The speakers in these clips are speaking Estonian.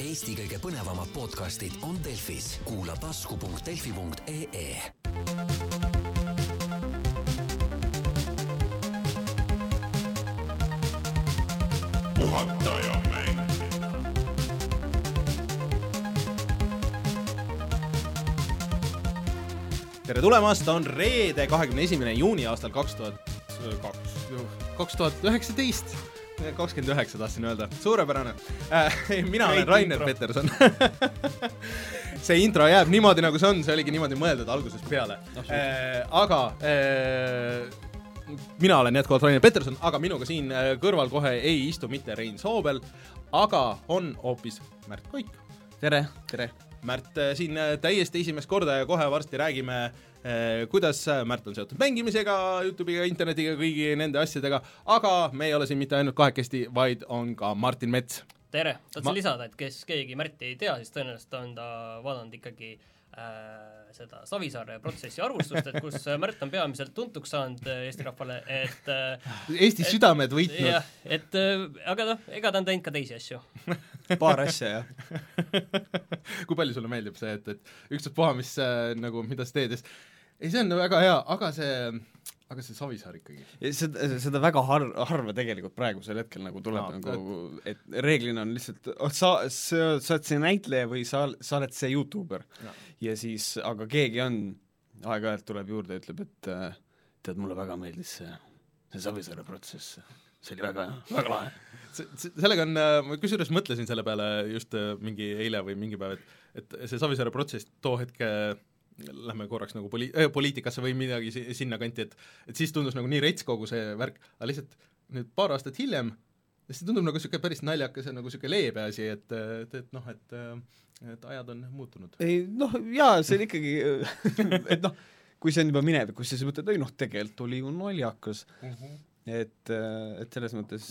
Eesti kõige põnevamad podcastid on Delfis, kuula tasku.delfi.ee. puhataja mäng. tere tulemast, on reede, kahekümne esimene juuni aastal kaks tuhat kaks, kaks tuhat üheksateist, kakskümmend üheksa tahtsin öelda, suurepärane äh,. mina olen Rainer Peterson. see intro jääb niimoodi, nagu see on, see oligi niimoodi mõeldud algusest peale äh,. aga äh, mina olen jätkuvalt Rainer Peterson, aga minuga siin äh, kõrval kohe ei istu mitte Rein Soobel, aga on hoopis Märt Koik. tere, tere. Märt äh, siin äh, täiesti esimest korda ja kohe varsti räägime eh, kuidas äh, Märt on seotud mängimisega, Youtube'iga, internetiga, kõigi nende asjadega, aga me ei ole siin mitte ainult kahekesti, vaid on ka Martin Mets. tere, tahtsin Ma... lisada, et kes keegi Märti ei tea, siis tõenäoliselt on ta vaadanud ikkagi äh, seda Savisaare protsessi arvustust, et kus äh, Märt on peamiselt tuntuks saanud äh, Eesti rahvale, et äh, Eesti südamed võitnud. jah, et äh, aga noh, ega ta on teinud ka teisi asju. paar asja, jah. kui palju sulle meeldib see, et, et ükstaspuha, mis äh, nagu, mida sa teed ja siis ei, see on väga hea, aga see, aga see Savisaar ikkagi. seda, seda väga har-, harva tegelikult praegusel hetkel nagu tuleb no, nagu, et reeglina on lihtsalt, sa, sa, sa oled see näitleja või sa, sa oled see Youtuber. ja siis, aga keegi on, aeg-ajalt tuleb juurde ja ütleb, et äh, tead, mulle väga meeldis see, see Savisaare protsess. see oli väga, väga lahe. sellega on, ma kusjuures mõtlesin selle peale just äh, mingi eile või mingi päev, et et see Savisaare protsess too hetk äh, lähme korraks nagu poli- äh,, poliitikasse või midagi si- sinnakanti, et et siis tundus nagu nii rets kogu see värk, aga lihtsalt nüüd paar aastat hiljem siis tundub nagu niisugune päris naljakas ja nagu niisugune leebe asi, et, et, et noh, et et ajad on muutunud. ei noh, jaa, see on ikkagi, et noh, kui see on juba minevikus, siis mõtled, ei noh, tegelikult oli ju naljakas. et, et selles mõttes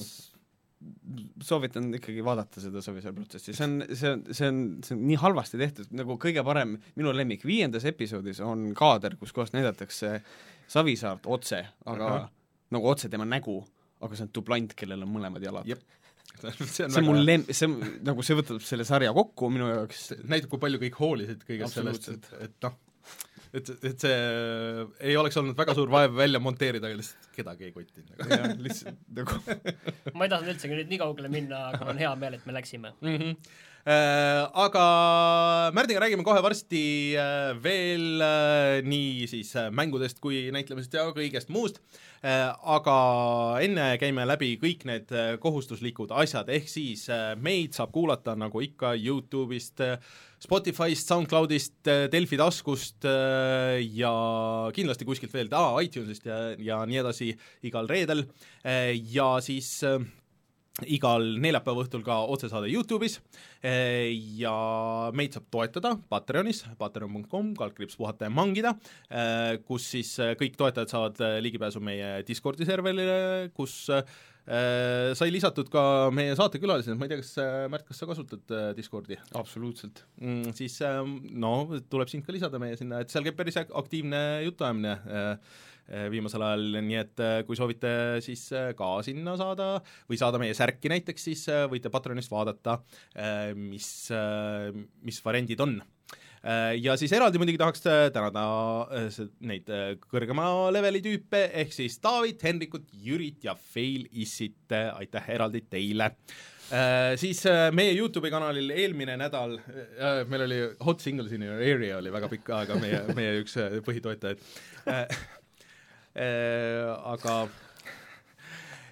soovitan ikkagi vaadata seda Savisaare protsessi, see on, see on, see on, see on nii halvasti tehtud, nagu kõige parem, minu lemmik, viiendas episoodis on kaader, kus kohas näidatakse Savisaart otse, aga uh -huh. nagu otse tema nägu, aga see on dublant, kellel on mõlemad jalad. Jep. see see on mul lem-, see on nagu, see võtab selle sarja kokku minu jaoks, näitab, kui palju kõik hoolisid kõigest sellest, et, et noh, et, et see ei oleks olnud väga suur vaev välja monteerida, aga lihtsalt kedagi ei kotinud nagu. jah, lihtsalt nagu ma ei tahtnud üldsegi nüüd nii kaugele minna, aga mul on hea meel, et me läksime. mm. -hmm. Äh, aga Märdiga räägime kohe varsti äh, veel äh, nii siis mängudest kui näitlemisest ja kõigest muust. Aga enne käime läbi kõik need kohustuslikud asjad, ehk siis meid saab kuulata nagu ikka Youtube'ist Spotify'st, SoundCloud'ist, Delfi taskust ja kindlasti kuskilt veel ah,, iTunes'ist ja, ja nii edasi igal reedel. Ja siis igal neljapäeva õhtul ka otsesaade Youtube'is eh, ja meid saab toetada Patreonis, patreon.com, kaldkriips puhata ja mangida, kus siis eh, kõik toetajad saavad eh, ligipääsu meie Discordi serverile, kus eh, sai lisatud ka meie saatekülalised, ma ei tea, kas eh, Märt, kas sa kasutad eh, Discordi? absoluutselt. mm, siis no tuleb sind ka lisada meie sinna, et seal käib päris ak- aktiivne jutuajamine viimasel ajal, nii et äh, kui soovite siis äh, ka sinna saada või saada meie särki näiteks, siis võite Patreonist vaadata mis mis variandid on. Ja siis eraldi muidugi tahaks tänada neid kõrgema leveli tüüpe, ehk siis Taavit, Henrikut, Jürit ja Fail Issit, aitäh eraldi teile! Siis meie Youtube'i kanalil eelmine nädal meil oli Hot Singles in your area oli väga pikka aega meie, meie üks põhitoetajaid aga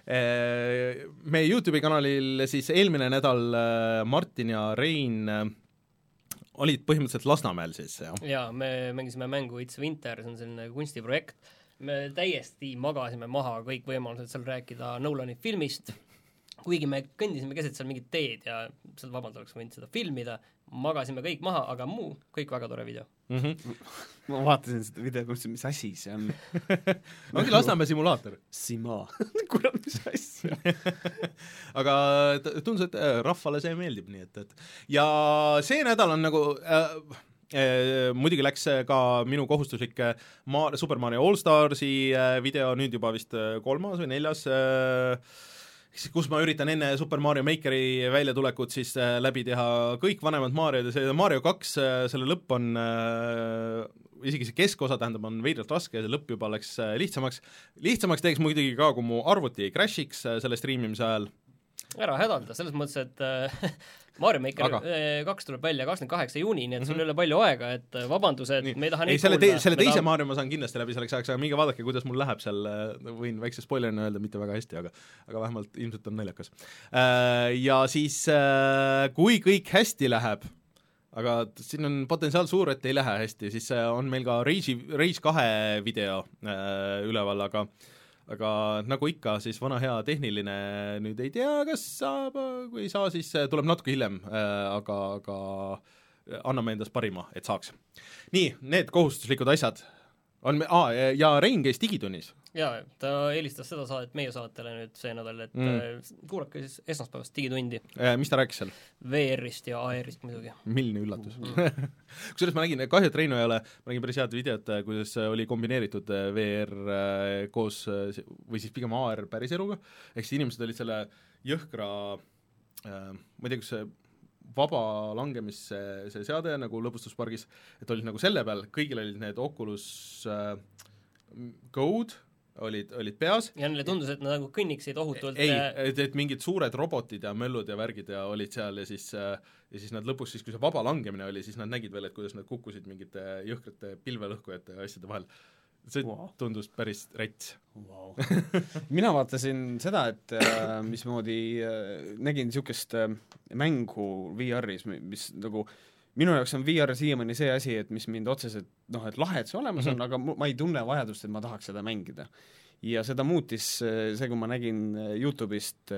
äh, meie Youtube'i kanalil siis eelmine nädal äh, Martin ja Rein äh, olid põhimõtteliselt Lasnamäel siis, jah? jaa, me mängisime mängu It's Winter, see on selline kunstiprojekt, me täiesti magasime maha kõik võimalused seal rääkida Nolani filmist, kuigi me kõndisime keset seal mingit teed ja seal vabalt oleks võinud seda filmida, magasime kõik maha, aga muu, kõik väga tore video. Mm -hmm. ma vaatasin seda videot, mõtlesin, mis asi see on. ongi Lasnamäe simulaator. Sima. kurat, mis asja. aga tundus, et äh, rahvale see meeldib, nii et, et ja see nädal on nagu äh, äh, muidugi läks ka minu kohustuslik äh, Ma-, Super Mario Allstarsi äh, video, nüüd juba vist kolmas või neljas äh, kus ma üritan enne Super Mario Makeri väljatulekut siis äh, läbi teha kõik vanemad Mariod ja see Mario kaks, selle lõpp on äh, isegi see keskosa, tähendab, on veidralt raske ja see lõpp juba läks äh, lihtsamaks, lihtsamaks teeks muidugi ka, kui mu arvuti ei crash'iks äh, selle striimimise ajal, ära hädalda, selles mõttes, et äh, Mario Maker äh, kaks tuleb välja kakskümmend kaheksa juuni, nii et sul ei ole palju aega, et äh, vabandused, me ei taha ei selle kuulda. selle teise tahame- Mario ma saan kindlasti läbi selleks ajaks, aga minge vaadake, kuidas mul läheb seal, võin väikse spoilerina öelda, mitte väga hästi, aga aga vähemalt ilmselt on naljakas. Ja siis, äh, kui kõik hästi läheb, aga siin on potentsiaal suur, et ei lähe hästi, siis äh, on meil ka Rage'i, Rage kahe video äh, üleval, aga aga nagu ikka, siis vana hea tehniline nüüd ei tea, kas saab, kui ei saa, siis äh, tuleb natuke hiljem, aga, aga anname endast parima, et saaks. nii, need kohustuslikud asjad on, aa, ja Rein käis Digitunnis. jaa, ta eelistas seda saadet meie saatele nüüd see nädal, et Mm. mm. kuulake siis esmaspäevast Digitundi mis ta rääkis seal? VR-ist ja AR-ist muidugi. milline üllatus mm. kusjuures ma nägin, kahju, et Reino ei ole, ma nägin päris head videot, kuidas oli kombineeritud äh, VR äh, koos äh, või siis pigem AR päris eluga, ehk siis inimesed olid selle jõhkra äh, ma ei tea, kas see vaba langemise see seade nagu lõbustuspargis, et olid nagu selle peal, kõigil olid need Oculus äh, Go-d olid, olid peas ja neile tundus, et nad nagu kõnniksid ohutult ei, äh, et, et mingid suured robotid ja möllud ja värgid ja olid seal ja siis äh, ja siis nad lõpuks siis, kui see vaba langemine oli, siis nad nägid veel, et kuidas nad kukkusid mingite jõhkrate pilvelõhkujate ja asjade vahel. See Wow. tundus päris rets wow. mina vaatasin seda, et äh, mismoodi äh, nägin niisugust äh, mängu VR-is, mis nagu minu jaoks on VR siiamaani see asi, et mis mind otseselt noh, et lahe, et see olemas on mm, -hmm. aga mu- ma ei tunne vajadust, et ma tahaks seda mängida. ja seda muutis äh, see, kui ma nägin äh, Youtube'ist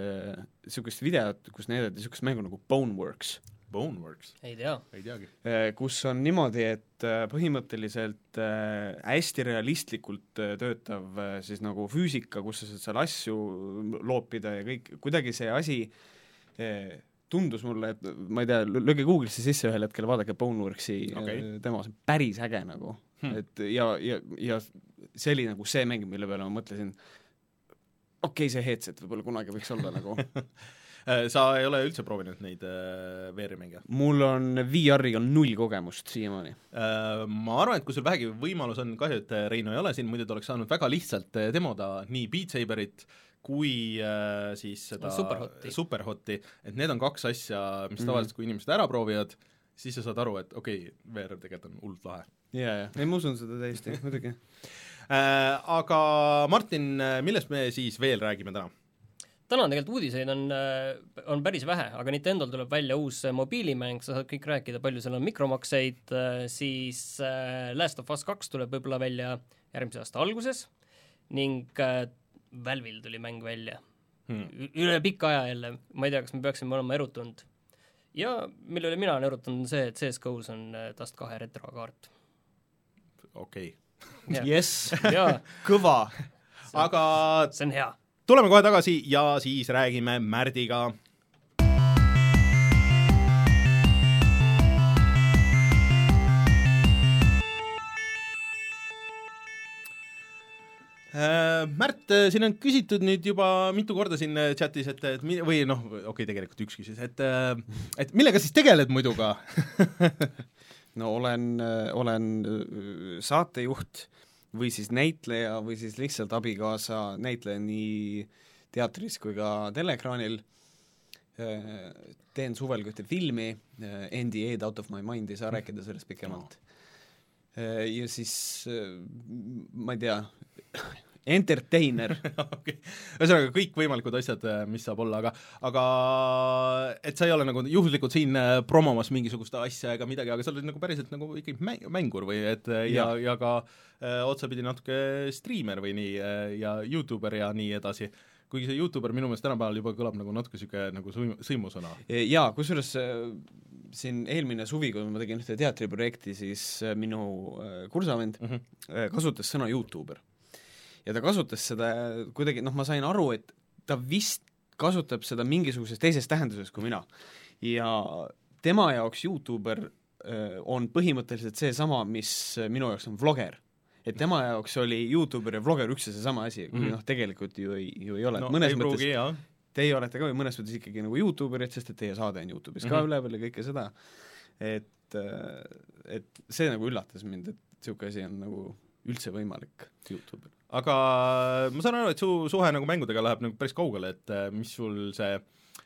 niisugust videot, kus näidati niisugust mängu nagu Boneworks Boneworks, ei tea. ei teagi. Eh, kus on niimoodi, et eh, põhimõtteliselt eh, hästi realistlikult töötav siis nagu füüsika, kus sa saad seal asju loopida ja kõik, kuidagi see asi eh, tundus mulle, et ma ei tea, lööge Google'isse sisse ühel hetkel, vaadake Boneworksi okay. demo, see on päris äge nagu Hmm. et ja, ja, ja see oli nagu see mäng, mille peale ma mõtlesin, okei okay,, see headset võib-olla kunagi võiks olla nagu Äh, sa ei ole üldse proovinud neid äh, VR-i mänge? mul on VR-iga null kogemust siiamaani. Äh, Ma arvan, et kui sul vähegi võimalus on, kahju, et äh, Reino ei ole siin, muidu ta oleks saanud väga lihtsalt äh, demoda nii Beat Saberit kui äh, siis seda Superhotti. Superhotti, et need on kaks asja, mis Mhm. tavaliselt, kui inimesed ära proovivad, siis sa saad aru, et okei okay,, VR tegelikult on hullult lahe jaa, jaa, ei ma usun seda täiesti, muidugi. äh, Aga Martin, millest me siis veel räägime täna? Täna on tegelikult uudiseid on, on päris vähe, aga Nintendo'l tuleb välja uus äh, mobiilimäng, sa saad kõik rääkida, palju seal on mikromakseid, siis äh, Last of Us kaks tuleb võib-olla välja järgmise aasta alguses ning äh, Valve'il tuli mäng välja Hmm. Üle pika aja jälle, ma ei tea, kas me peaksime olema erutunud. ja mille üle mina olen erutanud, on see, et CS-GO-s on äh, Dust kahe retrokaart. okei Jah. jess, kõva. aga see on hea. Tuleme kohe tagasi ja siis räägime Märdiga. Äh, Märt, siin on küsitud nüüd juba mitu korda siin äh, chatis, et, et mi- või noh, okei okay,, tegelikult üks küsis, et äh, et millega siis tegeled muidu ka? no olen, olen saatejuht või siis näitleja või siis lihtsalt abikaasa näitleja nii teatris kui ka teleekraanil. teen suvel ka ühte filmi, NDA-d Out of my mind, ei saa rääkida sellest pikemalt. ja siis ma ei tea, entertainer okei, ühesõnaga kõikvõimalikud asjad, mis saab olla, aga aga et sa ei ole nagu juhuslikult siin äh, promomas mingisugust asja ega midagi, aga sa oled nagu päriselt nagu ikkagi mäng, mängur või et äh, ja, ja ka äh, otsapidi natuke striimer või nii äh, ja Youtuber ja nii edasi. kuigi see Youtuber minu meelest tänapäeval juba kõlab nagu natuke niisugune nagu sõim-, sõimusõna. jaa, kusjuures äh, siin eelmine suvi, kui ma tegin ühte teatriprojekti, siis äh, minu äh, kursavend mm. -hmm. äh, kasutas sõna Youtuber. Ja ta kasutas seda kuidagi, noh, ma sain aru, et ta vist kasutab seda mingisuguses teises tähenduses kui mina. ja tema jaoks Youtuber äh, on põhimõtteliselt seesama, mis äh, minu jaoks on vloger. et tema jaoks oli Youtuber ja vloger üks ja seesama asi, kuigi Mhm. noh, tegelikult ju ei, ju ei ole, no et mõnes ei mõttes pruugi, teie olete ka ju mõnes mõttes ikkagi nagu Youtuberid, sest et teie saade on Youtube'is mm -hmm. ka Mhm. üleval ja kõike seda, et, et see nagu üllatas mind, et niisugune asi on nagu üldse võimalik Youtube'il. aga ma saan aru, et su suhe nagu mängudega läheb nagu päris kaugele, et äh, mis sul see,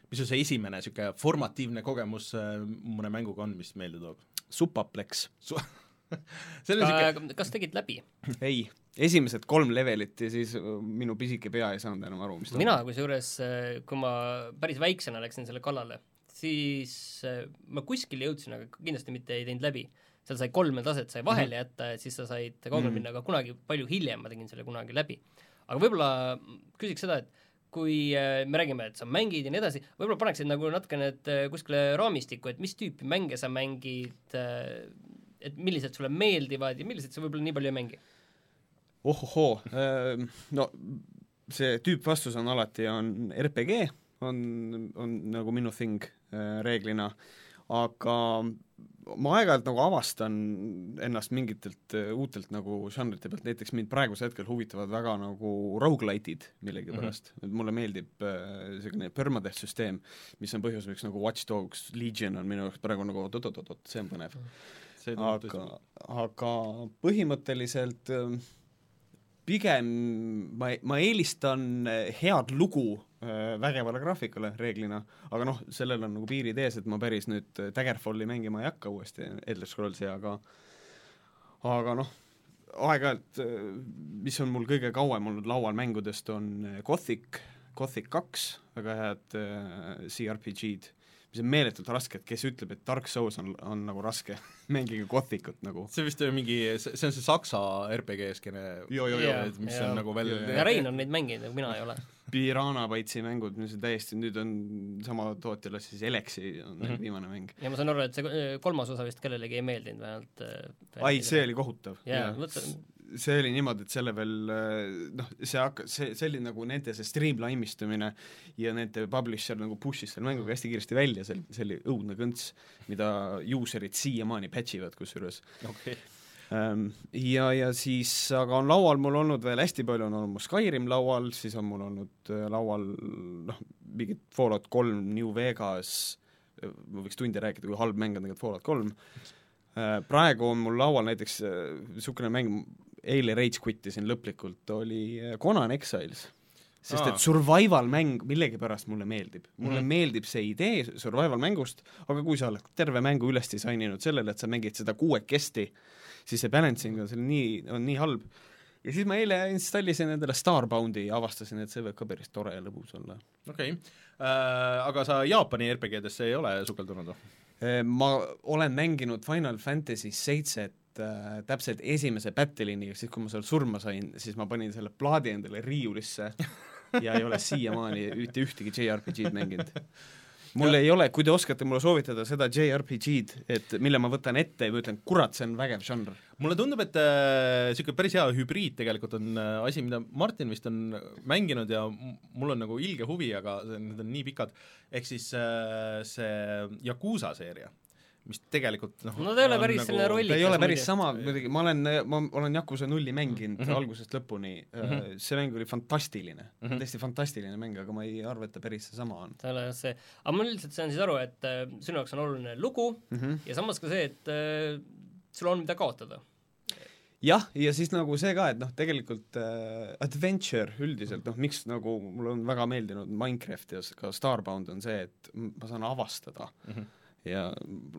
mis sul see esimene niisugune formatiivne kogemus äh, mõne mänguga on, mis meelde toob? Supaplex. see on niisugune kas tegid läbi? ei, esimesed kolm levelit ja siis äh, minu pisike pea ei saanud enam aru, mis mina kusjuures, kui ma päris väiksena läksin selle kallale, siis äh, ma kuskile jõudsin, aga kindlasti mitte ei teinud läbi. Seal sai kolme taset sai vahele jätta ja siis sa said kaugele Mhm. minna, aga kunagi, palju hiljem ma tegin selle kunagi läbi. aga võib-olla küsiks seda, et kui äh, me räägime, et sa mängid ja nii edasi, võib-olla paneksid nagu natukene et äh, kuskile raamistikku, et mis tüüpi mänge sa mängid, et millised sulle meeldivad ja millised sa võib-olla nii palju ei mängi? ohohoo, no see tüüpvastus on alati, on RPG, on, on nagu minu thing äh, reeglina, aga ma aeg-ajalt nagu avastan ennast mingitelt äh, uutelt nagu žanrite pealt, näiteks mind praegusel hetkel huvitavad väga nagu rogu-lite'id millegipärast. Mm, -hmm. et mulle meeldib äh, permadeath süsteem, mis on põhjus, miks nagu Watch Dogs Legion on minu jaoks praegu nagu oot-oot-oot, see on põnev. Aga aga põhimõtteliselt ähm, pigem ma, ma eelistan äh, head lugu äh, vägevale graafikule reeglina, aga noh, sellel on nagu piirid ees, et ma päris nüüd Daggerfalli mängima ei hakka uuesti, Elder Scrollsi, aga aga noh, aeg-ajalt, mis on mul kõige kauem olnud laual mängudest, on Gothic, Gothic kaks, väga head CRPG-d, mis on meeletult raske, et kes ütleb, et Dark Souls on, on nagu raske mängige Gothicut nagu. see vist oli mingi, see on see saksa RPG skeene, Joo, joo, joo. mis Jaa. on nagu veel ja Rein on neid mänginud, aga mina ei ole. Piranha Bytesi mängud, mis on täiesti, nüüd on sama tootjale siis Elexi on mm. -hmm. viimane mäng. ja ma saan aru, et see kolmas osa vist kellelegi ei meeldinud vähemalt äh, ai, see oli kohutav. jaa, vot see oli niimoodi, et selle veel noh, see hakkas, see, see oli nagu nende see streamlaimistumine ja nende publisher nagu push'is selle mänguga hästi kiiresti välja, see, see oli õudne kõnts, mida user'id siiamaani patch ivad kusjuures okay. Ähm, ja, ja siis, aga on laual mul olnud veel hästi palju, on olnud mul Skyrim laual, siis on mul olnud äh, laual noh, mingid Fallout kolm, New Vegas, ma võiks tunde rääkida, kui halb mäng on tegelikult Fallout kolm, praegu on mul laual näiteks niisugune mäng, eile rage quit isin lõplikult, oli äh, Conan Exiles. sest Aa. et survival mäng millegipärast mulle meeldib. mulle mm meeldib see idee survival mängust, aga kui sa oled terve mängu üles disaininud sellele, et sa mängid seda kuuekesti, siis see balancing on seal nii, on nii halb. ja siis ma eile installisin endale Starboundi ja avastasin, et see võib ka päris tore ja lõbus olla. okei okay. äh,, aga sa Jaapani RPG-desse ei ole sukeldunud või? Eh, ma olen mänginud Final Fantasy seitset äh, täpselt esimese battle'ini, siis kui ma seal surma sain, siis ma panin selle plaadi endale riiulisse ja ei ole siiamaani mitte ühtegi JRPG-d mänginud. mul ei ole, kui te oskate mulle soovitada seda JRPG-d, et mille ma võtan ette ja ütlen, kurat, see on vägev žanr. mulle tundub, et niisugune äh, päris hea hübriid tegelikult on äh, asi, mida Martin vist on mänginud ja mul on nagu ilge huvi, aga need on nii pikad, ehk siis äh, see Yakuusa seeria, mis tegelikult noh No ta ei ole päris selline rolli- ta ei ole Rollikas päris muidu. sama, muidugi, ma olen, ma olen Yakuza nulli mänginud mm. -hmm. algusest lõpuni mm, -hmm. see mäng oli fantastiline mm. -hmm. täiesti fantastiline mäng, aga ma ei arva, et ta päris seesama on ta ei ole see, aga ma üldiselt saan siis aru, et äh, sinu jaoks on oluline lugu mm. -hmm. ja samas ka see, et äh, sul on mida kaotada. jah, ja siis nagu see ka, et noh, tegelikult äh, adventure üldiselt, noh miks nagu mulle on väga meeldinud Minecraft ja ka Starbound on see, et ma saan avastada mm. -hmm. Ja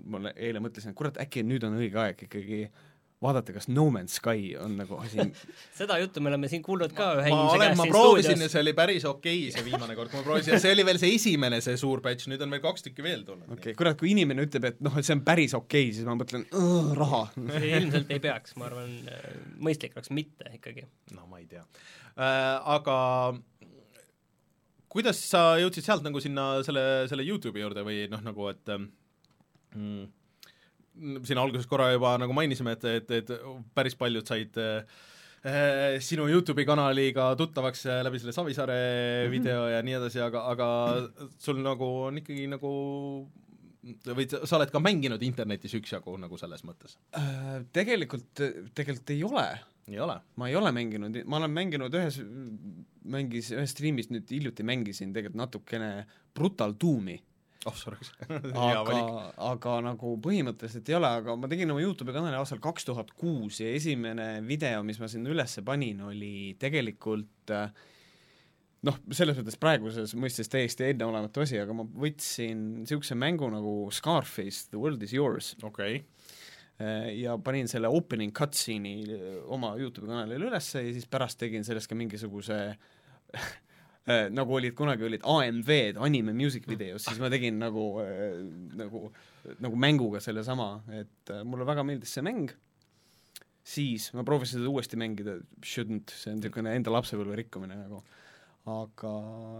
ma le- eile mõtlesin, et kurat, äkki nüüd on õige aeg ikkagi vaadata, kas No Man's Sky on nagu asi. Seda juttu me oleme siin kuulnud ka ühe ma inimese olen, käest ma proovisin ja stuudios. see oli päris okei okay, see viimane kord, kui ma proovisin. Ja see oli veel see esimene, see suur batch, nüüd on veel kaks tükki veel tulnud. Okei okay,, kurat, kui inimene ütleb, et noh, et see on päris okei okay,, siis ma mõtlen, raha. Ilmselt ei peaks, ma arvan, mõistlik oleks mitte ikkagi. no ma ei tea. Äh,, aga kuidas sa jõudsid sealt nagu sinna selle, selle Youtube'i juurde või noh, nagu et mm, siin alguses korra juba nagu mainisime, et, et, et päris paljud said äh, sinu Youtube'i kanaliga tuttavaks äh, läbi selle Savisaare mm -hmm. video ja nii edasi, aga, aga sul nagu on ikkagi nagu või sa sa oled ka mänginud internetis üksjagu nagu selles mõttes? Äh, tegelikult, tegelikult ei ole. ei ole? ma ei ole mänginud, ma olen mänginud ühes, mängis, ühes striimis nüüd hiljuti mängisin tegelikult natukene Brutal Doomi oh sorry aga, aga nagu põhimõtteliselt ei ole, aga ma tegin oma Youtube'i kanali aastal kaks tuhat kuus ja esimene video, mis ma sinna üles panin, oli tegelikult äh, noh, selles mõttes praeguses mõistes täiesti enneolematu asi, aga ma võtsin niisuguse mängu nagu Scarface, The world is yours. okei okay. ja panin selle opening cutscene'i oma YouTube'i kanalile ülesse ja siis pärast tegin sellest ka mingisuguse nagu olid, kunagi olid AMV-d, anime music videos, siis ma tegin nagu, nagu, nagu mänguga sellesama, et mulle väga meeldis see mäng, siis ma proovisin seda uuesti mängida, shouldn't, see on niisugune enda lapsepõlve rikkumine nagu. Aga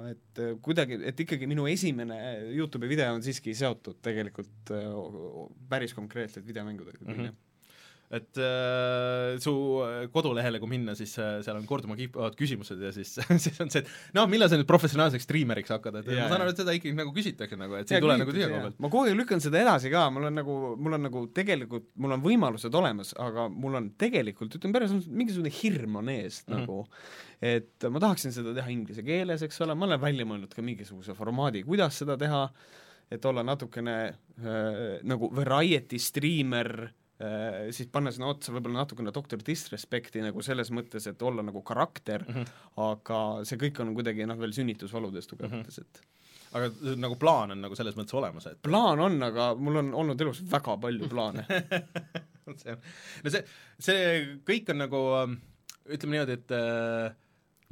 et äh, kuidagi, et ikkagi minu esimene Youtube'i video on siiski seotud tegelikult äh, päris konkreetselt videomängudega mm. -hmm et äh, su kodulehele, kui minna, siis äh, seal on korduma kippuvad küsimused ja siis siis on see, et noh, millal sa nüüd professionaalseks striimeriks hakkad, et ja, ma saan aru, et seda ikkagi nagu küsitakse nagu, et see ei tule nagu tühja koha pealt. ma kogu aeg lükkan seda edasi ka, mul on nagu, mul on nagu tegelikult, mul on võimalused olemas, aga mul on tegelikult, ütleme päris mingisugune hirm on ees mm -hmm. nagu, et ma tahaksin seda teha inglise keeles, eks ole, ma olen välja mõelnud ka mingisuguse formaadi, kuidas seda teha, et olla natukene äh, nagu variety striimer Äh, siis panna sinna otsa võib-olla natukene Doctor Disrespecti nagu selles mõttes, et olla nagu karakter mm, -hmm. aga see kõik on kuidagi noh, veel sünnitusvaludes tugevates mm, -hmm. et aga äh, nagu plaan on nagu selles mõttes olemas, et plaan on, aga mul on olnud elus väga palju plaane see on, no see, see kõik on nagu ütleme niimoodi, et äh,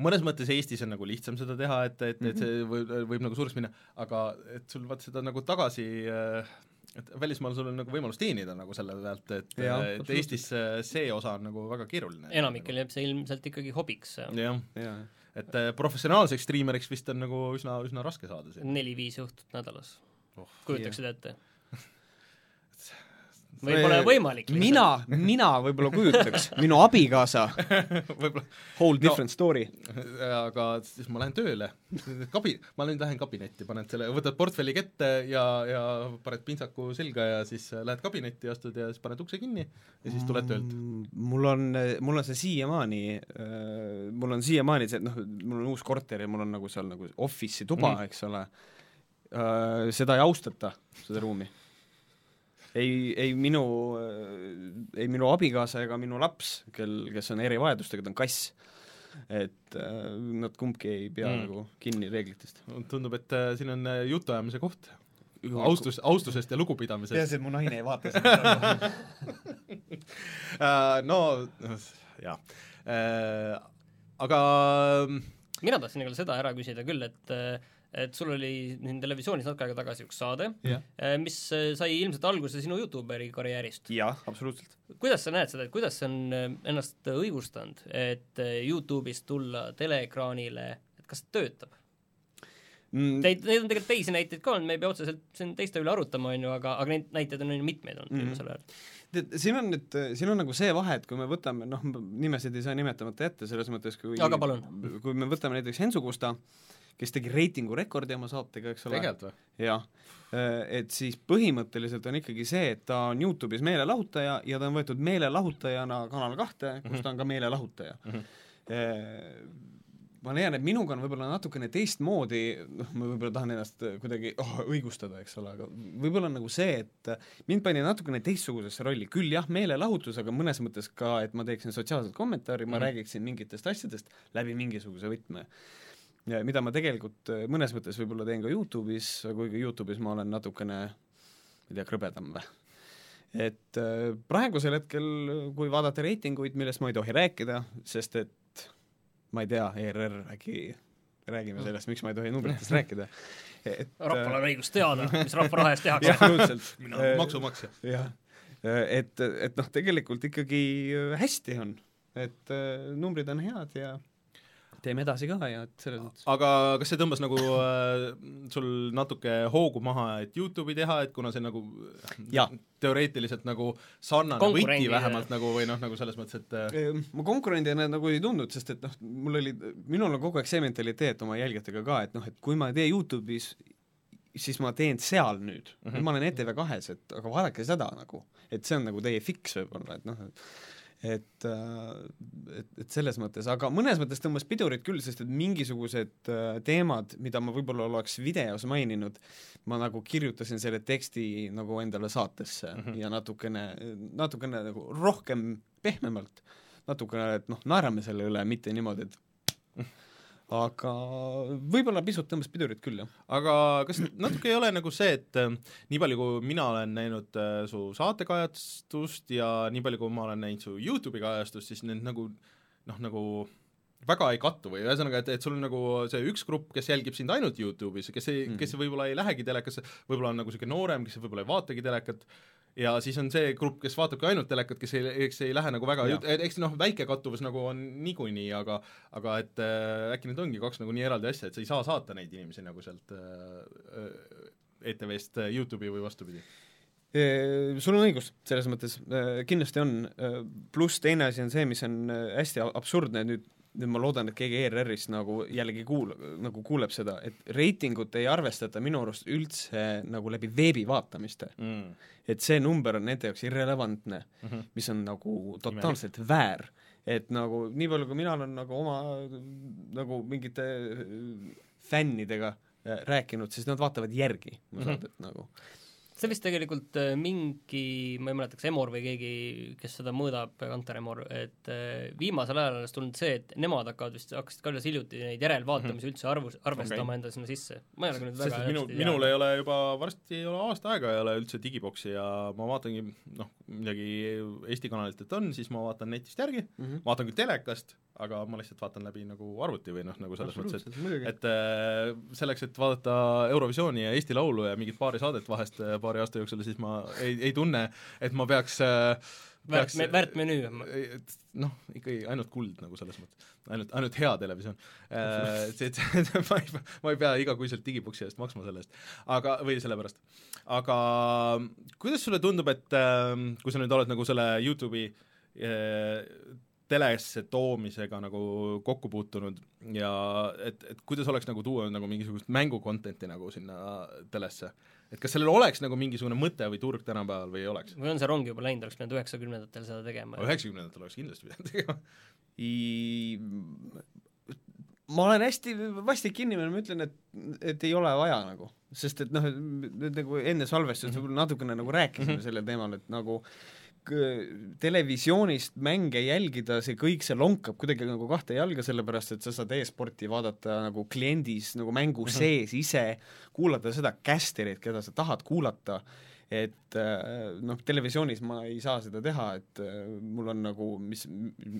mõnes mõttes Eestis on nagu lihtsam seda teha, et, et, et see võib, võib nagu suureks minna, aga et sul vaat seda nagu tagasi äh, et välismaal sul on nagu võimalus teenida nagu selle pealt, et, et Eestis see osa on nagu väga keeruline. enamikel jääb see ilmselt ikkagi hobiks. jah ja., et äh, professionaalseks striimeriks vist on nagu üsna, üsna raske saada siin. neli-viis õhtut nädalas oh,. kujutaks seda ette või pole võimalik? mina, mina võib-olla kujutaks, minu abikaasa võib-olla whole different no, story. aga siis ma lähen tööle, kabi-, ma nüüd lähen kabinetti, paned selle, võtad portfelli kätte ja, ja paned pintsaku selga ja siis lähed kabinetti, astud ja siis paned ukse kinni ja siis tuled töölt. Mm, mul on, mul on see siiamaani, mul on siiamaani see, noh, mul on uus korter ja mul on nagu seal nagu office'i tuba mm., eks ole, seda ei austata, seda ruumi ei, ei minu, ei minu abikaasa ega minu laps, kel, kes on erivajadustega, ta on kass, et äh, nad kumbki ei pea mm. nagu kinni reeglitest. tundub, et äh, siin on äh, jutuajamise koht. austus, austusest ja lugupidamisest. peaasi, et mu naine ei vaata seda uh, no jah uh,, aga mina tahtsin nagu seda ära küsida küll, et uh, et sul oli siin televisioonis natuke aega tagasi üks saade yeah., äh, mis äh, sai ilmselt alguse sinu Youtuberi karjäärist. jah, absoluutselt. kuidas sa näed seda, et kuidas see on äh, ennast õigustanud, et Youtube'ist tulla teleekraanile, et kas see töötab? mm.? Neid, neid on tegelikult teisi näiteid ka olnud, me ei pea otseselt siin teiste üle arutama, on ju, aga, aga neid näiteid on ju mitmeid olnud mm. viimasel ajal tead, siin on nüüd, siin on nagu see vahe, et kui me võtame, noh, nimesid ei saa nimetamata jätta, selles mõttes kui aga palun. kui me võtame näiteks Hensu Kusta, kes tegi reitingurekordi oma saatega, eks ole. jah, et siis põhimõtteliselt on ikkagi see, et ta on Youtube'is meelelahutaja ja ta on võetud meelelahutajana Kanal kahte, kus -hmm. ta on ka meelelahutaja mm. -hmm ma leian, et minuga on võib-olla natukene teistmoodi, noh, ma võib-olla tahan ennast kuidagi oh, õigustada, eks ole, aga võib-olla on nagu see, et mind pani natukene teistsugusesse rolli, küll jah, meelelahutus, aga mõnes mõttes ka, et ma teeksin sotsiaalset kommentaari, ma mm -hmm. räägiksin mingitest asjadest läbi mingisuguse võtme mida ma tegelikult äh, mõnes mõttes võib-olla teen ka Youtube'is, kuigi Youtube'is ma olen natukene, ma ei tea, krõbedam või. et äh, praegusel hetkel, kui vaadata reitinguid, millest ma ei tohi rääkida, sest et ma ei tea, ERR, äkki räägime sellest, miks ma ei tohi numbritest rääkida. et rahval on õigus teada, mis rahva raha eest tehakse. mina olen maksumaksja. jah, et, et noh, tegelikult ikkagi hästi on, et numbrid on head ja teeme edasi ka ja et selles mõttes. aga kas see tõmbas nagu äh, sul natuke hoogu maha, et Youtube'i teha, et kuna see nagu ja. teoreetiliselt nagu sarnane võti vähemalt nagu või noh, nagu selles mõttes, et äh, ma konkurendina nagu ei tundnud, sest et noh, mul oli, minul on kogu aeg see mentaliteet oma jälgijatega ka, et noh, et kui ma ei tee Youtube'is siis ma teen seal nüüd mm. -hmm. ma olen ETV kahes, et aga vaadake seda nagu, et see on nagu teie fiks võib-olla, et noh, et äh, et, et selles mõttes, aga mõnes mõttes tõmbas pidurit küll, sest et mingisugused äh, teemad, mida ma võib-olla oleks videos maininud, ma nagu kirjutasin selle teksti nagu endale saatesse mm. -hmm. ja natukene, natukene nagu rohkem pehmemalt, natukene, et noh, naerame selle üle, mitte niimoodi, et aga võib-olla pisut tõmbas pidurit küll, jah. aga kas natuke ei ole nagu see, et äh, nii palju, kui mina olen näinud äh, su saatekajastust ja nii palju, kui ma olen näinud su YouTube'i kajastust, siis need nagu noh, nagu väga ei kattu või ühesõnaga, et, et sul on nagu see üks grupp, kes jälgib sind ainult YouTube'is, kes ei mm., kes võib-olla ei lähegi telekasse, võib-olla on nagu niisugune noorem, kes võib-olla ei vaatagi telekat, ja siis on see grupp, kes vaatabki ainult telekat, kes ei, kes ei lähe nagu väga, eks noh, väike kattuvus nagu on niikuinii, aga aga et äh, äkki need ongi kaks nagu nii eraldi asja, et sa ei saa saata neid inimesi nagu sealt äh, ETV-st YouTube'i või vastupidi? sul on õigus, selles mõttes kindlasti on, pluss teine asi on see, mis on hästi absurdne nüüd, nüüd ma loodan, et keegi ERR-ist nagu jällegi kuul-, nagu kuuleb seda, et reitingut ei arvestata minu arust üldse nagu läbi veebi vaatamiste mm.. et see number on nende jaoks irrelevantne mm, Mhm. -hmm. mis on nagu totaalselt Imelik. väär. et nagu nii palju, kui mina olen nagu oma nagu mingite fännidega äh, rääkinud, siis nad vaatavad järgi, ma saan aru, et nagu see vist tegelikult äh, mingi, ma ei mäleta, kas Emor või keegi, kes seda mõõdab, Kantar Emor, et äh, viimasel ajal alles tulnud see, et nemad hakkavad vist, hakkasid ka alles hiljuti neid järelvaatamisi üldse arvus, arvestama okay. enda sinna sisse. ma ei ole ka nüüd väga minu, minul ei ole juba varsti ei ole aasta aega ei ole üldse digiboksi ja ma vaatangi noh, midagi Eesti kanalitelt on, siis ma vaatan netist järgi mm, -hmm. vaatan küll telekast, aga ma lihtsalt vaatan läbi nagu arvuti või noh, nagu selles mõttes, et et äh, selleks, et vaadata Eurovisiooni ja Eesti Laulu ja mingit paari saadet vahest äh, paari aasta jooksul, siis ma ei, ei tunne, et ma peaks äh, väärt, väärt menüü. noh, ikkagi ainult kuld nagu selles mõttes, ainult, ainult hea televisioon äh,. et, et ma ei, ma ei pea igakuiselt digiboksi eest maksma selle eest, aga, või selle pärast. aga kuidas sulle tundub, et äh, kui sa nüüd oled nagu selle YouTube'i äh, telesse toomisega nagu kokku puutunud ja et, et kuidas oleks nagu tuua nagu mingisugust mängu content'i nagu sinna telesse? et kas sellel oleks nagu mingisugune mõte või turg tänapäeval või ei oleks? või on see rong juba läinud, oleks pidanud üheksakümnendatel seda tegema? üheksakümnendatel oleks kindlasti pidanud tegema ma olen hästi vastik inimene, ma ütlen, et, et ei ole vaja nagu, sest et noh, nagu enne salvestust mm -hmm. natukene nagu rääkisime mm -hmm. sellel teemal, et nagu televisioonist mänge jälgida, see kõik, see lonkab kuidagi nagu kahte jalga, sellepärast et sa saad e-sporti vaadata nagu kliendis, nagu mängu -hmm. sees ise, kuulata seda caster'it, keda sa tahad kuulata, et noh, televisioonis ma ei saa seda teha, et mul on nagu, mis,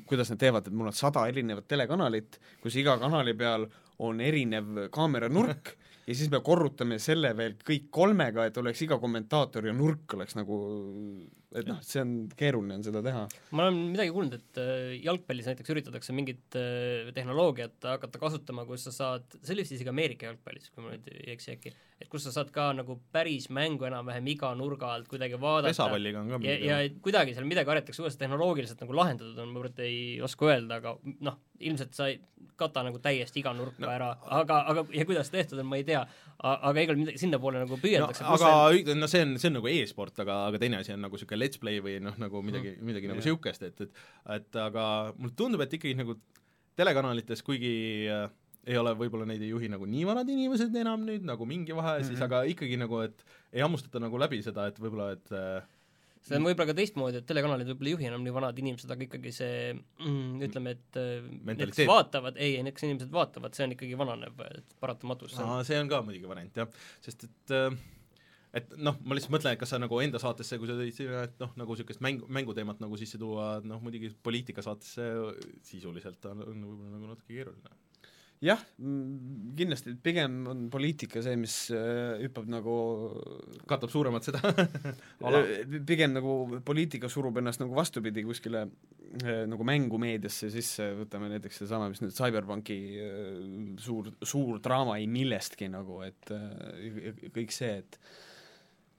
kuidas nad teevad, et mul on sada erinevat telekanalit, kus iga kanali peal on erinev kaameranurk ja siis me korrutame selle veel kõik kolmega, et oleks iga kommentaator ja nurk oleks nagu, et noh, see on, keeruline on seda teha. ma olen midagi kuulnud, et jalgpallis näiteks üritatakse mingit tehnoloogiat hakata kasutama, kus sa saad, see oli vist isegi Ameerika jalgpallis, kui ma nüüd ei eksi äkki, et kus sa saad ka nagu päris mängu enam-vähem iga nurga alt kuidagi vaadata. pesapalliga on ka ja, ja kuidagi seal midagi aretakse uuesti tehnoloogiliselt nagu lahendatud on, ma ei oska öelda, aga noh, ilmselt sa ei kata nagu täiesti iga nurka no, ära, aga, aga ja kuidas tehtud on, ma ei tea. aga igal midagi sinnapoole nagu püüeldakse no,. aga no see on, see on nagu e-sport, aga, aga teine asi on nagu niisugune let's play või noh, nagu midagi mm., midagi nagu niisugust, et, et et aga mulle tundub, et ikkagi nagu telekanalites, kuigi äh, ei ole, võib-olla neid ei juhi nagu nii vanad inimesed enam nüüd, nagu mingi vahe mm, -hmm. siis aga ikkagi nagu, et ei hammustata nagu läbi seda, et võib-olla, et äh, see on võib-olla ka teistmoodi, et telekanalid võib-olla ei juhi enam nii vanad inimesed, aga ikkagi see mm, ütleme, et need, kes vaatavad, ei, need, kes inimesed vaatavad, see on ikkagi vananev paratamatus. see on ka muidugi variant jah, sest et et noh, ma lihtsalt mõtlen, et kas sa nagu enda saatesse, kui sa tõid sinna, et noh, nagu niisugust mängu, mänguteemat nagu sisse tuua, noh muidugi poliitikasaatesse sisuliselt on, on võib-olla nagu natuke keeruline jah, kindlasti, pigem on poliitika see, mis hüppab nagu katab suuremat seda pigem nagu poliitika surub ennast nagu vastupidi kuskile nagu mängumeediasse sisse, võtame näiteks seesama, mis nüüd CyberPunki suur, suur draama ei millestki nagu, et kõik see, et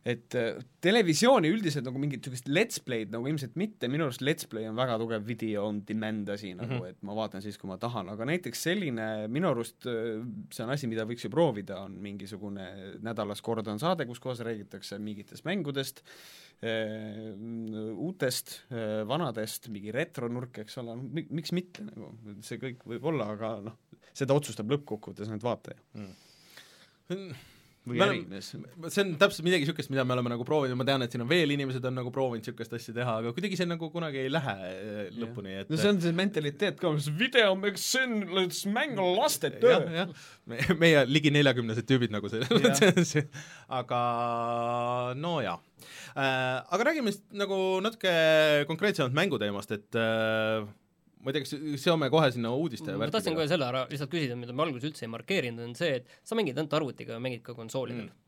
et äh, televisiooni üldiselt nagu mingit niisugust let's play'd nagu ilmselt mitte, minu arust let's play on väga tugev video on demand asi nagu mm, -hmm. et ma vaatan siis, kui ma tahan, aga näiteks selline, minu arust äh, see on asi, mida võiks ju proovida, on mingisugune nädalas kord on saade, kus kohas räägitakse mingitest mängudest, uutest, vanadest, mingi retronurk, eks ole, miks mitte nagu, see kõik võib olla, aga noh, seda otsustab lõppkokkuvõttes ainult vaataja. Mm või Me ärimees. see on täpselt midagi niisugust, mida me oleme nagu proovinud, ma tean, et siin on veel inimesed on nagu proovinud niisugust asja teha, aga kuidagi see nagu kunagi ei lähe eh, lõpuni, et no see on see mentaliteet ka, video makes sin, let's mängu laste töö. me, meie ligi neljakümnesed tüübid nagu see aga no jaa äh,. Aga räägime siis nagu natuke konkreetsemalt mänguteemast, et äh, ma ei tea, kas seome kohe sinna uudiste ma tahtsin kohe selle ära lihtsalt küsida, mida me alguses üldse ei markeerinud, on see, et sa mängid ainult arvutiga või mängid ka konsoolidel mm.?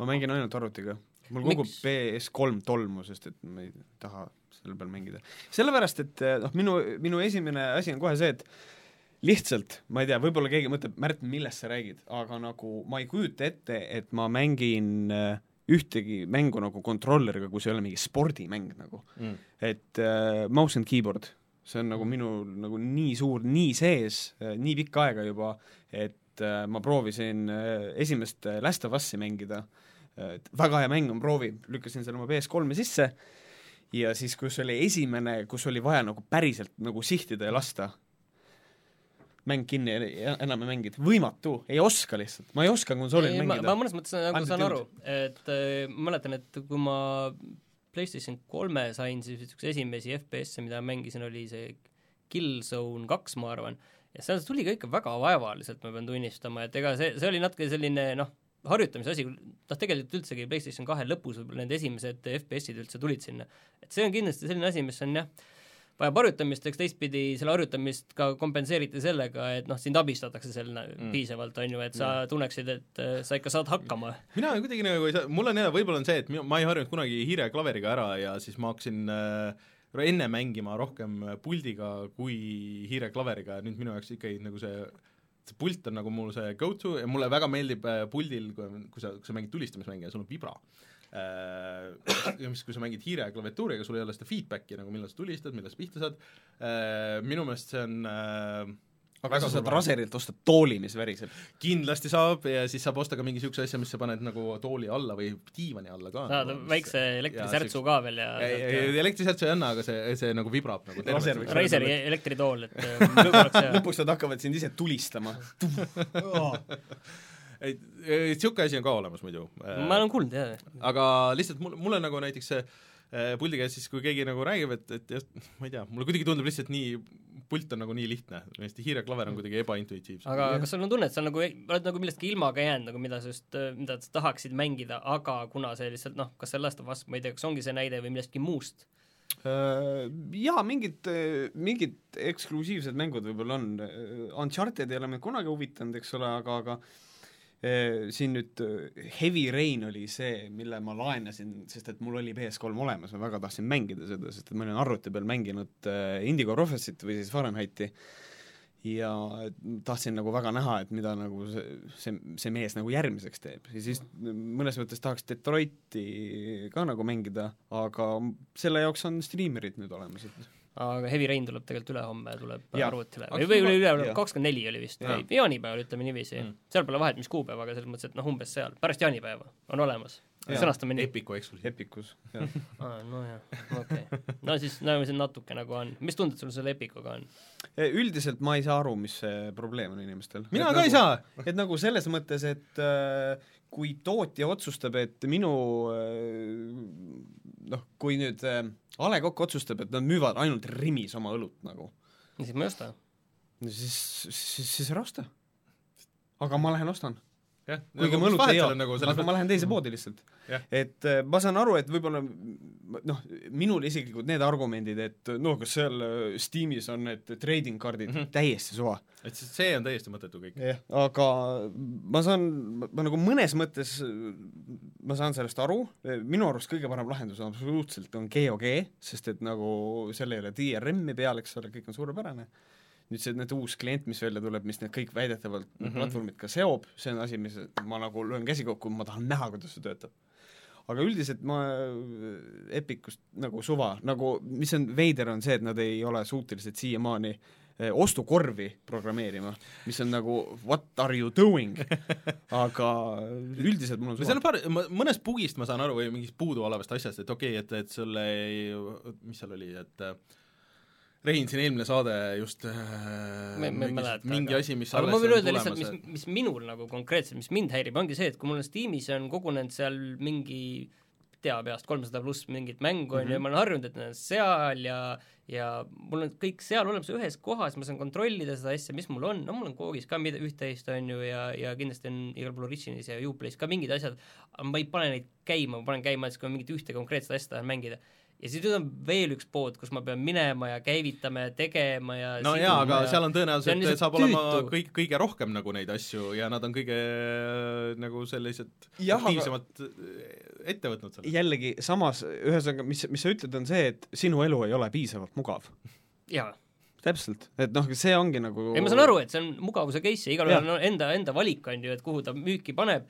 ma mängin ainult arvutiga. mul kogu Miks? PS3 tolmu, sest et ma ei taha selle peal mängida. sellepärast, et noh, minu, minu esimene asi on kohe see, et lihtsalt, ma ei tea, võib-olla keegi mõtleb, Märt, millest sa räägid, aga nagu ma ei kujuta ette, et ma mängin äh, ühtegi mängu nagu kontrolleriga, kus ei ole mingi spordimäng nagu mm. et äh, mouse and keyboard, see on nagu minu nagu nii suur, nii sees äh, nii pikka aega juba, et äh, ma proovisin äh, esimest Last of Us'i mängida. Et väga hea mäng on, proovi, lükkasin selle oma PS3-e sisse. Ja siis, kus oli esimene, kus oli vaja nagu päriselt nagu sihtida ja lasta, mäng kinni ja enam ei mänginud, võimatu, ei oska lihtsalt, ma ei oska konsoolil mängida. ma mõnes mõttes nagu saan aru et äh, mäletan, et kui ma PlayStation kolme sain, siis üks esimesi FPS-e, mida mängisin, oli see Killzone kaks, ma arvan, ja seal tuli ka ikka väga vaevaliselt, ma pean tunnistama, et ega see, see oli natuke selline noh, harjutamise asi, noh tegelikult üldsegi PlayStation kahe lõpus võib-olla need esimesed FPS-id üldse tulid sinna. et see on kindlasti selline asi, mis on jah, vajab harjutamist, eks teistpidi selle harjutamist ka kompenseeriti sellega, et noh, sind abistatakse seal mm. piisavalt, on ju, et sa tunneksid, et äh, sa ikka saad hakkama. mina kuidagi nagu ei saa, mul on jälle, võib-olla on see, et minu, ma ei harjunud kunagi hiireklaveriga ära ja siis ma hakkasin äh, enne mängima rohkem puldiga kui hiireklaveriga ja nüüd minu jaoks ikkagi nagu see see pult on nagu mul see go-to ja mulle väga meeldib äh, puldil, kui, kui sa, kui sa mängid tulistamismänge ja sul on vibra äh, ja mis, kui sa mängid hiire ja klaviatuuriga, sul ei ole seda feedbacki nagu millal sa tulistad, millal sa pihta saad äh,, minu meelest see on äh, aga väga sa saad. Raserilt osta tooli, mis väriseb. kindlasti saab ja siis saab osta ka mingi niisuguse asja, mis sa paned nagu tooli alla või diivani alla ka. saad väikse elektrisärtsu ka veel ja elektrisärtsu ei anna, aga see, see nagu vibrab nagu võiks Razeri elektritool, et äh, lõpuks nad hakkavad sind ise tulistama. ei, niisugune asi on ka olemas muidu. ma olen kuulnud, jah. aga lihtsalt mul, mulle nagu näiteks see äh, puldi käes siis, kui keegi nagu räägib, et, et just, ma ei tea, mulle kuidagi tundub lihtsalt nii, pult on nagu nii lihtne, hästi hiireklaver on kuidagi ebaintuitiivsem. aga kas sul on tunne, et sa nagu, oled nagu millestki ilma ka jäänud, nagu mida sa just, mida sa tahaksid mängida, aga kuna see lihtsalt noh, kas see Last of Us, ma ei tea, kas ongi see näide või millestki muust? Äh, Jaa, mingid, mingid eksklusiivsed mängud võib-olla on, Uncharted ei ole mind kunagi huvitanud, eks ole, aga, aga eh, siin nüüd eh, Heavy Rain oli see, mille ma laenasin, sest et mul oli PS3 olemas, ma väga tahtsin mängida seda, sest et ma olin arvuti peal mänginud eh, Indigo Prophecyt või siis Fahrenheiti. Ja tahtsin nagu väga näha, et mida nagu see, see, see mees nagu järgmiseks teeb. Ja siis mõnes mõttes tahaks Detroiti ka nagu mängida, aga selle jaoks on striimerid nüüd olemas, et aga Heavy Rain tuleb tegelikult ülehomme, tuleb Jaa. arvutile või, või üle, üle, jaa. kakskümmend neli oli vist jaanipäeval, ütleme niiviisi Mm. seal pole vahet, mis kuupäev, aga selles mõttes, et noh, umbes seal, pärast jaanipäeva on olemas. Jaa. sõnastame nii. Epiku eksklusiiv. Epicus, jah aa, nojah, okei okay.. no siis näeme siin natuke nagu on, mis tunded sul selle Epicuga on? Eh, üldiselt ma ei saa aru, mis see probleem on inimestel. mina Et ka nagu, ei saa! et nagu selles mõttes, et äh, kui tootja otsustab, et minu äh, noh, kui nüüd äh, A Le Coq otsustab, et nad müüvad ainult Rimis oma õlut nagu, siis ma ei osta. siis, siis, siis ära osta. aga ma lähen ostan jah, kuigi ma õlut ei joo, nagu aga ma lähen teise poodi lihtsalt. Et äh, ma saan aru, et võib-olla noh, minul isiklikult need argumendid, et no kas seal äh, Steamis on need trading card'id mm. -hmm. täiesti suva et see on täiesti mõttetu kõik. jah, aga ma saan, ma nagu mõnes mõttes, ma saan sellest aru, minu arust kõige parem lahendus on absoluutselt on GOG, sest et nagu seal ei ole DRM-i peal, eks ole, kõik on suurepärane. nüüd see, nüüd uus klient, mis välja tuleb, mis need kõik väidetavalt mm. -hmm. platvormid ka seob, see on asi, mis ma nagu löön käsi kokku, ma tahan näha, kuidas see töötab. Aga üldiselt ma Epicust nagu suva, nagu mis on veider, on see, et nad ei ole suutelised siiamaani eh, ostukorvi programmeerima, mis on nagu what are you doing? Aga üldiselt mul on seal suva. on paar, mõnest bugist ma saan aru või mingist puuduolevast asjast, et okei okay,, et, et ei, mis seal oli, et äh, Rein siin eelmine saade just äh, Ma- ma ei mingi, asi, mis aga ma võin öelda lihtsalt, mis, mis minul nagu konkreetselt, mis mind häirib, ongi see, et kui mul on Steamis on kogunenud seal mingi tea peast kolmsada pluss mingit mängu on ju, ja ma olen harjunud, et need on seal ja ja mul on kõik seal olemas ühes kohas, ma saan kontrollida seda asja, mis mul on, no mul on koogis ka mida üht-teist, on ju, ja, ja kindlasti on igal pool Originalis ja Uplay's ka mingid asjad, aga ma ei pane neid käima, ma panen käima siis, kui ma mingit ühte konkreetset asja tahan mängida ja siis nüüd on veel üks pood, kus ma pean minema ja käivitama ja tegema ja no jaa, aga ja... seal on on tõenäoliselt lihtsalt saab olema tüütu. kõik, kõige rohkem nagu neid asju ja nad on kõige äh, nagu sellised Jah, aga- aktiivsemalt äh, ette võtnud selle. jällegi samas, ühesõnaga, mis, mis sa ütled, on see, et sinu elu ei ole piisavalt mugav. jaa täpselt, et noh, see ongi nagu ei, ma saan aru, et see on mugavuse case ja igalühel on enda, enda valik, on ju, et kuhu ta müüki paneb,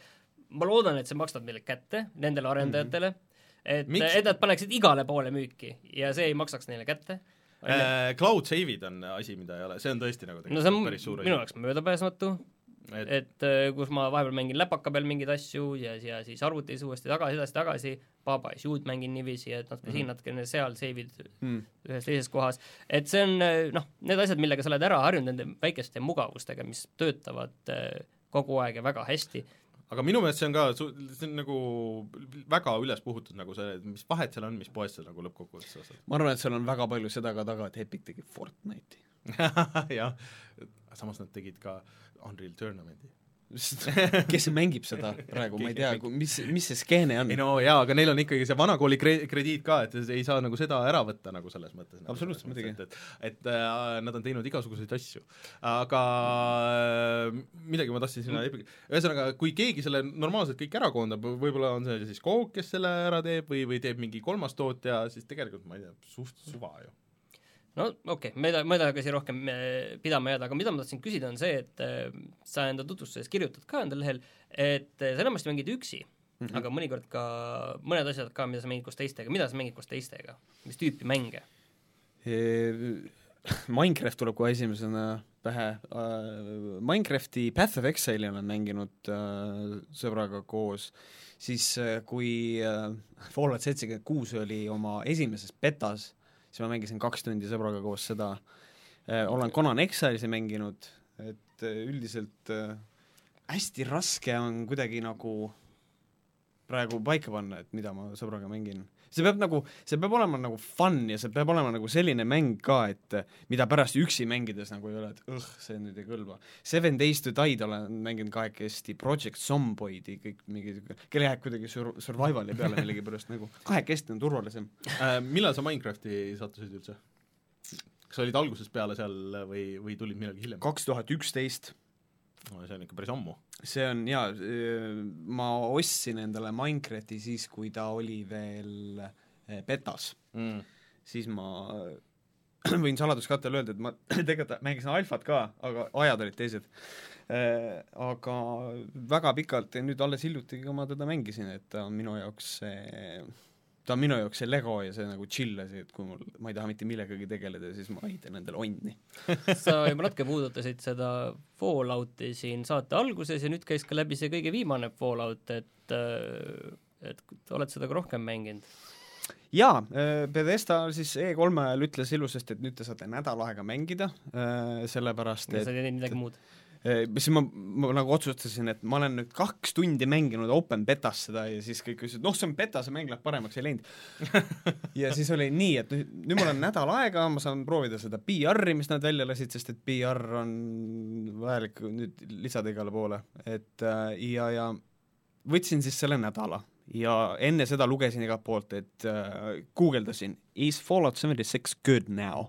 ma loodan, et see maksab meile kätte, nendele arendajatele mm, -hmm. Et et nad paneksid igale poole müüki ja see ei maksaks neile kätte. Äh, Cloud save'id on asi, mida ei ole, see on tõesti nagu no see on päris suur minu jaoks möödapääsmatu, et, et äh, kus ma vahepeal mängin läpaka peal mingeid asju ja, ja siis arvutis uuesti tagasi, edasi-tagasi, Baba is You'd mängin niiviisi, et natuke mm -hmm. siin, natukene seal save'id mm. ühes teises kohas, et see on noh, need asjad, millega sa oled ära harjunud, nende väikeste mugavustega, mis töötavad eh, kogu aeg ja väga hästi, aga minu meelest see on ka see on nagu väga üles puhutud nagu see, mis vahet seal on, mis poest sa nagu lõppkokkuvõttes ostad. ma arvan, et seal on väga palju seda ka taga, et Epic tegi Fortnite'i. jah, samas nad tegid ka Unreal Tournamenti. kes mängib seda praegu, ma ei tea, mis, mis see skeene on ei? no jaa, aga neil on ikkagi see vanakooli kre-, krediit ka, et ei saa nagu seda ära võtta nagu selles mõttes. Absoluutselt, muidugi. et, et, et äh, nad on teinud igasuguseid asju. aga äh, midagi ma tahtsin sinna mm., ühesõnaga, kui keegi selle normaalselt kõik ära koondab, võib-olla on see siis Coke, kes selle ära teeb või, või teeb mingi kolmas tootja, siis tegelikult ma ei tea, suht suva ju. No okei okay,, ma ei taha, ma ei taha ka siin rohkem eh, pidama jääda, aga mida ma tahtsin küsida, on see, et eh, sa enda tutvustuses kirjutad ka enda lehel, et eh, sa enamasti mängid üksi mm, -hmm. aga mõnikord ka mõned asjad ka, mida sa mängid koos teistega, mida sa mängid koos teistega, mis tüüpi mänge? Minecraft tuleb kohe esimesena pähe Minecrafti Path of Exile'i olen mänginud sõbraga koos, siis kui Fallout seitsekümmend kuus oli oma esimeses betas, siis ma mängisin kaks tundi sõbraga koos seda uh,, olen Conan Exiles'i mänginud, et uh, üldiselt uh, hästi raske on kuidagi nagu praegu paika panna, et mida ma sõbraga mängin. See peab nagu, see peab olema nagu fun ja see peab olema nagu selline mäng ka, et eh, mida pärast üksi mängides nagu ei ole, et õh, see nüüd ei kõlba. Seven Days to Die'd olen mänginud kahekesti, Project Zomboidi kõik mingi siuke, kelle jääb kuidagi sur-, survival'i peale millegipärast nagu, kahekesti on turvalisem. Äh, millal sa Minecrafti sattusid üldse? kas olid algusest peale seal või, või tulid millalgi hiljem? kaks tuhat üksteist see on ikka päris ammu. see on jaa, ma ostsin endale Minecrafti siis, kui ta oli veel eh, betas Mm. siis ma võin saladuskattele öelda, et ma tegelikult mängisin alfat ka, aga ajad olid teised. Aga väga pikalt ja nüüd alles hiljuti ka ma teda mängisin, et ta on minu jaoks see ta on minu jaoks see Lego ja see nagu chill asi, et kui mul, ma ei taha mitte millegagi tegeleda, siis ma ehitan endale onni. sa juba natuke puudutasid seda Fallouti siin saate alguses ja nüüd käis ka läbi see kõige viimane Fallout, et äh, et oled seda ka rohkem mänginud? jaa, Bethesda siis E3-e ajal ütles ilusasti, et nüüd te saate nädal aega mängida, sellepärast sa et ei teinud midagi muud? Eh, siis ma, ma nagu otsustasin, et ma olen nüüd kaks tundi mänginud open betas seda ja siis kõik ütlesid, noh, see on beta, see mäng läheb paremaks, ei läinud. ja siis oli nii, et nüüd, nüüd mul on nädal aega, ma saan proovida seda PR-i, mis nad välja lasid, sest et PR on vajalik nüüd lisada igale poole, et äh, ja, ja võtsin siis selle nädala ja enne seda lugesin igalt poolt, et äh, guugeldasin is Fallout seventy six good now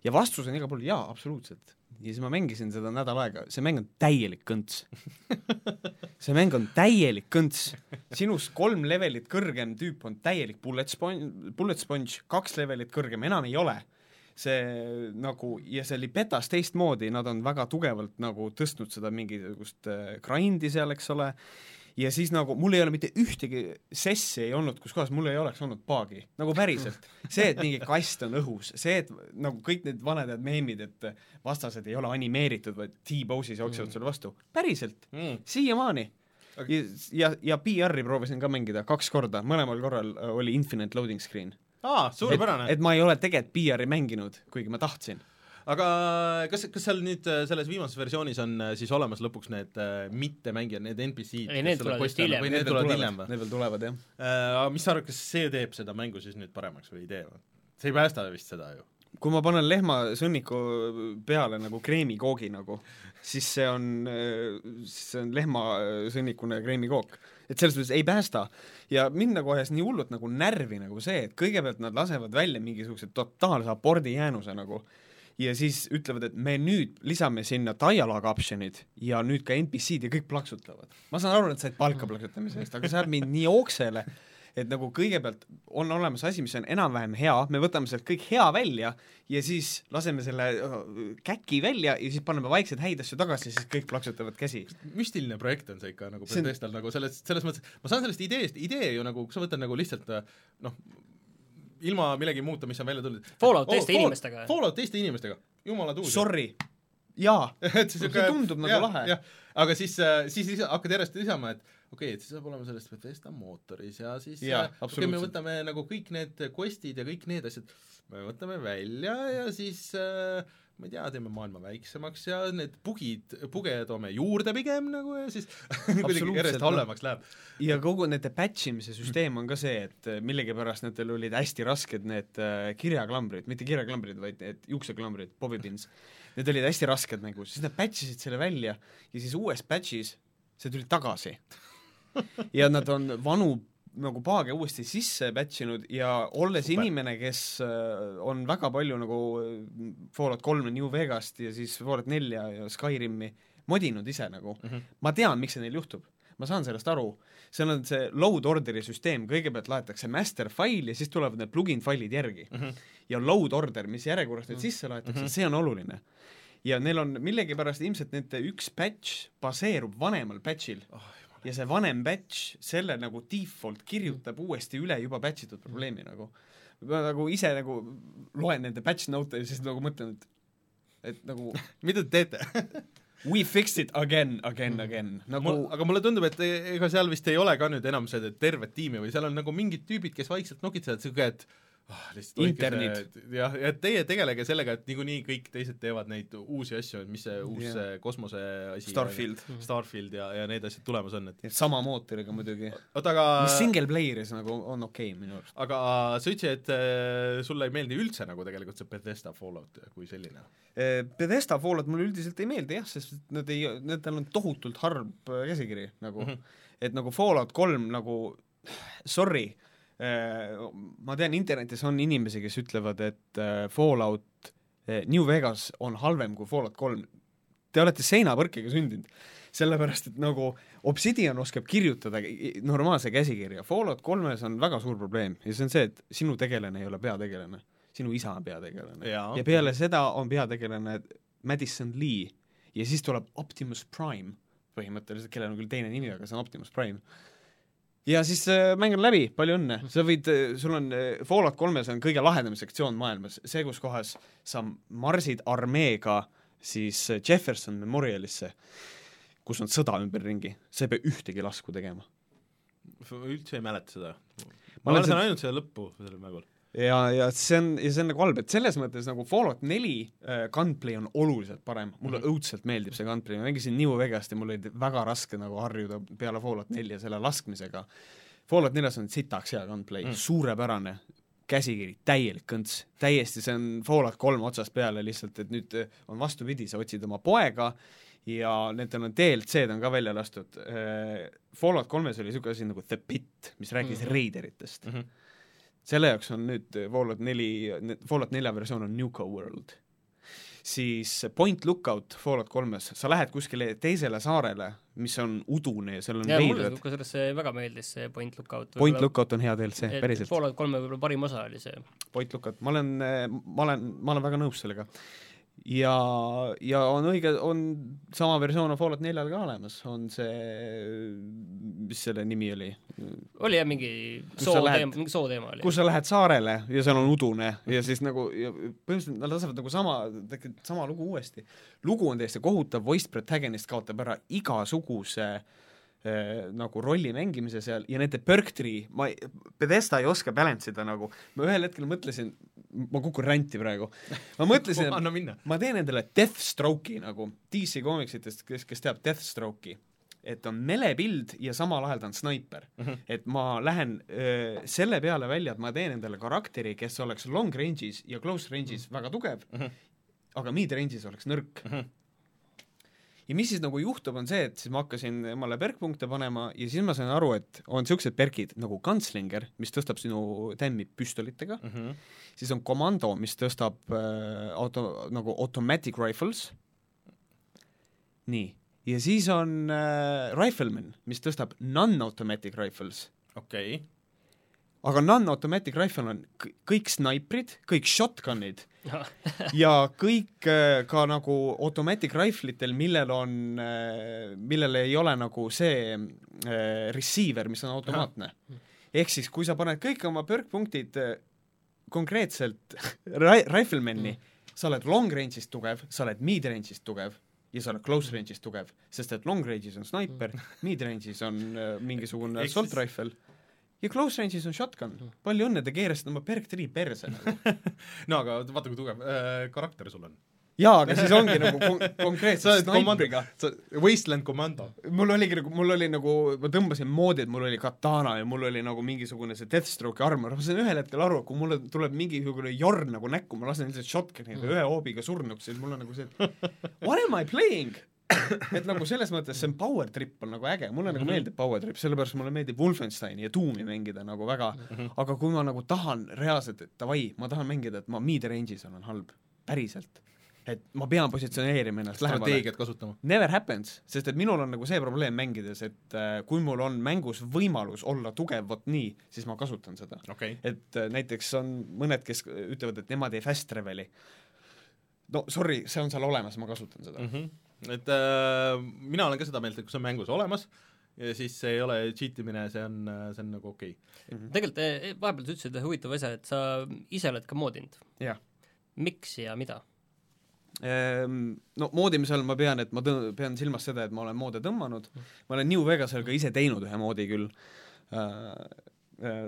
ja vastus on igal pool jaa, absoluutselt. Ja siis ma mängisin seda nädal aega, see mäng on täielik kõnts. see mäng on täielik kõnts. sinust kolm levelit kõrgem tüüp on täielik bullet sponge, bullet sponge, kaks levelit kõrgem enam ei ole see nagu ja see oli betas teistmoodi, nad on väga tugevalt nagu tõstnud seda mingisugust äh, grind'i seal, eks ole, ja siis nagu mul ei ole mitte ühtegi sessi ei olnud, kus kohas mul ei oleks olnud paagi, nagu päriselt. see, et mingi kast on õhus, see, et nagu kõik need vanad meemid, et vastased ei ole animeeritud, vaid T-pose'is jooksevad mm. sulle vastu, päriselt mm., siiamaani ja, ja, ja PR-i proovisin ka mängida kaks korda, mõlemal korral oli infinite loading screen. aa, suurepärane et. et ma ei ole tegelikult PR-i mänginud, kuigi ma tahtsin. aga kas, kas seal nüüd äh, selles viimases versioonis on äh, siis olemas lõpuks need äh, mittemängijad, need NPC-d? Ei, need tulevad vist hiljem. või need tulevad hiljem või? Need veel tulevad, jah. Aga mis sa arvad, kas see teeb seda mängu siis nüüd paremaks või ei tee või? see ei päästa vist seda ju. kui ma panen lehmasõnniku peale nagu kreemikoogi nagu, siis see on, siis see on lehmasõnnikune kreemikook. et selles mõttes ei päästa. ja mind nagu ajas nii hullult nagu närvi nagu see, et kõigepealt nad lasevad välja mingisuguse totaalse abordi jäänuse nagu ja siis ütlevad, et me nüüd lisame sinna dialogue option'id ja nüüd ka NPC-d ja kõik plaksutavad. ma saan aru, et sa said palka plaksutamise eest, aga see ajab mind nii ooksele, et nagu kõigepealt on olemas asi, mis on enam-vähem hea, me võtame sealt kõik hea välja ja siis laseme selle äh, käki välja ja siis paneme vaikselt häid asju tagasi ja siis kõik plaksutavad käsi. müstiline projekt on see ikka nagu See on- Bethesdal nagu selles, selles mõttes, ma saan sellest ideest, idee ju nagu, kui sa võtad nagu lihtsalt äh, noh, ilma millegi muuta, mis on välja tulnud. Fallout teiste inimestega. Fallout teiste inimestega, jumala tuus. Sorry, jaa, see, tundub nagu lahe. jah, aga siis, siis lisa, hakkad järjest lisama, et okei okay,, et see saab olema sellest Bethesda mootoris ja siis Jaa, äh, okei me võtame nagu kõik need quest'id ja kõik need asjad, me võtame välja ja siis äh, ma ei tea, teeme maailma väiksemaks ja need bugid, buge toome juurde pigem nagu ja siis kuidagi järjest noh. halvemaks läheb. ja kogu nende patch imise süsteem on ka see, et äh, millegipärast nendel olid hästi rasked need äh, kirjaklambrid, mitte kirjaklambrid, vaid need juukseklambrid, bobipins. Need olid hästi rasked nagu, siis nad patch isid selle välja ja siis uues patch'is see tuli tagasi. ja nad on vanu nagu paage uuesti sisse patch inud ja olles Super. inimene, kes äh, on väga palju nagu äh, Fallout kolme New Vegast ja siis Fallout nelja ja Skyrimi modinud ise nagu mm, -hmm. ma tean, miks see neil juhtub. ma saan sellest aru, seal on see load order'i süsteem, kõigepealt laetakse master fail ja siis tulevad need plugin failid järgi mm. -hmm. ja load order, mis järjekorras need sisse laetakse mm, -hmm. see on oluline. ja neil on millegipärast ilmselt nende üks patch baseerub vanemal patch'il oh, ja see vanem batch selle nagu default kirjutab uuesti üle juba batch itud probleemi nagu. ma nagu ise nagu loen nende batch note'e ja siis nagu mõtlen, et et nagu mida te teete? we fixed it again, again, again, nagu mul, aga mulle tundub, et e- ega seal vist ei ole ka nüüd enam seda tervet tiimi või seal on nagu mingid tüübid, kes vaikselt nokitsevad, siuke, et ah, Internid. jah, ja teie tegelege sellega, et niikuinii kõik teised teevad neid uusi asju, mis see uus yeah. kosmose asi Starfield, Starfield ja, ja need asjad tulemas on, et sama mootoriga muidugi. oota, aga mis single player'is nagu on okei okay, minu arust. aga sa ütlesid, et äh, sulle ei meeldi üldse nagu tegelikult see Bethesda Fallout kui selline. Bethesda Fallout mulle üldiselt ei meeldi jah, sest et nad ei, nendel on tohutult harv äh, käsikiri nagu mm. -hmm. et nagu Fallout kolm nagu sorry, ma tean, internetis on inimesi, kes ütlevad, et äh, Fallout äh, New Vegas on halvem kui Fallout kolm. Te olete seinapõrkega sündinud, sellepärast et nagu Obsidian oskab kirjutada normaalse käsikirja, Fallout kolmes on väga suur probleem ja see on see, et sinu tegelane ei ole peategelane, sinu isa on peategelane. Ja peale seda on peategelane Madison Lee. Ja siis tuleb Optimus Prime põhimõtteliselt, kellel on küll teine nimi, aga see on Optimus Prime. Ja siis äh, mäng on läbi, palju õnne, sa võid, sul on äh, Fallout kolmes on kõige lahedam sektsioon maailmas, see, kus kohas sa marsid armeega siis äh, Jefferson Memorialisse, kus on sõda ümberringi, sa ei pea ühtegi lasku tegema. üldse ei mäleta seda. Ma mäletan ainult seda lõppu sellel mängul. ja, ja see on, ja see on nagu halb, et selles mõttes nagu Fallout neli äh, gunplay on oluliselt parem, mulle mm -hmm. õudselt meeldib see gunplay, ma mängisin New Vegast ja mul oli väga raske nagu harjuda peale Fallout nelja selle laskmisega. Fallout neljas on sitaks hea gunplay mm., suurepärane, käsikiri, täielik kõnts, täiesti, see on Fallout kolm otsast peale lihtsalt, et nüüd äh, on vastupidi, sa otsid oma poega ja nendel on DLC-d on ka välja lastud. Fallout kolmes oli niisugune asi nagu The Pit, mis rääkis mm -hmm. reideritest mm. -hmm selle jaoks on nüüd Fallout neli, Fallout nelja versioon on Nuka World. siis Point Lookout Fallout kolmes, sa lähed kuskile teisele saarele, mis on udune ja seal on veidrad, kusjuures see väga meeldis, see Point Lookout. Point Lookout on hea DLC, päriselt. Fallout kolme võib-olla parim osa oli see. Point Lookout, ma olen, ma olen, ma olen väga nõus sellega. ja, ja on õige, on sama versioon on Fallout neljal ka olemas, on see, mis selle nimi oli, oli jah mingi Kus sa soo lähed? teema, mingi soo teema oli. kus sa lähed saarele ja seal on udune ja siis nagu ja põhimõtteliselt nad lasevad nagu sama, sama lugu uuesti. lugu on täiesti kohutav, voice protagonist kaotab ära igasuguse äh, nagu rolli mängimise seal ja nende perk tree, ma ei, Bethesda ei oska balance ida nagu, ma ühel hetkel mõtlesin, ma kukun ranti praegu, ma mõtlesin, anna minna. ma teen endale Deathstroke'i nagu DC komiksitest, kes, kes teab Deathstroke'i, et on melepild ja samal ajal ta on snaiper mm. -hmm. et ma lähen öö, selle peale välja, et ma teen endale karakteri, kes oleks long range'is ja close range'is mm -hmm. väga tugev mm, -hmm. aga mid range'is oleks nõrk mm. -hmm ja mis siis nagu juhtub, on see, et siis ma hakkasin emale perkpunkte panema ja siis ma sain aru, et on niisugused perkid nagu Gunslinger, mis tõstab sinu tämmi püstolitega. Mm, -hmm. siis on Commando, mis tõstab äh, auto, nagu automatic rifles, nii, ja siis on äh, Rifleman, mis tõstab non-automatic rifles, okei, aga non-automatic rifle on kõik snaiprid, kõik shotgun'id ja kõik äh, ka nagu automatic rifle'itel, millel on äh,, millel ei ole nagu see äh, receiver, mis on automaatne. ehk siis, kui sa paned kõik oma perk-punktid äh, konkreetselt ri- rifleman'i mm., sa oled long range'is tugev, sa oled mid range'is tugev ja sa oled close range'is tugev, sest et long range'is on sniper, mid range'is on äh, mingisugune assault rifle ja close range'is on shotgun. palju õnne, te keerasite oma perk tree perse nagu. no aga vaata, kui tugev äh, karakter sul on. jaa, aga siis ongi nagu kon-, konkreetselt snaipriga., Wasteland Commando. mul oligi nagu, mul oli nagu, ma tõmbasin moodi, et mul oli katana ja mul oli nagu mingisugune see Deathstroke'i armor, ma sain ühel hetkel aru, et kui mulle tuleb mingisugune jorn nagu näkku, ma lasen lihtsalt shotgun'iga ühe hoobiga surnuks, siis mul on nagu see, et what am I playing? Et nagu selles mõttes see on power trip on nagu äge, mulle nagu meeldib power trip, sellepärast mulle meeldib Wolfensteini ja Doomi mängida nagu väga, aga kui ma nagu tahan reaalselt, et davai, ma tahan mängida, et ma mid-range'is olen halb, päriselt. et ma pean positsioneerima ennast lähemale strateegiat kasutama. Never happens, sest et minul on nagu see probleem mängides, et äh, kui mul on mängus võimalus olla tugev vot nii, siis ma kasutan seda. okay., et äh, näiteks on mõned, kes ütlevad, et nemad ei fast travel'i. no sorry, see on seal olemas, ma kasutan seda mm. -hmm. Et äh, mina olen ka seda meelt, et kui see on mängus olemas, ja siis see ei ole cheat imine, see on, see on nagu okei okay.. tegelikult eh, vahepeal sa ütlesid ühe huvitava asja, et sa ise oled ka moodinud. miks ja mida? Ehm, no moodimise all ma pean, et ma tõ-, pean silmas seda, et ma olen moode tõmmanud, ma olen New Vegasel ka ise teinud ühe moodi küll äh,,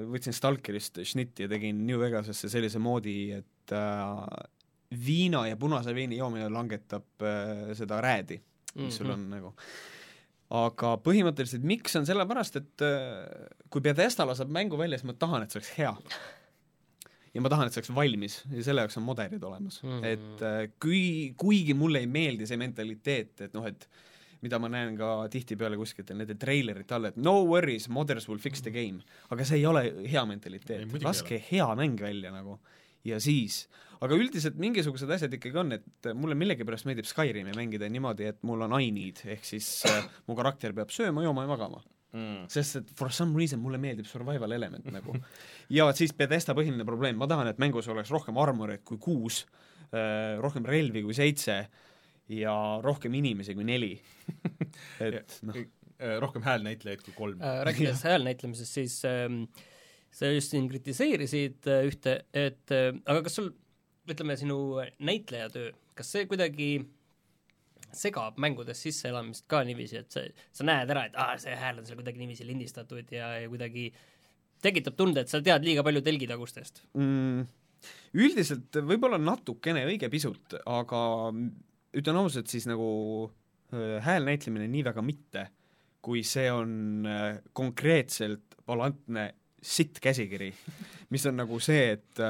võtsin Stalkerist šnitti ja tegin New Vegasesse sellise moodi, et äh, viina ja punase veini joomine langetab äh, seda räädi, mis sul on nagu. aga põhimõtteliselt miks, on sellepärast, et äh, kui Bethesda laseb mängu välja, siis ma tahan, et see oleks hea. ja ma tahan, et see oleks valmis ja selle jaoks on moderid olemas mm, Mhm. -hmm. et äh, kui, kuigi mulle ei meeldi see mentaliteet, et noh, et mida ma näen ka tihtipeale kuskilt nende treilerite all, et no worries, modders will fix the game, aga see ei ole hea mentaliteet laske hea mäng välja nagu ja siis, aga üldiselt mingisugused asjad ikkagi on, et mulle millegipärast meeldib Skyrimi mängida niimoodi, et mul on I need ehk siis äh, mu karakter peab sööma, jooma ja magama Mm. sest et for some reason mulle meeldib survival element nagu. ja siis Bethesda põhiline probleem, ma tahan, et mängus oleks rohkem armoreid kui kuus, rohkem relvi kui seitse ja rohkem inimesi kui neli. et noh, Äh, rohkem häälnäitlejaid kui kolm. Äh, rääkides häälnäitlemisest, siis ähm, sa just siin kritiseerisid äh, ühte, et äh, aga kas sul, ütleme, sinu näitlejatöö, kas see kuidagi segab mängudes sisseelamist ka niiviisi, et sa, sa näed ära, et aa, see hääl on seal kuidagi niiviisi lindistatud ja, ja kuidagi tekitab tunde, et sa tead liiga palju telgitagustest? mm, üldiselt võib-olla natukene, õige pisut, aga ütlen ausalt, siis nagu äh, hääl näitlemine nii väga mitte, kui see on konkreetselt balantne sitt käsikiri, mis on nagu see, et,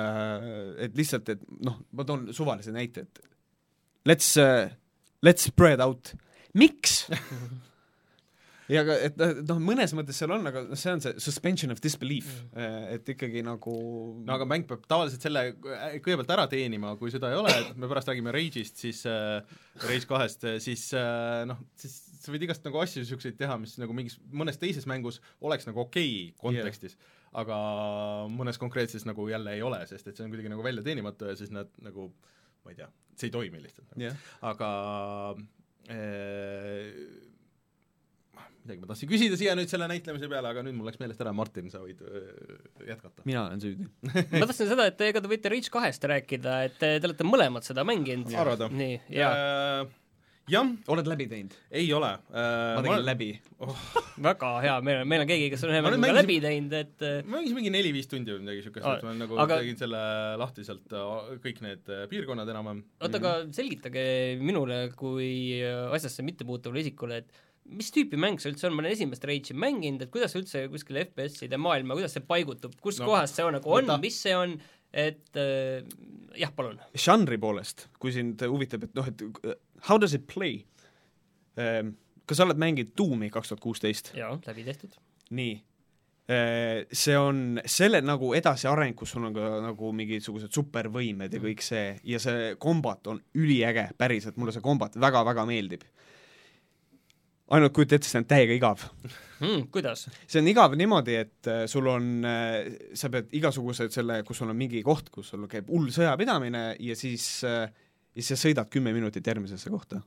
et lihtsalt, et noh, ma toon suvalise näite, et let's uh,, let's spread out, miks? ja aga, et noh- mõnes mõttes seal on, aga noh, see on see suspension of disbelief, et ikkagi nagu no aga mäng peab tavaliselt selle äh, kõigepealt ära teenima, kui seda ei ole, et me pärast räägime Rage'ist, siis äh, Rage kahest, siis äh, noh, siis sa võid igast nagu asju niisuguseid teha, mis nagu mingis mõnes teises mängus oleks nagu okei okay kontekstis yeah., aga mõnes konkreetses nagu jälle ei ole, sest et see on kuidagi nagu välja teenimatu ja siis nad nagu ma ei tea, see ei toimi lihtsalt. jah, aga äh, midagi ma tahtsin küsida siia nüüd selle näitlemise peale, aga nüüd mul läks meelest ära, Martin, sa võid öö, jätkata. mina olen süüdi. ma tahtsin seda, et ega te võite Reach kahest rääkida, et te, te olete mõlemad seda mänginud. nii, jaa, jah, oled läbi teinud? ei ole. ma tegin läbi. väga hea, meil on, meil on keegi, kes on ühe Ma mängu ka mängisin- läbi teinud, et äh, ma mängisin mingi neli-viis tundi või midagi Aa, et ma nagu aga- tegin selle lahti sealt äh, kõik need äh, piirkonnad enam-vähem. oota, aga selgitage minule kui asjasse mittepuutuvale isikule, et mis tüüpi mäng see üldse on, ma olen esimest Rage'i mänginud, et kuidas üldse kuskil FPS-ide maailma, kuidas see paigutub, kus No, kohas see on nagu on mis see on, et äh, jah, palun. žanri poolest, kui sind huvitab, et noh, et how does it play? kas sa oled mänginud Doomi kaks tuhat kuusteist? jaa, läbi tehtud. nii. See on selle nagu edasiareng, kus sul on ka nagu mingisugused supervõimed ja kõik see ja see kombat on üliäge, päriselt, mulle see kombat väga-väga meeldib. ainult kujuta ette, see on täiega igav Mm, kuidas? see on igav niimoodi, et äh, sul on, sa pead igasugused selle, kus sul on mingi koht, kus sul käib hull sõjapidamine ja siis äh, ja siis sa sõidad kümme minutit järgmisesse kohta.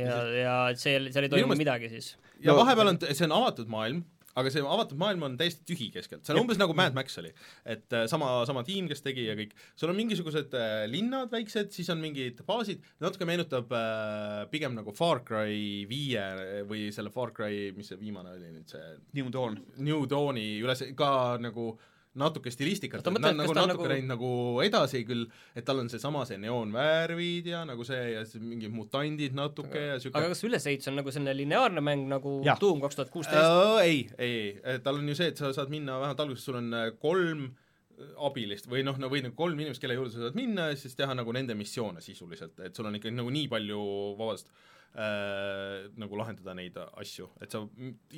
ja, ja seal, seal ei toimu meelest- midagi siis? ja No- vahepeal on, see on avatud maailm, aga see avatud maailm on täiesti tühi keskelt, see on umbes nagu Mad Max oli. et äh, sama, sama tiim, kes tegi ja kõik, sul on mingisugused äh, linnad väiksed, siis on mingid baasid, natuke meenutab äh, pigem nagu Far Cry viie või selle Far Cry, mis see viimane oli nüüd, see New Dawn. New Dawni üles ka nagu natuke stilistikat, et nad nagu natuke nagu- läinud nagu edasi küll, et tal on seesama see neoonvärvid ja nagu see ja siis mingid mutandid natuke ja siuke aga kas ülesehitus on nagu selline lineaarne mäng nagu Jah. Doom kaks tuhat kuusteist? Uh, ei, ei, ei, tal on ju see, et sa saad minna vähemalt alguses, sul on äh, kolm äh, abilist või noh, no või nagu kolm inimest, kelle juurde sa saad minna ja siis teha nagu nende missioone sisuliselt, et sul on ikkagi nagu nii palju vabadust äh, nagu lahendada neid asju, et sa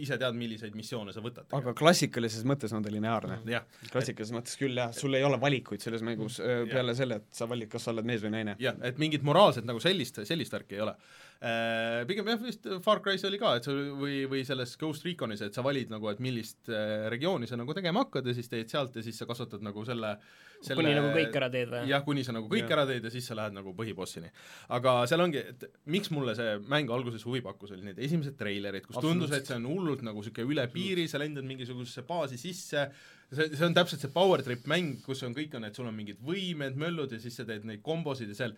ise tead, milliseid missioone sa võtad. aga klassikalises mõttes on ta lineaarne. jah, klassikalises mõttes küll jah, sul ei ole valikuid selles mängus öö, peale selle, et sa valid, kas sa oled mees või naine. jah, et mingit moraalset nagu sellist, sellist värki ei ole äh,. Pigem jah, vist Far Cry's oli ka, et sa või, või selles Ghost Reconis, et sa valid nagu, et millist äh, regiooni sa nagu tegema hakkad ja siis teed sealt ja siis sa kasvatad nagu selle, selle kuni nagu kõik ära teed või? jah, kuni sa nagu kõik Jah. ära teed ja siis sa lähed nagu põhibossini. aga seal ongi, et miks mulle see mäng alguses huvi pakkus, olid need esimesed treilerid, kus tundus, et see on hullult nagu niisugune üle piiri, sa lendad mingisugusesse baasi sisse, see, see on täpselt see power trip mäng, kus on kõik on, et sul on mingid võimed, möllud ja siis sa teed neid kombosid ja seal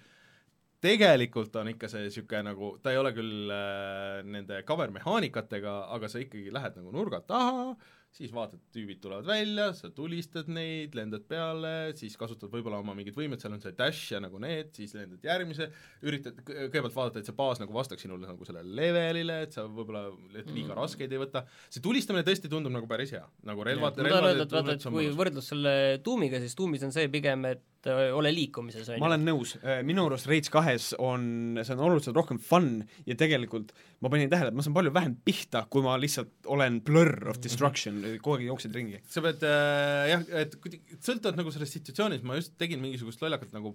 tegelikult on ikka see niisugune nagu, ta ei ole küll äh, nende cover mehaanikatega, aga sa ikkagi lähed nagu nurga taha, siis vaatad, tüübid tulevad välja, sa tulistad neid, lendad peale, siis kasutad võib-olla oma mingid võimed, seal on see dash ja nagu need, siis lendad järgmise, üritad kõ- kõigepealt vaadata, et see baas nagu vastaks sinule nagu sellele levelile, et sa võib-olla liiga Mm. raskeid ei võta, see tulistamine tõesti tundub nagu päris hea, nagu relvad, ma tahan öelda, et vaata, et kui võrdlus selle Doomiga, siis Doomis on see pigem, et äh, ole liikumises, on ma olen nõus, minu arust Rage kahes on, see on oluliselt rohkem fun ja tegelikult ma panin tähele, et ma saan palju vähem pihta, kui ma lihtsalt olen blur of destruction, kogu aeg jooksed ringi. sa pead äh, jah, et kuidagi sõltuvalt nagu sellest situatsioonist, ma just tegin mingisugust lollakat nagu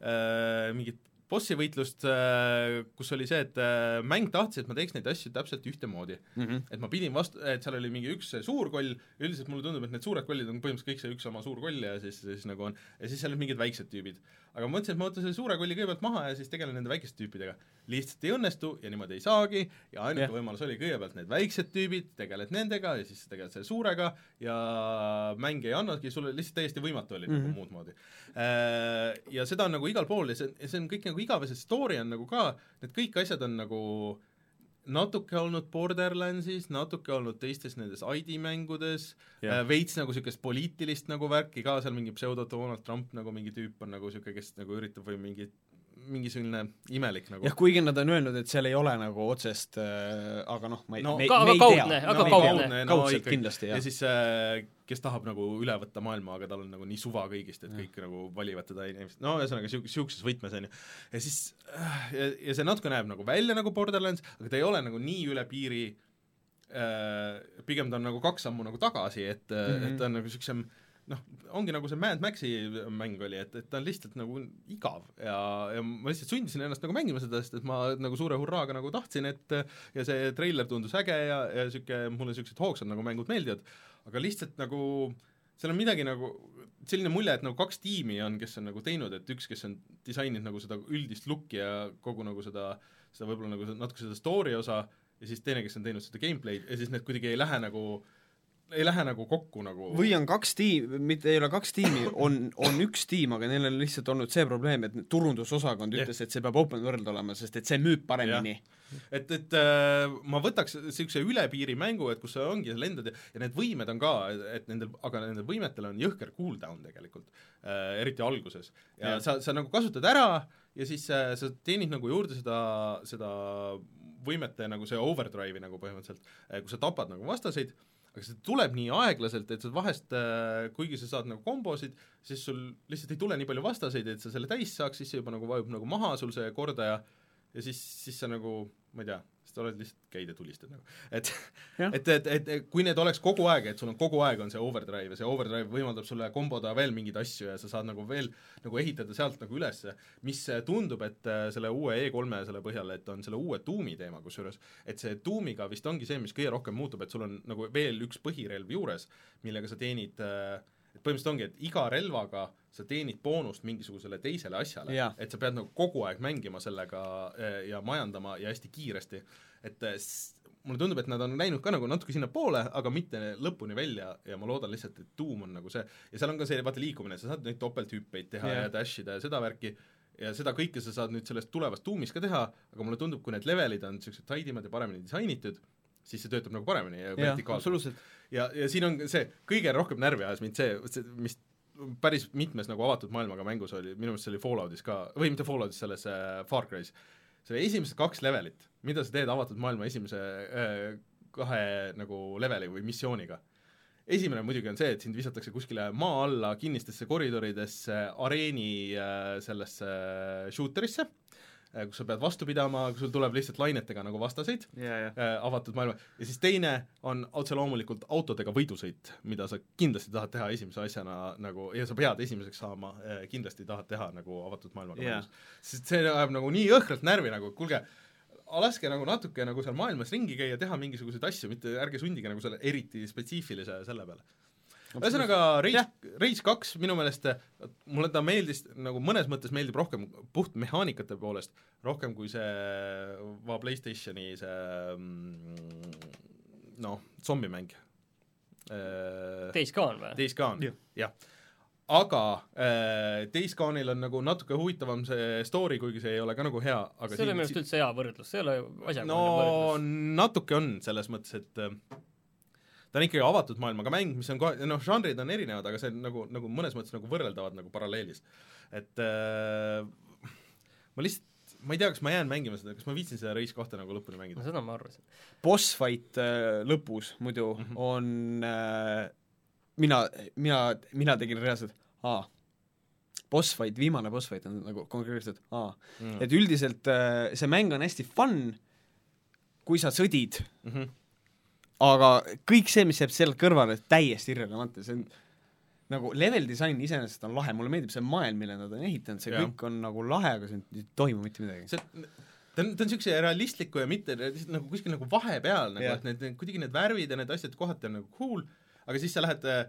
äh, mingit bossi võitlust äh,, kus oli see, et äh, mäng tahtis, et ma teeks neid asju täpselt ühtemoodi. et ma pidin vastu, et seal oli mingi üks suur koll, üldiselt mulle tundub, et need suured kollid on põhimõtteliselt kõik see üks sama suur koll ja siis, siis nagu on, ja siis seal olid mingid väiksed tüübid. Aga ma mõtlesin, et ma võtan selle suure kolli kõigepealt maha ja siis tegelen nende väikeste tüüpidega. lihtsalt ei õnnestu ja niimoodi ei saagi ja ainuke yeah. võimalus oli kõigepealt need väiksed tüübid, tegeled nendega ja siis tegeled selle suurega ja mäng ei annagi sulle, lihtsalt täiesti võimatu oli mm -hmm. Mhm. nagu muud moodi. Ja seda on nagu igal pool ja see, see on kõik nagu igav ja see story on nagu ka, need kõik asjad on nagu natuke olnud Borderlandsis, natuke olnud teistes nendes ID-mängudes yeah., veits nagu niisugust poliitilist nagu värki ka, seal mingi pseudo Donald Trump nagu mingi tüüp on nagu niisugune, kes nagu üritab või mingi mingi selline imelik nagu jah, kuigi nad on öelnud, et seal ei ole nagu otsest äh,, aga noh, ma ei No me, ka- me ei aga tea. kaudne, aga ei kaudne. no kaudselt ikkagi. kindlasti, ja jah. siis äh, kes tahab nagu üle võtta maailma, aga tal on nagu nii suva kõigist, et Jah. kõik nagu valivad teda inimest, no ühesõnaga siuk-, niisuguses võtmes on ju. ja siis äh, ja, ja see natuke näeb nagu välja nagu Borderlands, aga ta ei ole nagu nii üle piiri äh,, pigem ta on nagu kaks sammu nagu tagasi, et mm, Mhm. -hmm. et ta on nagu niisugusem noh, ongi nagu see Mad Maxi mäng oli, et, et ta on lihtsalt nagu igav ja, ja ma lihtsalt sundisin ennast nagu mängima seda, sest et ma nagu suure hurraaga nagu tahtsin, et ja see treiler tundus äge ja, ja niisugune, mulle niisugused hoogsad nagu mängud meeldivad, aga lihtsalt nagu seal on midagi nagu selline mulje, et nagu kaks tiimi on, kes on nagu teinud, et üks, kes on disaininud nagu seda üldist look'i ja kogu nagu seda, seda võib-olla nagu natuke seda story osa ja siis teine, kes on teinud seda gameplay'd ja siis need kuidagi ei lähe nagu ei lähe nagu kokku nagu või on kaks tiimi, mitte ei ole kaks tiimi, on, on üks tiim, aga neil on lihtsalt olnud see probleem, et turundusosakond Jah. ütles, et see peab open world olema, sest et see müüb paremini. et, et äh, ma võtaks niisuguse üle piiri mängu, et kus sa ongi, lendad ja, ja need võimed on ka, et nendel, aga nendel võimetel on jõhker cooldown tegelikult äh,, eriti alguses. ja Jah. sa, sa nagu kasutad ära ja siis äh, sa teenid nagu juurde seda, seda võimete nagu see overdrive'i nagu põhimõtteliselt äh,, kus sa tapad nagu vastaseid, aga see tuleb nii aeglaselt, et sa vahest äh,, kuigi sa saad nagu kombosid, siis sul lihtsalt ei tule nii palju vastaseid, et sa selle täis saaks, siis see juba nagu vajub nagu maha sul see kordaja. Ja siis, siis sa nagu, ma ei tea, sa oled lihtsalt käid ja tulistad nagu. et et, et, et, kui need oleks kogu aeg, et sul on kogu aeg on see overdrive ja see overdrive võimaldab sulle komboda veel mingeid asju ja sa saad nagu veel nagu ehitada sealt nagu ülesse, mis äh, tundub, et äh, selle uue E3-e selle põhjal, et on selle uue tuumi teema kusjuures, et see tuumiga vist ongi see, mis kõige rohkem muutub, et sul on nagu veel üks põhirelv juures, millega sa teenid äh, et põhimõtteliselt ongi, et iga relvaga sa teenid boonust mingisugusele teisele asjale. Et sa pead nagu kogu aeg mängima sellega eh, ja majandama ja hästi kiiresti, et eh, mulle tundub, et nad on läinud ka nagu natuke sinnapoole, aga mitte lõpuni välja ja ma loodan lihtsalt, et tuum on nagu see, ja seal on ka see, vaata liikumine, sa saad neid topelthüppeid teha yeah. ja dash ida ja seda värki, ja seda kõike sa saad nüüd sellest tulevast tuumis ka teha, aga mulle tundub, kui need levelid on niisugused tidimad ja paremini disainitud, siis see töötab nagu paremini ja vertikaalselt. Ja, ja siin on see, kõige rohkem närvi ajas mind see, see, mis päris mitmes nagu avatud maailmaga mängus oli, minu meelest see oli Falloutis ka, või mitte Falloutis, selles äh, Far Cry's, see esimesed kaks levelit, mida sa teed avatud maailma esimese äh, kahe nagu leveli või missiooniga. esimene muidugi on see, et sind visatakse kuskile maa alla kinnistesse koridoridesse areeni äh, sellesse äh, shooterisse. äh,, kus sa pead vastu pidama, sul tuleb lihtsalt lainetega nagu vastaseid ja. äh, avatud maailma ja siis teine on otse loomulikult autodega võidusõit, mida sa kindlasti tahad teha esimese asjana nagu ja sa pead esimeseks saama äh,, kindlasti tahad teha nagu avatud maailmaga Jaa. mängus. sest see ajab nagu nii jõhkralt närvi nagu, kuulge, laske nagu natuke nagu seal maailmas ringi käia, teha mingisuguseid asju, mitte ärge sundige nagu selle eriti spetsiifilise selle peale. Ühesõnaga, Rage, Rage kaks minu meelest, mulle ta meeldis, nagu mõnes mõttes meeldib rohkem puht mehaanikate poolest, rohkem kui see va Playstationi see mm, noh, zombimäng. Days Gone või? Days Gone Jah., jah. aga äh, Days Gone'il on nagu natuke huvitavam see story, kuigi see ei ole ka nagu hea, aga see ei ole minu arust üldse hea võrdlus, see ei ole asjakohane no võrdlus. natuke on selles mõttes, et äh, ta on ikkagi avatud maailmaga mäng, mis on kohe, noh, žanrid on erinevad, aga see on nagu, nagu mõnes mõttes nagu võrreldavad nagu paralleelis. et äh, ma lihtsalt, ma ei tea, kas ma jään mängima seda, kas ma viitsin seda Race kahte nagu lõpuni mängida seda ma arvasin. boss fight äh, lõpus muidu mm. -hmm. on äh, mina, mina, mina tegin reaalselt aa, boss fight, viimane boss fight on nagu konkreetselt aa mm. et üldiselt äh, see mäng on hästi fun, kui sa sõdid, Mm -hmm. Aga kõik see, mis jääb sealt kõrvale, täiesti irrelevantne, see on nagu level disain iseenesest on lahe, mulle meeldib see maailm, mille nad on ehitanud, see Jah. kõik on nagu lahe, aga siin ei toimu mitte midagi. see ta on, ta on niisuguse realistliku ja mitte nagu kuskil nagu vahepeal nagu et need, kuidagi need värvid ja need asjad kohati on nagu cool, aga siis sa lähed äh,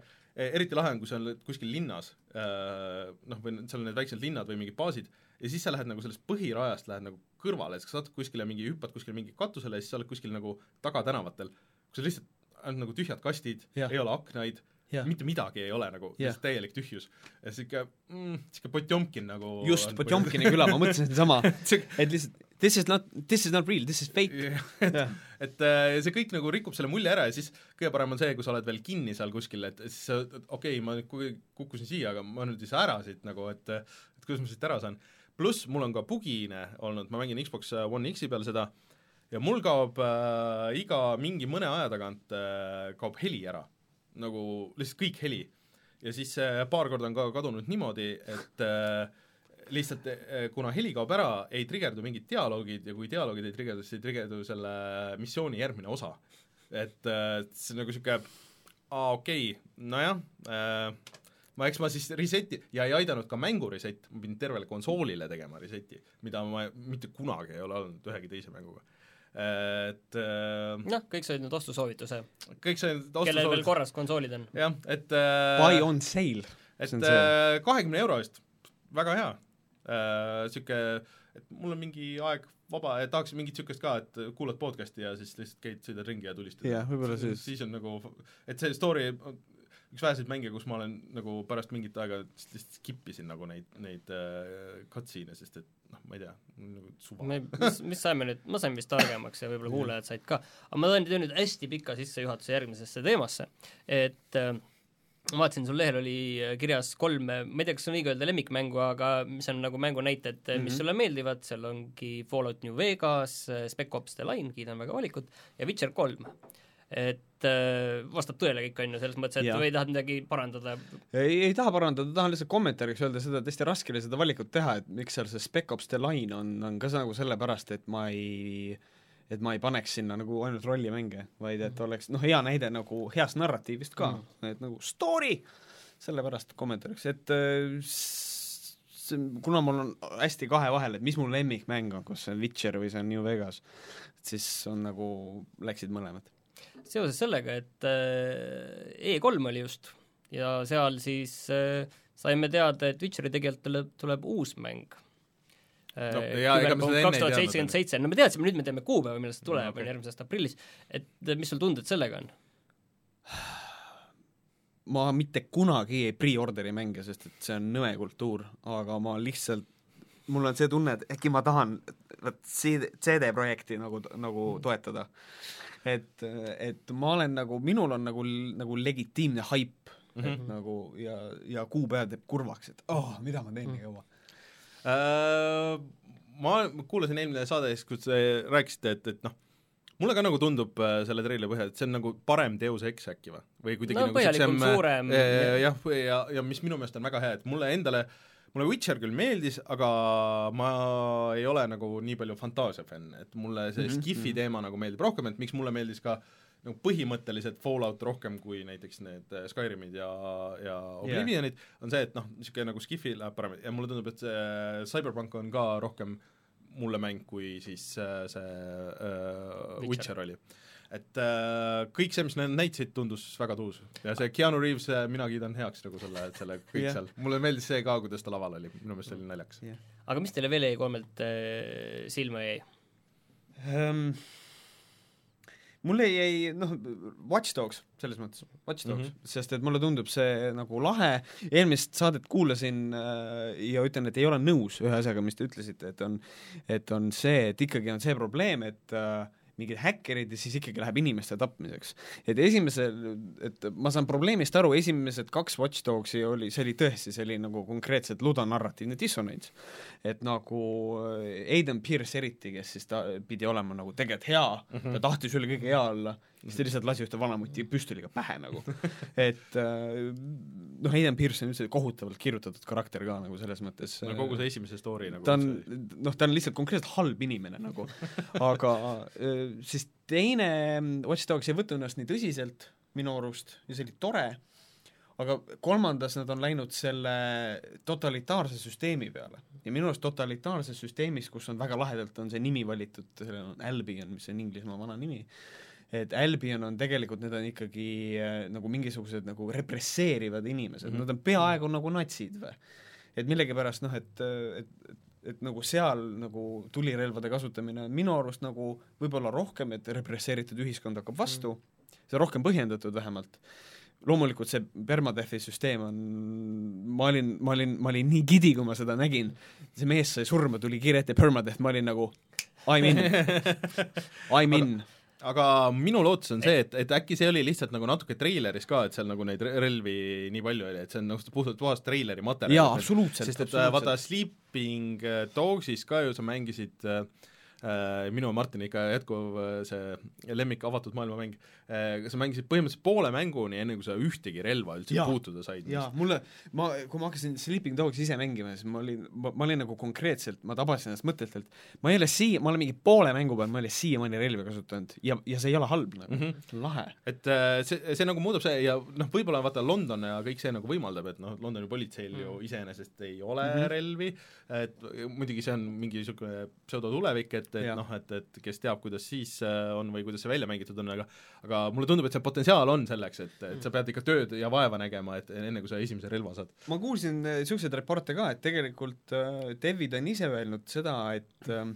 eriti lahe on, kui sa oled kuskil linnas äh, noh, või seal on need väiksed linnad või mingid baasid ja siis sa lähed nagu sellest põhirajast lähed nagu kõrvale, et sa saad kuskile mingi, hüppad kuskile mingi katusele ja siis sa oled kuskil nagu tagatänavatel, kus on lihtsalt ainult nagu tühjad kastid, ei ole aknaid, Jah. mitte midagi ei ole nagu, lihtsalt täielik tühjus. ja sihuke mm,, sihuke Potjomkin nagu just, on Potjomkini küla, ma mõtlesin sedasama, et lihtsalt this is not, this is not real, this is fake. et, Jah. et äh, see kõik nagu rikub selle mulje ära ja siis kõige parem on see, kui sa oled veel kinni seal kuskil, et siis sa, okei okay,, ma nüüd ku- kukkusin siia, aga ma nüüd ei saa ära siit nagu, et et kuidas ma siit ära saan. pluss mul on ka bugine olnud, ma mängin Xbox One X-i peal seda ja mul kaob äh, iga mingi mõne aja tagant äh, kaob heli ära. nagu lihtsalt kõik heli. ja siis äh, paar korda on ka kadunud niimoodi, et äh, lihtsalt eh, kuna heli kaob ära, ei trigerdu mingid dialoogid ja kui dialoogid ei trigerdu, siis ei trigerdu selle missiooni järgmine osa. et äh, see on nagu niisugune aa, okei okay,, nojah äh,, ma, eks ma siis reset'i ja ei aidanud ka mängu reset, ma pidin tervele konsoolile tegema reset'i, mida ma mitte kunagi ei ole olnud ühegi teise mänguga. Et äh, noh, kõik said nüüd ostusoovituse, kõik see kellel veel korras konsoolid on. jah, et äh, Buy on sale. et see- kahekümne euro eest, väga hea niisugune et mul on mingi aeg vaba ja tahaks mingit niisugust ka, et kuulad podcast'i ja siis lihtsalt käid, sõidad ringi ja tulistad. Jah, võib-olla siis- siis on nagu, et see story, üks väheseid mänge, kus ma olen nagu pärast mingit aega lihtsalt skip isin nagu neid, neid äh, cutscene'e, sest et noh, ma ei tea, nagu suva. mis, mis saime nüüd, ma sain vist targemaks ja võib-olla kuulajad said ka, aga ma teen nüüd hästi pika sissejuhatuse järgmisesse teemasse, et äh, ma vaatasin, sul lehel oli äh, kirjas kolm, ma ei tea, kas on õige öelda lemmikmängu, aga mis on nagu mängunäited mm, -hmm. mis sulle meeldivad, seal ongi Fallout New Vegas, Spec Ops The Line, kiidan väga valikut, ja Witcher kolm. Et äh, vastab tõele kõik, on ju, selles mõttes, et Jah. või tahad midagi parandada, ei, ei taha parandada, tahan lihtsalt kommentaariks öelda seda, et hästi raske oli seda valikut teha, et miks seal see Spec Ops The Line on, on ka nagu sellepärast, et ma ei et ma ei paneks sinna nagu ainult rollimänge, vaid et oleks noh, hea näide nagu heast narratiivist ka mm, -hmm. et nagu story, sellepärast kommentaariks, et äh, see, kuna mul on hästi kahe vahel, et mis mu lemmikmäng on, kas see on Witcher või see on New Vegas, siis on nagu, läksid mõlemad. Seoses sellega, et äh, E3 oli just ja seal siis äh, saime teada, et Witcheri tegelikult tuleb, tuleb uus mäng Äh, No ja ega me seda enne ei teadnud, seitsekümmend seitse, no me teadsime, nüüd me teame kuupäeva, millal see tuleb, Mm, on ju, järgmise aasta aprillis, et mis sul tunded sellega on? ma mitte kunagi ei pre-orderi mänge, sest et see on nõme kultuur, aga ma lihtsalt, mul on see tunne, et äkki ma tahan vot CD, CD-projekti nagu, nagu toetada. Et, et ma olen nagu, minul on nagu, nagu legitiimne haip mm, -hmm. et nagu ja, ja kuupäev teeb kurvaks, et oh, mida ma teen nii kaua. Äh, ma kuulasin eelmine saade siis, kus te rääkisite, et, et noh, mulle ka nagu tundub äh, selle treileri põhjal, et see on nagu parem Deus Ex äkki või? või kuidagi No nagu põhjalikum, siuksem, suurem, äh, jah, ja, ja mis minu meelest on väga hea, et mulle endale mulle Witcher küll meeldis, aga ma ei ole nagu nii palju fantaasia fänn, et mulle see mm Mhm, -hmm. Skifi teema nagu meeldib rohkem, et miks mulle meeldis ka nagu põhimõtteliselt Fallout rohkem kui näiteks need äh, Skyrimid ja, ja Oblivionid yeah. on see, et noh, niisugune nagu Skifi läheb paremini ja mulle tundub, et see Cyberpunk on ka rohkem mulle mäng, kui siis äh, see äh, Witcher. Witcher oli. Et äh, kõik see, mis nad näitasid, tundus väga tuus ja see Keanu Reaves, äh, mina kiidan heaks nagu selle, selle kõik yeah. seal, mulle meeldis see ka, kuidas ta laval oli, minu meelest see oli naljakas jah aga mis teile veel E3-lt äh, silma jäi? ähm, mulle jäi noh, Watch Dogs selles mõttes, Watch Dogs mm. -hmm. sest et mulle tundub see nagu lahe, eelmist saadet kuulasin äh, ja ütlen, et ei ole nõus ühe asjaga, mis te ütlesite, et on et on see, et ikkagi on see probleem, et äh, mingid häkkerid ja siis ikkagi läheb inimeste tapmiseks. et esimesel, et ma saan probleemist aru, esimesed kaks Watch Dogsi oli, see oli tõesti, oli nagu konkreetselt ludonarratiivne dissonants. et nagu äh, Aiden Pierce eriti, kes siis ta pidi olema nagu tegelikult hea mm, -hmm. ta tahtis üle kõige hea olla, siis ta lihtsalt lasi ühte vanamuti püstoliga pähe nagu. et äh, noh, Aiden Pierce on üldse kohutavalt kirjutatud karakter ka nagu selles mõttes no kogu see esimese story nagu ta on, noh, ta on lihtsalt konkreetselt halb inimene nagu, aga äh, siis teine Watch Dogs ei võtnud ennast nii tõsiselt minu arust ja see oli tore, aga kolmandas nad on läinud selle totalitaarse süsteemi peale. Ja minu arust totalitaarses süsteemis, kus on väga lahedalt, on see nimi valitud, sellel on Albion, mis on Inglismaa vana nimi, et Albion on tegelikult, need on ikkagi äh, nagu mingisugused nagu represseerivad inimesed mm, -hmm. nad on peaaegu nagu natsid või. et millegipärast noh, et, et, et et nagu seal nagu tulirelvade kasutamine on minu arust nagu võib-olla rohkem, et represseeritud ühiskond hakkab vastu mm., see on rohkem põhjendatud vähemalt, loomulikult see permadeath'i süsteem on, ma olin, ma olin, ma olin nii gidi, kui ma seda nägin, see mees sai surma, tuli ette permadeath, ma olin nagu I m in, I m in. Aga minu lootus on see, et, et äkki see oli lihtsalt nagu natuke treileris ka, et seal nagu neid re- relvi nii palju oli, et see on nagu puhtalt puhas treileri materjal. jaa, absoluutselt, sest et äh, vaata, Sleeping äh, Dogsis ka ju sa mängisid äh, äh, minu ja Martini ikka jätkuv see lemmik avatud maailma mäng äh,, sa mängisid põhimõtteliselt poole mänguni, enne kui sa ühtegi relva üldse Jaa. puutuda said. jaa, mulle, ma, kui ma hakkasin Sleeping Dogs ise mängima, siis ma olin, ma, olin nagu konkreetselt, ma tabasin ennast mõttelt, et ma ei ole siia, ma olen mingi poole mängu peal, ma ei ole siiamaani relvi kasutanud ja, ja see ei ole halb nagu mm, Mhm. -hmm. lahe. et äh, see, see nagu muudab see ja noh, võib-olla vaata London ja kõik see nagu võimaldab, et noh, Londoni politseil Mm. ju iseenesest ei ole mm Mhm. -hmm. relvi, et muidugi see on mingi niisugune pseudotulevik, et et, noh, et, et kes teab, kuidas siis äh, on või kuidas see välja mängitud on, aga aga mulle tundub, et see potentsiaal on selleks, et, et sa pead ikka tööd ja vaeva nägema, et enne kui sa esimese relva saad. ma kuulsin niisuguseid reporte ka, et tegelikult äh, Devid on ise öelnud seda, et äh,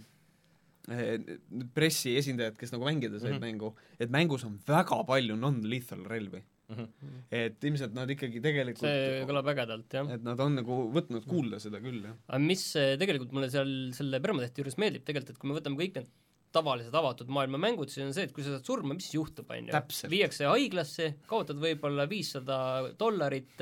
pressi esindajad, kes nagu mängida said mm. -hmm. mängu, et mängus on väga palju non-lethal relvi Mm -hmm. et ilmselt nad ikkagi tegelikult see kõlab ägedalt, jah. et nad on nagu võtnud kuulda seda küll, jah. aga mis eh, tegelikult mulle seal selle permadeath'i juures meeldib tegelikult, et kui me võtame kõik need tavalised avatud maailma mängud, siis on see, et kui sa saad surma, mis siis juhtub, on ju? Viiakse haiglasse, kaotad võib-olla viissada dollarit,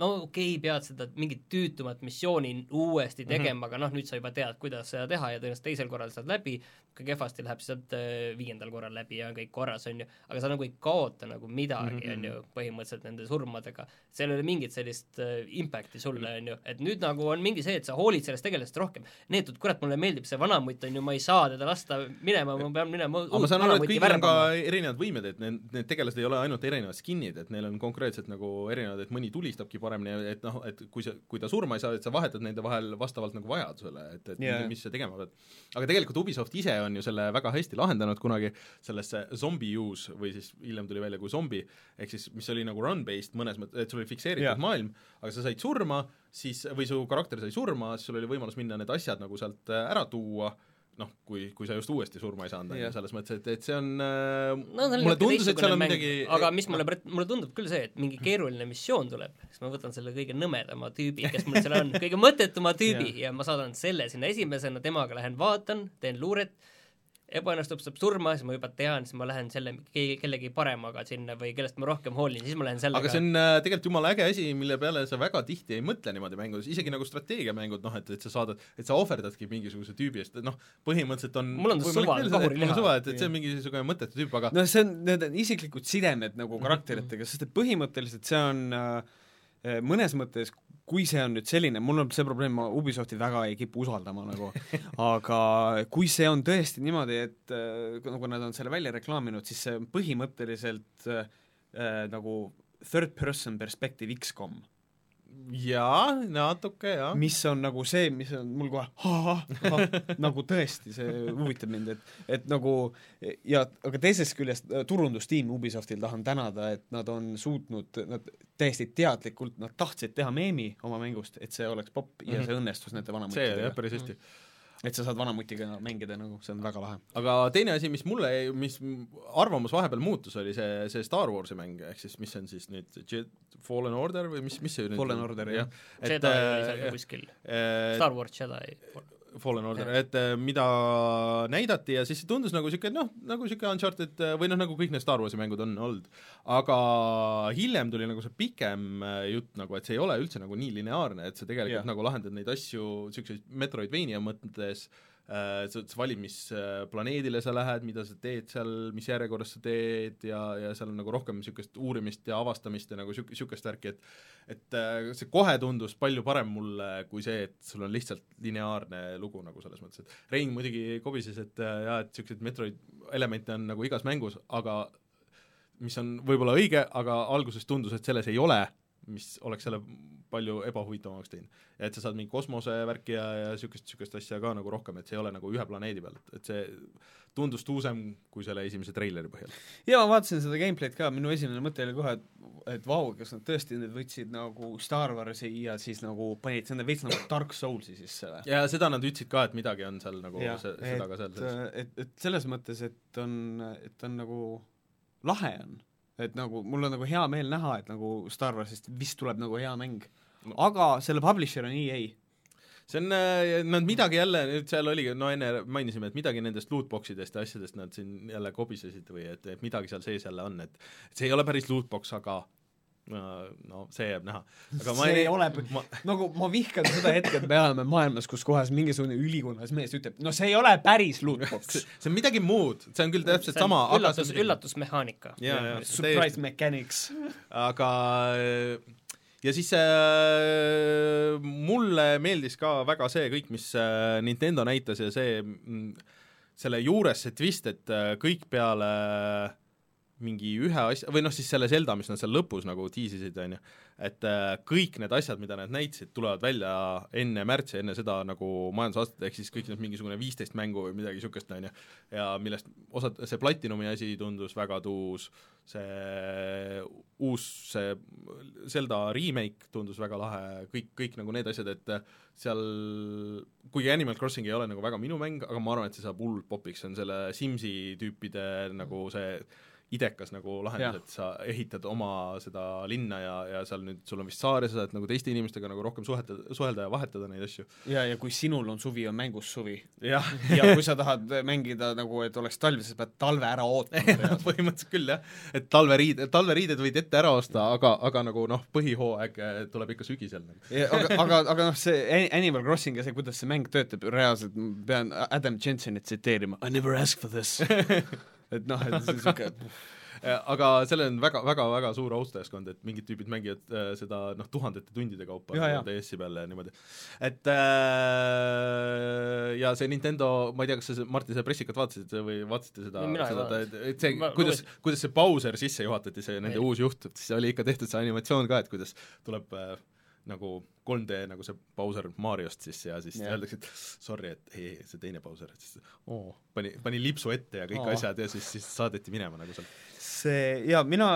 no okei okay,, pead seda mingit tüütumat missiooni uuesti tegema mm, -hmm. aga noh, nüüd sa juba tead, kuidas seda teha ja tõenäoliselt teisel korral saad läbi, kui kehvasti läheb, siis saad eh, viiendal korral läbi ja on kõik korras, on ju, aga sa nagu ei kaota nagu midagi, on ju, põhimõtteliselt nende surmadega. seal ei ole mingit sellist äh, impact'i sulle, on ju, et nüüd nagu on mingi see, et sa hoolid sellest tegelasest rohkem. neetud, kurat, mulle meeldib see vanamutt, on ju, ma ei saa teda lasta minema, ma pean minema aga ma saan aru, et kõigil on ka erinevad võimed, et need, need tegelased ei ole ainult erinevad skin'id, et neil on konkreetselt nagu erinevad, et mõni tulistabki paremini, et noh, et kui sa, kui ta surma ei saa, et sa vahetad nende vahel vastavalt nagu vajadusele, et, et yeah. mis sa tegema pead. aga tegelikult Ubisoft ise on ju selle väga hästi lahendanud kunagi, sellesse zombie use või siis hiljem tuli välja kui zombi, ehk siis mis oli nagu run-based mõnes mõttes, et sul oli fikseeritud yeah. maailm, aga sa said surma, siis, või su karakter sai surma, siis sul oli võimalus minna need asjad nagu sealt äh, ära tuua, noh, kui, kui sa just uuesti surma ei saanud, on ju, selles mõttes, et, et see on äh, no mulle tundus, et seal on mäng, midagi aga mis mulle, mulle tundub küll see, et mingi keeruline missioon tuleb, siis ma võtan selle kõige nõmedama tüübi, kes mul seal on, kõige mõttetuma tüübi ja ma saadan selle sinna esimesena, temaga lähen vaatan, teen luuret, ebaõnnestub, saab surma, siis ma juba tean, siis ma lähen selle kellegi paremaga sinna või kellest ma rohkem hoolin, siis ma lähen sellega aga see on äh, tegelikult jumala äge asi, mille peale sa väga tihti ei mõtle niimoodi mängudes, isegi nagu strateegiamängud, noh et, et sa saadad, et sa ohverdadki mingisuguse tüübi eest, et noh, põhimõtteliselt on Mul on ta suva, kahuriliha. suva, et, et see on mingisugune mõttetu tüüp, aga no see on, need on isiklikud sidemed nagu karakteritega, sest et põhimõtteliselt see on äh, mõnes mõttes, kui see on nüüd selline, mul on see probleem, ma Ubisofti väga ei kipu usaldama nagu, aga kui see on tõesti niimoodi, et äh, nagu nad on selle välja reklaaminud, siis see on põhimõtteliselt äh, äh, nagu third person perspective X-kom jaa, natuke jah. mis on nagu see, mis on mul kohe ha-ha-ha, nagu tõesti, see huvitab mind, et, et nagu ja aga teisest küljest äh, turundustiim Ubisoftil tahan tänada, et nad on suutnud, nad täiesti teadlikult, nad tahtsid teha meemi oma mängust, et see oleks popp ja Mhm. see õnnestus nende see jah, vanamuttidega. päris hästi. Et sa saad vanamutiga mängida nagu, see on väga lahe. aga teine asi, mis mulle, mis arvamus vahepeal muutus, oli see, see Star Warsi mäng, ehk siis mis on siis nüüd Fallen Order või mis, mis see nüüd Fallen Order, jah. Jedi oli seal ka kuskil, äh, Star Wars Jedi. Fallen Order, et äh, mida näidati ja siis see tundus nagu niisugune noh, nagu niisugune Uncharted äh, või noh, nagu kõik need Star Warsi mängud on olnud. aga hiljem tuli nagu see pikem äh, jutt nagu, et see ei ole üldse nagu nii lineaarne, et sa tegelikult yeah. nagu lahendad neid asju niisuguseid Metroidvania mõttes äh, valid, mis äh, sa lähed, mida sa teed seal, mis järjekorras sa teed ja, ja seal on nagu rohkem niisugust uurimist ja avastamist ja nagu niisugust, värki, et et äh, see kohe tundus palju parem mulle kui see, et sul on lihtsalt lineaarne lugu nagu selles mõttes, et Rein muidugi kobises, et äh, jaa, et niisuguseid Metroid elemente on nagu igas mängus, aga mis on võib-olla õige, aga alguses tundus, et selles ei ole, mis oleks selle palju ebahuvitavamaks teinud. ja et sa saad mingi kosmosevärki ja, ja niisugust, niisugust asja ka nagu rohkem, et see ei ole nagu ühe planeedi peal, et, et see tundus tuusem kui selle esimese treileri põhjal. ja ma vaatasin seda gameplay'd ka, minu esimene mõte oli kohe, et et vau, kas nad tõesti nüüd võtsid nagu Star Warsi ja siis nagu panid sinna veits nagu Dark Soulsi sisse või? ja seda nad ütlesid ka, et midagi on seal nagu Jah, see, seda ka seal et, sees. et, et selles mõttes, et on, et on nagu lahe on. et nagu mul on nagu hea meel näha, et nagu Star Warsist vist tuleb nagu hea mäng. Aga selle publisher on EA. see on, nad midagi jälle, nüüd seal oligi, no enne mainisime, et midagi nendest lootbox idest ja asjadest nad siin jälle kobisesid või et, et midagi seal sees jälle on, et see ei ole päris lootbox, aga no see jääb näha. aga ma see ei, ei ole ma, nagu ma vihkan seda hetke, et me elame maailmas, kus kohas mingisugune ülikonnas mees ütleb, no see ei ole päris lootbox. see on midagi muud, see on küll täpselt sama, aga üllatus, on üllatusmehaanika. Surprise mechanics. aga ja siis äh, mulle meeldis ka väga see kõik, mis äh, Nintendo näitas ja see mm, selle juures see twist, et äh, kõik peale mingi ühe asja, või noh, siis selle Zelda, mis nad seal lõpus nagu tiisisid, on ju, et äh, kõik need asjad, mida nad näitasid, tulevad välja enne märtsi, enne seda nagu majandusaastat, ehk siis kõik need mingisugune viisteist mängu või midagi niisugust, on ju, ja millest osad, see Platinumi asi tundus väga tuus, see uus, see Zelda remake tundus väga lahe, kõik, kõik nagu need asjad, et seal, kuigi Animal Crossing ei ole nagu väga minu mäng, aga ma arvan, et see saab hullult popiks, see on selle Simsi tüüpide nagu see idekas nagu lahendus, et sa ehitad oma seda linna ja, ja seal nüüd sul on vist saar ja sa saad nagu teiste inimestega nagu rohkem suhetada, suhelda ja vahetada neid asju. ja, ja kui sinul on suvi, on mängus suvi. ja kui sa tahad mängida nagu, et oleks talv, siis pead talve ära ootama põhimõtteliselt küll, jah. et talveriid, talveriided võid ette ära osta, aga, aga nagu noh, põhihooaeg eh, tuleb ikka sügisel. aga, aga, aga noh, see Animal Crossing ja see, kuidas see mäng töötab, reaalselt pean Adam Jensenit tsiteerima, I never asked for this et noh, et see niisugune aga sellel on väga, väga, väga suur austajaskond, et mingid tüübid mängivad äh, seda noh, tuhandete tundide kaupa DS-i peal ja niimoodi. et äh, ja see Nintendo, ma ei tea, kas sa, Martin, seda pressikat vaatasid või vaatasite seda, seda, et see, kuidas, kuidas see Bowser sisse juhatati, see nende ei. uus juht, siis oli ikka tehtud see animatsioon ka, et kuidas tuleb äh, nagu 3D nagu see Bowser Mariost siis ja siis yeah. öeldakse, et sorry, et ei, ei, see teine Bowser, et siis oo, pani, pani lipsu ette ja kõik oo. asjad ja siis, siis saadeti minema nagu sealt. see, jaa, mina,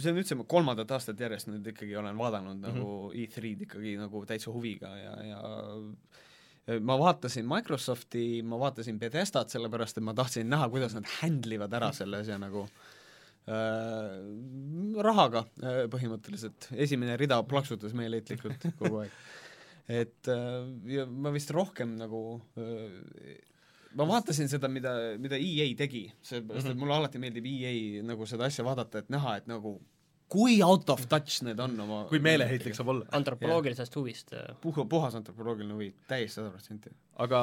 see on üldse kolmandat aastat järjest nüüd ikkagi olen vaadanud mm -hmm. nagu E3-d ikkagi nagu täitsa huviga ja, ja ma vaatasin Microsofti, ma vaatasin Bethesdat, sellepärast et ma tahtsin näha, kuidas nad handle ivad ära selle asja nagu äh, Äh, rahaga äh, põhimõtteliselt, esimene rida plaksutas meeleheitlikult kogu aeg. et äh, ja ma vist rohkem nagu ma vaatasin seda, mida, mida EA tegi, seepärast et mhm. mulle alati meeldib EA nagu seda asja vaadata, et näha, et nagu kui out of touch need on oma kui meeleheitlik saab olla. antropoloogilisest huvist. puha, puhas antropoloogiline huvi, täiesti sada protsenti. aga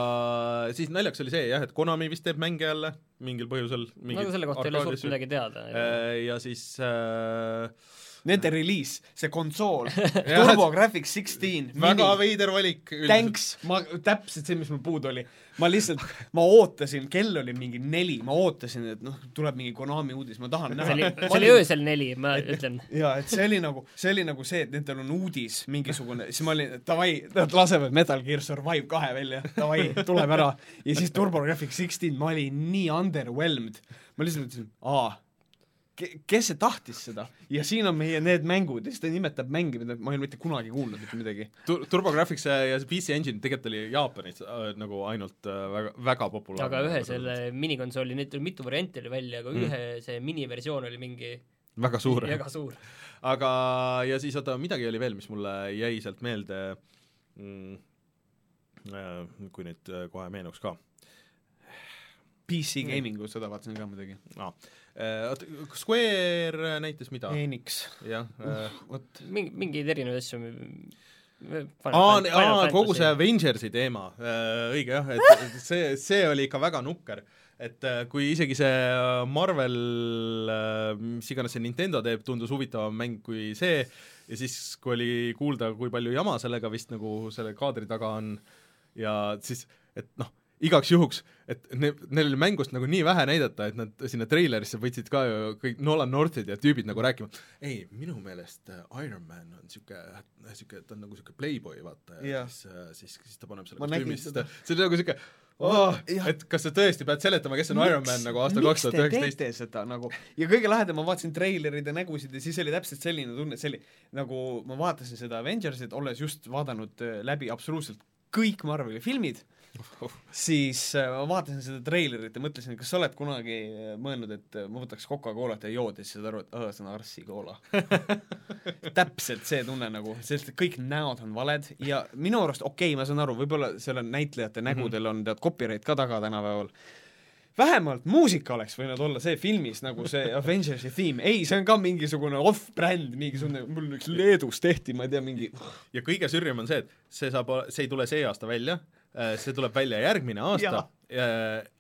siis naljakas oli see jah, et Konami vist teeb mänge jälle mingil põhjusel. no aga selle kohta ei ole suurt midagi teada. Äh, ja siis äh, Nende reliis, see konsool TurboGrafx sixteen. väga veider valik. Thanks, ma, täpselt see, mis mul puudu oli. ma lihtsalt, ma ootasin, kell oli mingi neli, ma ootasin, et noh, tuleb mingi Konami uudis, ma tahan näha. see oli, öösel neli, ma et, ütlen. jaa, et see oli nagu, see oli nagu see, et nendel on uudis mingisugune, siis ma olin, davai, nad lasevad Metal Gear Survive kahe välja, davai, tuleb ära. ja siis TurboGrafx sixteen, ma olin nii underwhelmed. ma lihtsalt mõtlesin, aa kes see tahtis seda ja siin on meie need mängud ja siis ta nimetab mänge, mida ma ei ole mitte kunagi kuulnud mitte midagi Tur. TurboGrafx ja see PC Engine tegelikult oli Jaapanis äh, nagu ainult äh, väga, väga populaarne. aga ühe selle minikonsooli, neid tuli mitu varianti oli välja, aga mm. ühe see miniversioon oli mingi väga suur. väga suur. aga, ja siis oota, midagi oli veel, mis mulle jäi sealt meelde mm,, äh, kui nüüd äh, kohe meenuks ka PC gaming'u, seda vaatasin ka muidugi no.. Oota, Square näitas mida? Enix. jah uh,. vot. mingi, mingeid erinevaid asju aa, aa, kogu see Avengersi teema, õige jah, et see, see oli ikka väga nukker. et kui isegi see Marvel, mis iganes see Nintendo teeb, tundus huvitavam mäng kui see, ja siis, kui oli kuulda, kui palju jama sellega vist nagu selle kaadri taga on, ja siis, et noh, igaks juhuks, et ne-, neil oli mängust nagu nii vähe näidata, et nad sinna treilerisse võtsid ka ju kõik Nolan Northid ja tüübid nagu rääkima, ei, minu meelest äh, Iron Man on niisugune, niisugune, ta on nagu niisugune playboy, vaata, ja siis, äh, siis, siis ta paneb selle kostüümi, siis ta, see oli nagu niisugune oh, et kas sa tõesti pead seletama, kes on miks, Iron Man nagu aastal kaks tuhat üheksateist? seda nagu, ja kõige lahedam, ma vaatasin treilereid ja nägusid ja siis oli täpselt selline tunne, see oli nagu ma vaatasin seda Avengersit, olles just vaadanud äh, läbi absoluutselt kõik Marveli filmid siis äh, ma vaatasin seda treilerit ja mõtlesin, kas sa oled kunagi äh, mõelnud, et äh, ma võtaks Coca-Colat ja jood ja siis saad aru, et aa, see on Arssi koola täpselt see tunne nagu, sest kõik näod on valed ja minu arust okei okay,, ma saan aru, võib-olla seal on näitlejate mhm. nägudel mm -hmm. on tead copyright ka taga tänapäeval, vähemalt muusika oleks võinud olla see filmis nagu see Avengersi theme, ei, see on ka mingisugune off-brand, mingisugune, mul üks Leedus tehti, ma ei tea, mingi ja kõige sürjem on see, et see saab, see ei tule see aasta välja, see tuleb välja järgmine aasta. Ja, ja,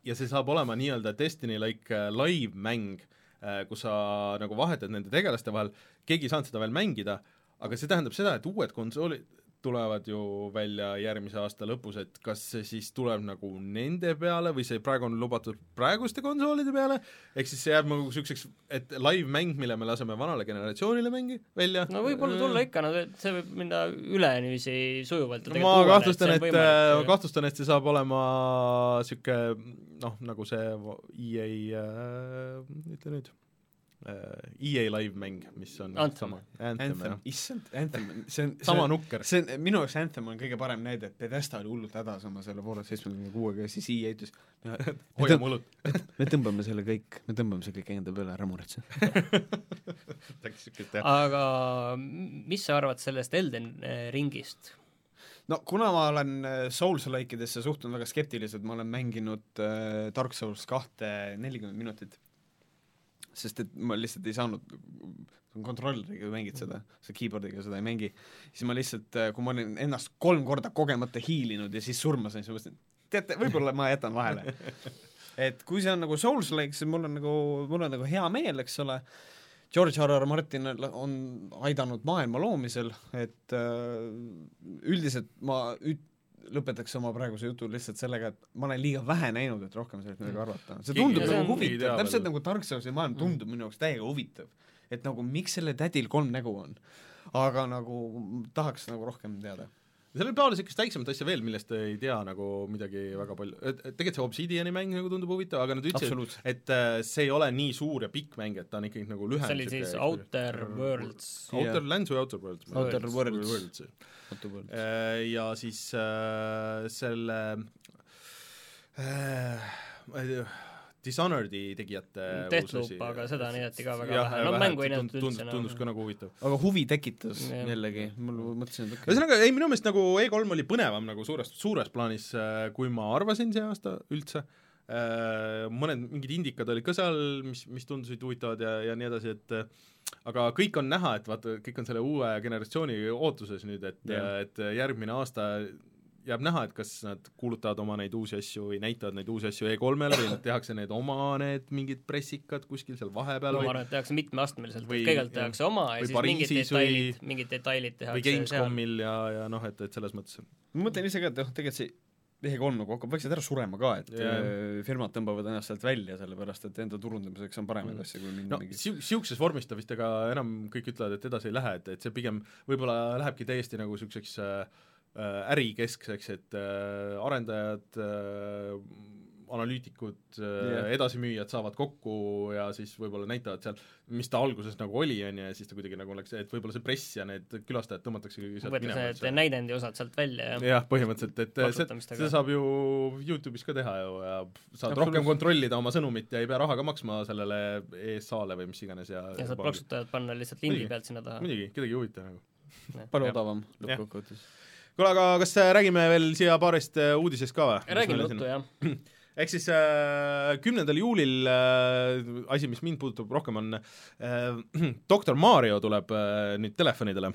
ja see saab olema nii-öelda Destiny-like äh, live-mäng, äh, kus sa nagu vahetad nende tegelaste vahel, keegi ei saanud seda veel mängida, aga see tähendab seda, et uued konsoolid tulevad ju välja järgmise aasta lõpus, et kas see siis tuleb nagu nende peale või see praegu on lubatud praeguste konsoolide peale, ehk siis see jääb nagu niisuguseks, et live-mäng, mille me laseme vanale generatsioonile mängi välja. no võib-olla tulla ikka, no see võib minna üle niiviisi sujuvalt. ma kahtlustan, et, ma kahtlustan, et see saab olema niisugune noh, nagu see EA äh,, ütle nüüd äh, EA live mäng, mis on Anthem. sama, Anthem, Anthem, issand, Anthem, see on sama see, nukker. see on, minu jaoks Anthem on kõige parem näide, et Bethesda oli hullult hädas oma selle Fallout seitsmekümne kuuega ja siis EA ütles hoia mullut. me tõmbame selle kõik, me tõmbame selle kõik enda peale, ära muretse. aga mis sa arvad sellest Elden eh, ringist? no kuna ma olen äh, Souls-like idesse suhtunud väga skeptiliselt, ma olen mänginud äh, Dark Souls kahte nelikümmend minutit, sest et ma lihtsalt ei saanud, kontrolleriga mängid seda, sa keyboard'iga seda ei mängi, siis ma lihtsalt, kui ma olin ennast kolm korda kogemata hiilinud ja siis surma sain, siis ma mõtlesin, teate, võib-olla ma jätan vahele. et kui see on nagu Souls-like, siis mul on nagu, mul on nagu hea meel, eks ole, George R. R. Martin on aidanud maailma loomisel, et äh, üldiselt ma üt-, lõpetaks oma praeguse jutu lihtsalt sellega, et ma olen liiga vähe näinud, et rohkem sellest midagi arvata. see Keegi- tundub see nagu on- huvitav, ei tea täpselt nagu Dark Soulsi maailm tundub minu jaoks täiega huvitav. et nagu miks sellel tädil kolm nägu on. aga nagu tahaks nagu rohkem teada. seal võib olla niisugust väiksemat asja veel, millest ei tea nagu midagi väga palju, tegelikult see Obsidiani mäng nagu tundub huvitav, aga nad ütlesid, et äh, see ei ole nii suur ja pikk mäng, et ta on ikkagi nagu lühem see oli siis Outer Worlds Outer Lands või Outer Worlds? Outer Worlds. Worlds. Äh, ja siis äh, selle äh, ma ei tea, Dishonored'i tegijate Deathloop, aga seda näidati ka väga vähe. No mängu ei näidatud üldse enam. tundus ka nagu huvitav. aga huvi tekitas Jah. jällegi, mul mõtlesin, et okei ühesõnaga, ei minu meelest nagu E3 oli põnevam nagu suures, suures plaanis, kui ma arvasin see aasta üldse, mõned mingid indikad olid ka seal, mis, mis tundusid huvitavad ja, ja nii edasi, et aga kõik on näha, et vaata, kõik on selle uue generatsiooni ootuses nüüd, et Jah. et järgmine aasta jääb näha, et kas nad kuulutavad oma neid uusi asju või näitavad neid uusi asju E3-le või nad tehakse need oma need mingid pressikad kuskil seal vahepeal no ma või arvan, et tehakse mitmeastmeliselt, Või- et kõigepealt tehakse oma ja Või siis mingid Pariisis või- detailid, mingid detailid või tehakse seal. Gamescomil ja, ja noh, et, et selles mõttes ma mõtlen ise ka, et noh, tegelikult see E3 nagu hakkab vaikselt ära surema ka, et yeah. firmad tõmbavad ennast sealt välja, sellepärast et enda turundamiseks on paremaid Mm. asju kui mingi no siu-, niisuguses vormis ta vist ega enam kõik ütlevad, et edasi ei lähe, et, et see pigem võib-olla lähebki täiesti nagu niisuguseks äh, äh, ärikeskseks, et äh, arendajad äh,, analüütikud äh, yeah. edasimüüjad saavad kokku ja siis võib-olla näitavad seal, mis ta alguses nagu oli, on ju, ja siis ta kuidagi nagu läks, et võib-olla see press ja need külastajad tõmmatakse sealt võetakse need minema. näidendi osad sealt välja ja jah, põhimõtteliselt, et äh, see, seda saab ju Youtube'is ka teha ju ja saad Absoluutselt. rohkem kontrollida oma sõnumit ja ei pea raha ka maksma sellele ESA-le või mis iganes ja ja saad plaksutajad panna lihtsalt lindi Muidugi. pealt sinna taha. muidugi, kedagi ei huvita nagu. palju jah. odavam lõppkokkuvõttes. kuule, aga kas äh, räägime veel siia paarist äh, uudisest ka või? räägime juttu, jah. ehk siis kümnendal äh, juulil äh, asi, mis mind puudutab rohkem, on äh, Doktor Mario tuleb äh, nüüd telefonidele.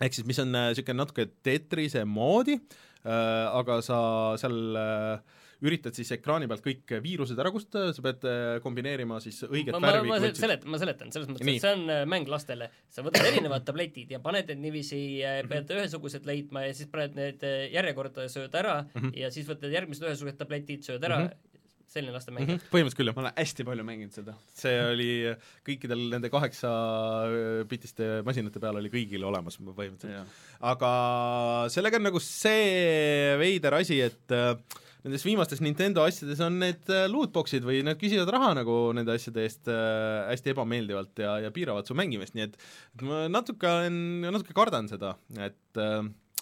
ehk siis mis on niisugune äh, natuke Tetrise moodi äh,, aga sa seal äh, üritad siis ekraani pealt kõik viirused ära kustutada, sa pead äh, kombineerima siis õiget ma, ma, värvi ma kui otsid. selet-, ma seletan, selles mõttes, et see on äh, mäng lastele. sa võtad erinevad tabletid ja paned need niiviisi, Mhm. pead ühesugused leidma ja siis paned need äh, järjekorda, sööd ära Mhm. ja siis võtad järgmised ühesugused tabletid, sööd ära Mhm. selline lastemäng mm. -hmm, põhimõtteliselt küll, jah ma olen hästi palju mänginud seda. see oli kõikidel nende kaheksa äh, bitiste masinate peal oli kõigil olemas põhimõtteliselt. aga sellega on nagu see veider asi, et äh, nendes viimastes Nintendo asjades on need äh, lootbox'id või nad küsivad raha nagu nende asjade eest äh, hästi ebameeldivalt ja, ja piiravad su mängimist, nii et et ma natuke olen, natuke kardan seda, et äh,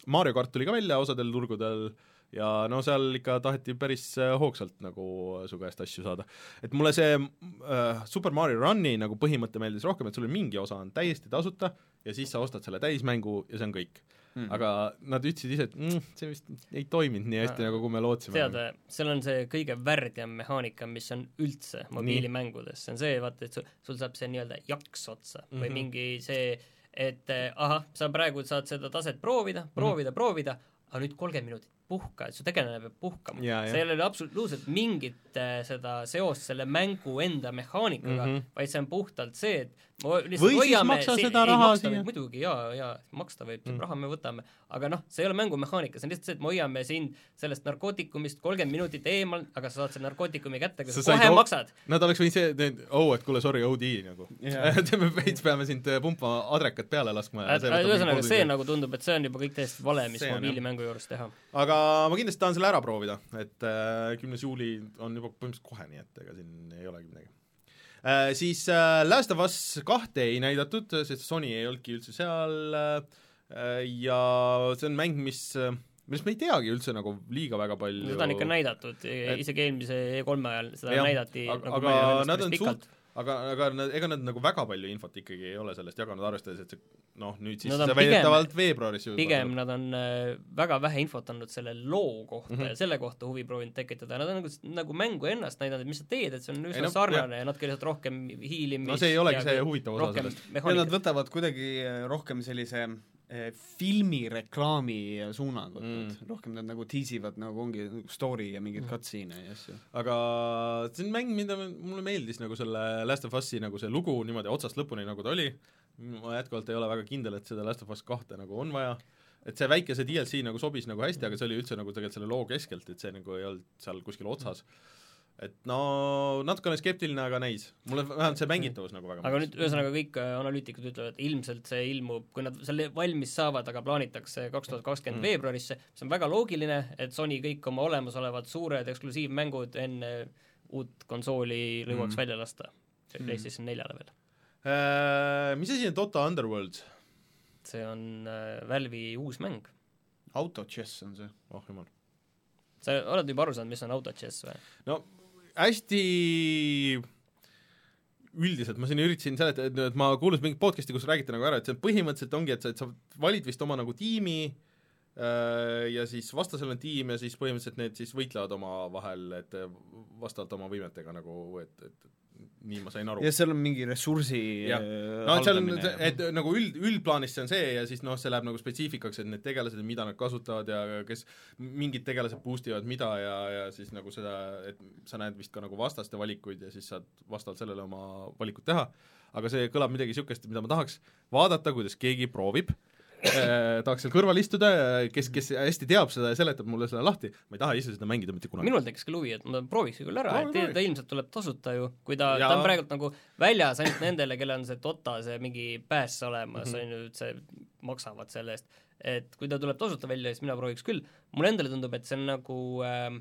Mario kart tuli ka välja osadel turgudel ja no seal ikka taheti päris hoogsalt nagu su käest asju saada. et mulle see äh, Super Mario Run'i nagu põhimõte meeldis rohkem, et sul mingi osa on täiesti tasuta ja siis sa ostad selle täismängu ja see on kõik Mhm. aga nad ütlesid ise, et mm, see vist ei toiminud nii hästi, nagu kui me lootsime. tead, seal on see kõige värdjam mehaanika, mis on üldse mobiilimängudes, see on see, vaata, et sul, sul saab see nii-öelda jaks otsa mm -hmm. või Mhm. mingi see et eh, ahah, sa praegu saad seda taset proovida, proovida mm, -hmm. proovida, aga nüüd kolmkümmend minutit puhka, et su tegelane peab puhkama seal ei ole absoluutselt mingit äh, seda seost selle mängu enda mehaanikaga mm, Mhm. -hmm. vaid see on puhtalt see, et Või siis hoiame maksa si- seda ei, raha maksta siia. muidugi jaa, jaa, maksta võib mm, raha me võtame, aga noh, see ei ole mängumehaanika, see on lihtsalt see, et me hoiame sind sellest narkootikumist kolmkümmend minutit eemal, aga sa saad selle narkootikumi kätte, kui Sa sa kohe o- maksad. Nad oleks võinud see, et oh, et kuule, sorry, OD nagu yeah.. me veits peame sind äh, pumpama adrekat peale laskma. ühesõnaga, see nagu tundub, et see on juba kõik täiesti vale, mis See mobiilimängu juures teha. aga ma kindlasti tahan selle ära proovida, et kümnes juuli on juba põhimõtteliselt kohe, nii et ega siin ei olegi midagi äh,. Siis äh, Last of Us kahte ei näidatud, sest Sony ei olnudki üldse seal äh, ja see on mäng, mis äh, millest me ei teagi üldse nagu liiga väga palju seda on ikka näidatud, isegi eelmise E3-e ajal seda Jah, näidati aga- nagu aga nad on pikalt. aga, aga nad, ega nad nagu väga palju infot ikkagi ei ole sellest jaganud, arvestades, et see noh, nüüd siis see väidetavalt veebruaris ju pigem nad on äh, väga vähe infot andnud selle loo kohta mm. -hmm. ja selle kohta huvi proovinud tekitada, nad on nagu, nagu mängu ennast näidanud, et mis sa teed, et see on üsna Ei no, sarnane ja natuke lihtsalt rohkem hiilimist no see ei olegi see huvitav osa rohkem sellest. ja nad võtavad kuidagi eh, rohkem sellise eh, filmireklaami suunangut Mm. mm., rohkem nad nagu tiisivad nagu ongi nagu story ja mingeid cutscene'e ja asju. aga see on mäng, mida mulle meeldis nagu selle Last of Us'i nagu see lugu niimoodi otsast lõpuni, nagu ta oli, ma jätkuvalt ei ole väga kindel, et seda Last of Us kahte nagu on vaja, et see väike see DLC nagu sobis nagu hästi, aga see oli üldse nagu tegelikult selle loo keskelt, et see nagu ei olnud seal kuskil otsas. Et no natukene skeptiline, aga näis. mulle vähemalt see mängitavus nagu väga aga nüüd ühesõnaga kõik äh, analüütikud ütlevad, et ilmselt see ilmub, kui nad selle valmis saavad, aga plaanitakse kaks tuhat kakskümmend Mm. veebruarisse, see on väga loogiline, et Sony kõik oma olemasolevad suured eksklusiivmängud enne uut konsooli lõuaks Mm. välja lasta, Mm. PlayStation neljale veel. äh, mis asi on Dota Underworld? see on äh, Valve'i uus mäng. autochess on see. oh jumal. sa oled juba aru saanud, mis on autochess või? no hästi üldiselt ma siin üritasin seletada, et, et ma kuulasin mingit podcast'i, kus räägiti nagu ära, et see põhimõtteliselt ongi, et sa, et sa valid vist oma nagu tiimi äh, ja siis vastasel on tiim ja siis põhimõtteliselt need siis võitlevad omavahel, et vastavalt oma võimetega nagu, et, et nii ma sain aru. Ja seal on mingi ressursi Jah. eh, no et seal on ja-, et nagu üld, üldplaanis see on see ja siis noh, see läheb nagu spetsiifikaks, et need tegelased ja mida nad kasutavad ja kes mingid tegelased boost ivad mida ja, ja siis nagu seda, et sa näed vist ka nagu vastaste valikuid ja siis saad vastavalt sellele oma valikut teha, aga see kõlab midagi niisugust, mida ma tahaks vaadata, kuidas keegi proovib. eh, tahaks seal kõrval istuda, kes, kes hästi teab seda ja seletab mulle seda lahti, ma ei taha ise seda mängida mitte kunagi. minul tekkis küll huvi, et ma prooviks küll ära, et ta ilmselt tuleb tasuta ju, kui ta, Ja- ta on praegult nagu väljas ainult nendele, kellel on see Dota, see mingi pääs olemas mm, -hmm. on ju, et see, maksavad selle eest. et kui ta tuleb tasuta välja, siis mina prooviks küll. mulle endale tundub, et see on nagu äh,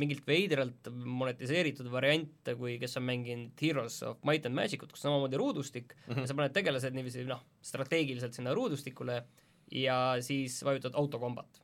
mingilt veidralt monetiseeritud variant, kui kes on mänginud Heroes of Might and Magic ut, kus on samamoodi ruudustik mm, -hmm. ja sa paned tegelased niiviisi noh, strateegiliselt sinna ruudustikule ja siis vajutad autokombat.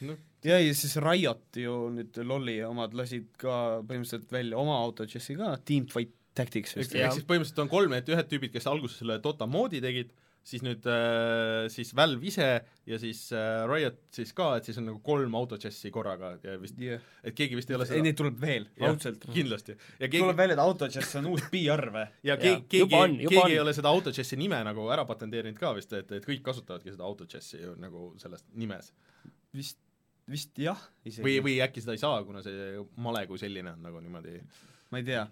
noh, ja, ja siis Riot ju nüüd lolli omad lasid ka põhimõtteliselt välja oma autodžessi ka, Teamfight Tactics vist ehk siis põhimõtteliselt on kolm, et ühed tüübid, kes alguses selle Dota moodi tegid, siis nüüd äh, siis Valve ise ja siis äh, Riot siis ka, et siis on nagu kolm autodžessi korraga ja vist, yeah. et keegi vist ei ole ei, seda neid tuleb veel, raudselt. kindlasti. ja tuleb keegi, välja, et autodžess on uus PR või? ja keegi, keegi keegi on. ei ole seda autodžessi nime nagu ära patenteerinud ka vist, et, et kõik kasutavadki seda autodžessi ju nagu selles nimes. vist, vist jah, isegi. või, või äkki seda ei saa, kuna see male kui selline on nagu niimoodi ma ei tea,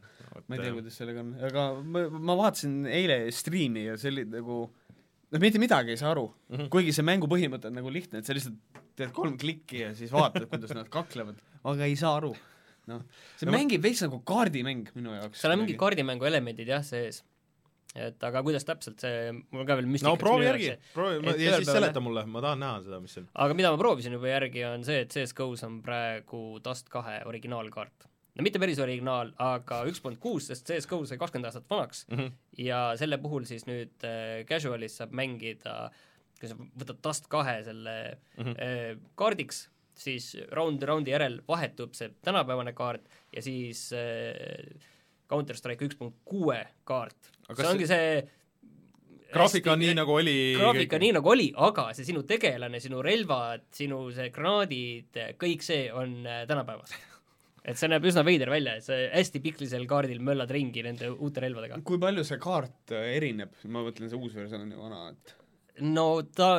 ma ei tea, kuidas sellega on, aga ma, ma vaatasin eile striimi ja see oli nagu noh, mitte midagi ei saa aru mm. -hmm. kuigi see mängu põhimõte on nagu lihtne, et sa lihtsalt teed kolm klikki ja siis vaatad, kuidas nad kaklevad, aga ei saa aru. noh, see No ma- mängib veits nagu kaardimäng minu jaoks. seal on mingid kaardimängu elemendid jah sees. et aga kuidas täpselt see, mul ka veel no müstikas proovi minu järgi proovi ja siis päeval, seleta mulle, ma tahan näha seda, mis see on. aga mida ma proovisin juba järgi, on see, et CS-GO-s on praegu Dust kahe originaalkaart. No mitte päris originaal, aga üks punkt kuus, sest CS-GO sai kakskümmend aastat vanaks Mhm. ja selle puhul siis nüüd äh, casual'is saab mängida, kui sa võtad Dust kahe selle Mhm. äh, kaardiks, siis round round'i järel vahetub see tänapäevane kaart ja siis äh, Counter Strike üks punkt kuue kaart. See ongi see graafika on nii, nagu oli graafika nii nagu oli, aga see sinu tegelane, sinu relvad, sinu see granaadid, kõik see on äh, tänapäevast. Et see näeb üsna veider välja, et see hästi piklisel kaardil möllad ringi nende uute relvadega. kui palju see kaart äh, erineb, ma mõtlen, see uus versioon on ju vana, et no ta,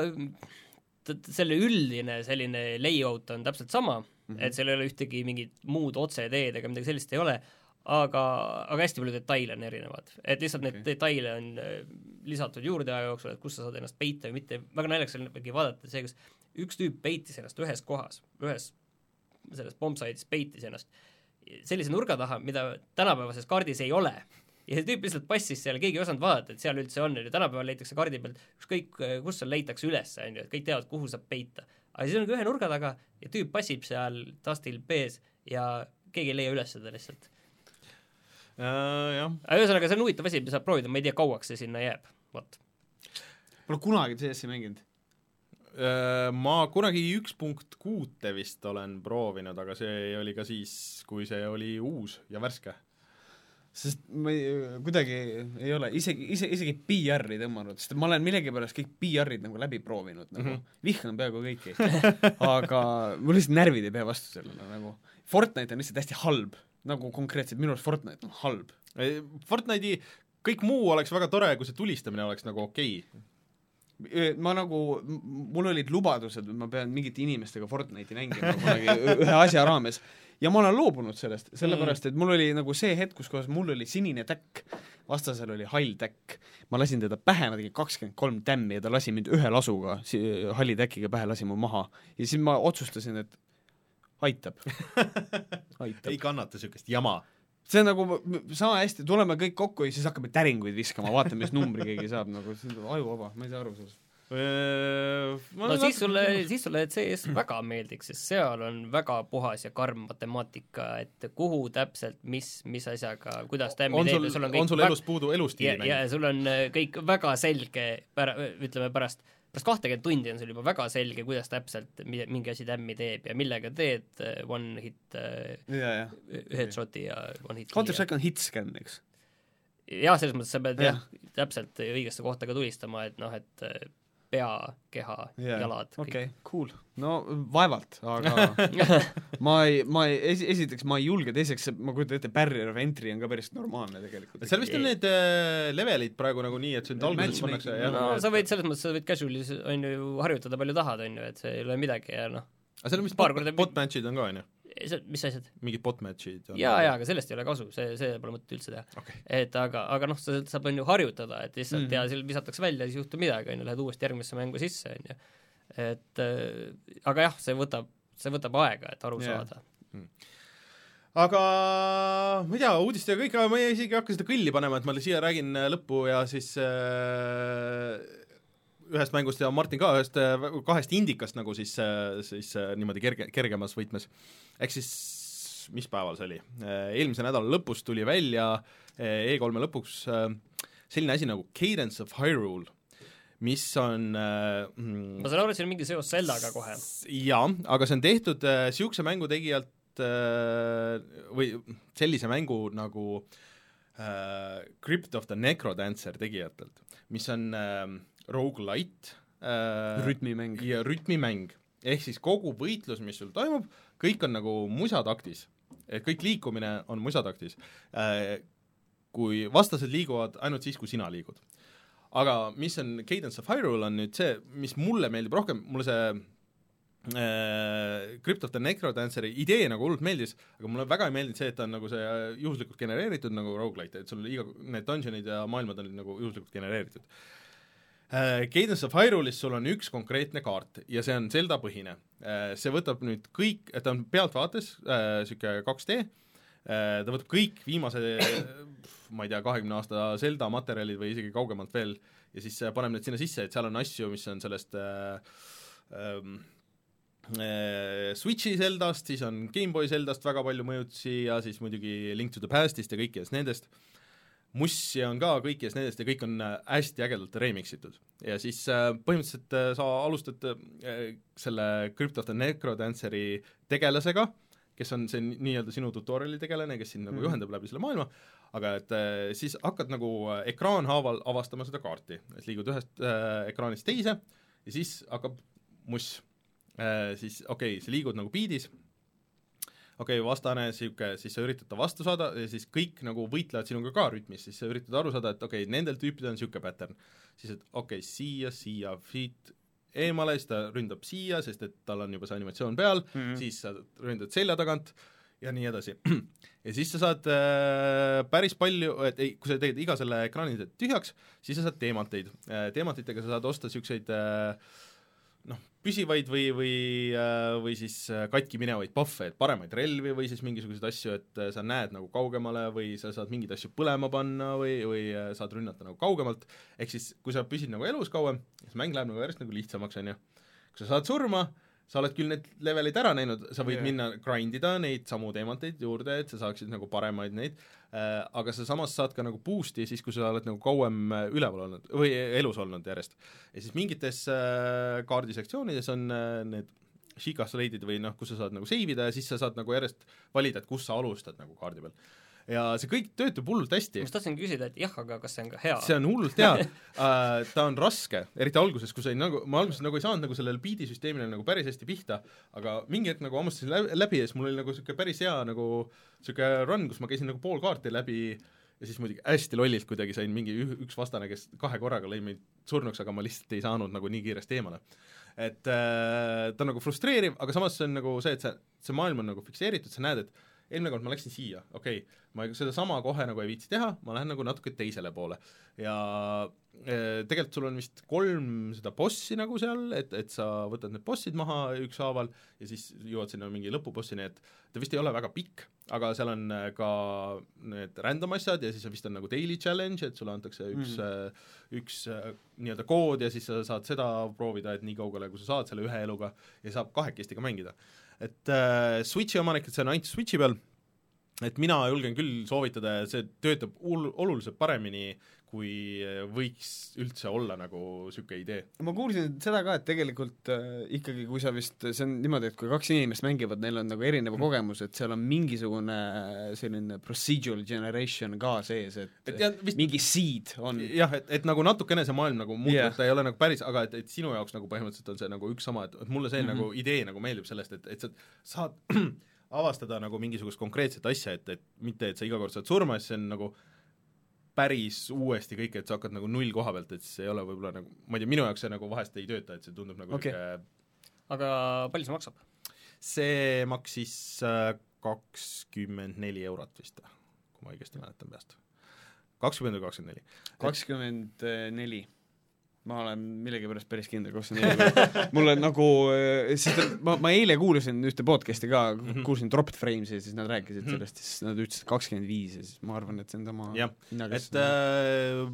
t- selle üldine selline layout on täpselt sama mm. -hmm. et seal ei ole ühtegi mingit muud otseteed ega midagi sellist ei ole, aga, aga hästi palju detaile on erinevad. et lihtsalt neid okay. detaile on äh, lisatud juurde aja jooksul, et kus sa saad ennast peita või mitte, väga naljakas oli vaadata see, kas üks tüüp peitis ennast ühes kohas, ühes selles bombside'is peitis ennast sellise nurga taha, mida tänapäevases kaardis ei ole. ja see tüüp lihtsalt passis seal, keegi ei osanud vaadata, et seal üldse on, on ju, tänapäeval leitakse kaardi pealt ükskõik, kus seal leitakse üles, on ju, et kõik teavad, kuhu saab peita. aga siis on ka ühe nurga taga ja tüüp passib seal tastil B-s ja keegi ei leia üles seda lihtsalt. Jah, aga ühesõnaga, see on huvitav asi, mida saab proovida, ma ei tea, kauaks see sinna jääb, vot. Pole kunagi CS-i mänginud. Äh, ma kunagi üks punkt kuute vist olen proovinud, aga see oli ka siis, kui see oli uus ja värske. sest ma ei, kuidagi ei ole isegi, ise, isegi PR-i tõmmanud, sest ma olen millegipärast kõik PR-id nagu läbi proovinud nagu mm, -hmm. vihkan peaaegu kõiki aga mul lihtsalt närvid ei pea vastu sellele nagu. Fortnite on lihtsalt hästi halb, nagu konkreetselt minu arust Fortnite on halb. Fortnite'i kõik muu oleks väga tore, kui see tulistamine oleks nagu okei okay. Ma nagu, mul olid lubadused, et ma pean mingite inimestega Fortnite'i mängima kunagi ühe asja raames ja ma olen loobunud sellest, sellepärast et mul oli nagu see hetk, kus kohas mul oli sinine täkk, vastasel oli hall täkk. ma lasin teda pähe, ma tegin kakskümmend kolm tämmi ja ta lasi mind ühe lasuga si-, halli täkiga pähe, lasi mu maha. ja siis ma otsustasin, et aitab aitab ei. kannata niisugust jama. See on nagu sama hästi, tuleme kõik kokku ja siis hakkame täringuid viskama, vaatame, mis numbri keegi saab, nagu see on ajuvaba, ma ei saa aru sellest. no siis sulle, siis sulle CS väga meeldiks, sest seal on väga puhas ja karm matemaatika, et kuhu täpselt, mis, mis asjaga, kuidas tämmi on teeb sul ja sul on, on kõik sul väg- elus puudu ja, elustiili ja mäng? sul on äh, kõik väga selge ütleme pärast, pärast kahtekümmet tundi on sul juba väga selge, kuidas täpselt mi- mingi asi tämmi teeb ja millega teed äh, one hit äh, ja, ja. headshot'i ja one hit Counter Strike on hitscan, eks? jah, selles mõttes sa pead Jah. jah, täpselt õigesse kohta ka tulistama, et noh, et äh, pea, keha, Jaa, jalad, okei okay,, cool. no vaevalt, aga ma ei, ma ei, esi-, esiteks ma ei julge, teiseks ma kujutan ette, barrier of entry on ka päris normaalne tegelikult. seal vist on need äh, levelid praegu nagu nii, et sind alguses pannakse jah. no sa võid selles mõttes, sa võid casual'is on ju harjutada palju tahad, on ju, et see ei ole midagi ja noh, aga seal on vist paar bot, korda- bot match'id on ka, on ju? see, mis asjad? mingid bot match'id on jaa, jaa, aga sellest ei ole kasu, see, see pole mõtet üldse teha. okei, et aga, aga noh, sa saab on ju harjutada, et lihtsalt mm. -hmm. ja seal visatakse välja, siis ei juhtu midagi, on ju, lähed uuesti järgmisse mängu sisse, on ju. et äh, aga jah, see võtab, see võtab aega, et aru Jaa. yeah. saada. aga ma ei tea, uudistega kõik, ma ei isegi ei hakka seda kõlli panema, et ma siia räägin lõppu ja siis äh, ühest mängust ja Martin ka ühest kahest indikast nagu siis, siis äh, niimoodi kerge, kergemas võtmes. ehk siis mis päeval see oli? eelmise nädala lõpus tuli välja äh, E3-e lõpuks äh, selline asi nagu Cadence of Hyrule, mis on mm, ma saan aru, et siin on mingi seos Zeldaga kohe. jaa, aga see on tehtud niisuguse mängu tegijalt või sellise mängu nagu äh, Crypt of the Necrodancer tegijatelt, mis on äh, rogu-lite äh, rütmimäng. ja rütmimäng. ehk siis kogu võitlus, mis sul toimub, kõik on nagu musataktis. et kõik liikumine on musataktis äh,. kui vastased liiguvad ainult siis, kui sina liigud. aga mis on Cadence of Hyrule, on nüüd see, mis mulle meeldib rohkem, mulle see äh, Crypt of the Necrodanceri idee nagu hullult meeldis, aga mulle väga ei meeldinud see, et ta on nagu see juhuslikult genereeritud nagu rogu-lite, et sul iga, need dungeonid ja maailmad on nagu juhuslikult genereeritud. Cadence of Hyrule'is sul on üks konkreetne kaart ja see on Zelda põhine äh,. see võtab nüüd kõik, ta on pealtvaates niisugune äh, 2D äh,, ta võtab kõik viimase ma ei tea, kahekümne aasta Zelda materjalid või isegi kaugemalt veel ja siis äh, paneb need sinna sisse, et seal on asju, mis on sellest äh, ähm, äh, Switchi Zeldast, siis on GameBoy Zeldast väga palju mõjutusi ja siis muidugi Link to the Pastist ja kõikidest nendest, Mussi on ka kõikidest nendest ja kõik on äh, hästi ägedalt remix itud. ja siis äh, põhimõtteliselt äh, sa alustad selle Crypt of the Necrodanceri tegelasega, kes on see nii-öelda sinu tutorial'i tegelane, kes sind nagu Mhm. juhendab läbi selle maailma, aga et siis hakkad nagu ekraanhaaval avastama seda kaarti, et liigud ühest äh, ekraanist teise ja siis hakkab muss äh,, siis okei okay,, sa liigud nagu biidis, okei okay,, vastane niisugune, siis sa üritad ta vastu saada ja siis kõik nagu võitlevad sinuga ka rütmis, siis sa üritad aru saada, et okei okay,, nendel tüüpidel on niisugune pattern. siis et okei okay,, siia, siia, siit eemale, siis ta ründab siia, sest et tal on juba see animatsioon peal mm. -hmm. siis sa ründad selja tagant ja nii edasi. ja siis sa saad äh, päris palju, et ei, kui sa teed iga selle ekraani tühjaks, siis sa saad teemanteid äh,. teemantitega sa saad osta niisuguseid äh, püsivaid või, või, või siis äh, katki minevaid puhve, et paremaid relvi või siis mingisuguseid asju, et äh, sa näed nagu kaugemale või sa saad mingeid asju põlema panna või, või äh, saad rünnata nagu kaugemalt, ehk siis kui sa püsid nagu elus kauem, siis mäng läheb nagu järjest nagu lihtsamaks, on ju. kui sa saad surma, sa oled küll need levelid ära näinud, sa võid yeah. minna grind ida neid samu teemanteid juurde, et sa saaksid nagu paremaid neid äh,, aga sa samas saad ka nagu boost'i siis, kui sa oled nagu kauem üleval olnud või elus olnud järjest. ja siis mingites äh, kaardisektsioonides on äh, need Sheikah slade'id või noh, kus sa saad nagu save ida ja siis sa saad nagu järjest valida, et kus sa alustad nagu kaardi peal. Ja see kõik töötab hullult hästi ma just tahtsin küsida, et jah, aga kas see on ka hea? see on hullult hea uh, ta on raske, eriti alguses, kui sa ei nagu, ma alguses nagu ei saanud nagu sellele beat'i-süsteemile nagu päris hästi pihta, aga mingi hetk nagu hammustasin läbi, ja siis mul oli nagu niisugune päris hea nagu niisugune run, kus ma käisin nagu pool kaarti läbi ja siis muidugi hästi lollilt kuidagi sain mingi ü- üks vastane, kes kahe korraga lõi mind surnuks, aga ma lihtsalt ei saanud nagu nii kiiresti eemale. et äh, ta on nagu frustreeriv, aga samas see on nagu see, et see, see maailm on nagu fikseeritud, sa näed, et eelmine kord ma läksin siia, okei okay,, ma sedasama kohe nagu ei viitsi teha, ma lähen nagu natuke teisele poole. ja eh, tegelikult sul on vist kolm seda bossi nagu seal, et, et sa võtad need bossid maha ükshaaval ja siis jõuad sinna mingi lõpubossini, et ta vist ei ole väga pikk, aga seal on eh, ka need random asjad ja siis vist on nagu daily challenge, et sulle antakse üks mm. üks eh, nii-öelda kood ja siis sa saad seda proovida, et nii kaugele, kui sa saad selle ühe eluga ja saab kahekesti ka mängida. Et äh, Switchi omanik, et see on ainult Switchi peal, et mina julgen küll soovitada ja see töötab ul-, oluliselt paremini, kui võiks üldse olla nagu niisugune idee. ma kuulsin seda ka, et tegelikult äh, ikkagi, kui sa vist, see on niimoodi, et kui kaks inimest mängivad, neil on nagu erinev mm. kogemus, et seal on mingisugune selline procedural generation ka sees, et, Et jah, vist- mingi seed on jah, et, et nagu natukene see maailm nagu muutub yeah. ta ei ole nagu päris, aga et, et sinu jaoks nagu põhimõtteliselt on see nagu üks sama, et, et mulle see mm. -hmm. nagu idee nagu meeldib sellest, et, et sa saad avastada nagu mingisugust konkreetset asja, et, et mitte, et sa iga kord saad surma, siis see on nagu päris uuesti kõik, et sa hakkad nagu null koha pealt, et see ei ole võib-olla nagu, ma ei tea, minu jaoks see nagu vahest ei tööta, et see tundub nagu Okei. niisugune aga palju see maksab? see maksis äh, kakskümmend neli eurot vist, kui ma õigesti mäletan peast. kakskümmend või kakskümmend neli. kakskümmend neli. Ma olen millegipärast päris kindel, kakskümmend neli. mulle nagu, sest et ma, ma eile kuulasin ühte podcast'i ka, kuulsin Dropped Frames'i ja siis nad rääkisid Mhm. sellest, siis nad ütlesid kakskümmend viis ja siis ma arvan, et see on tema hinnaga et äh,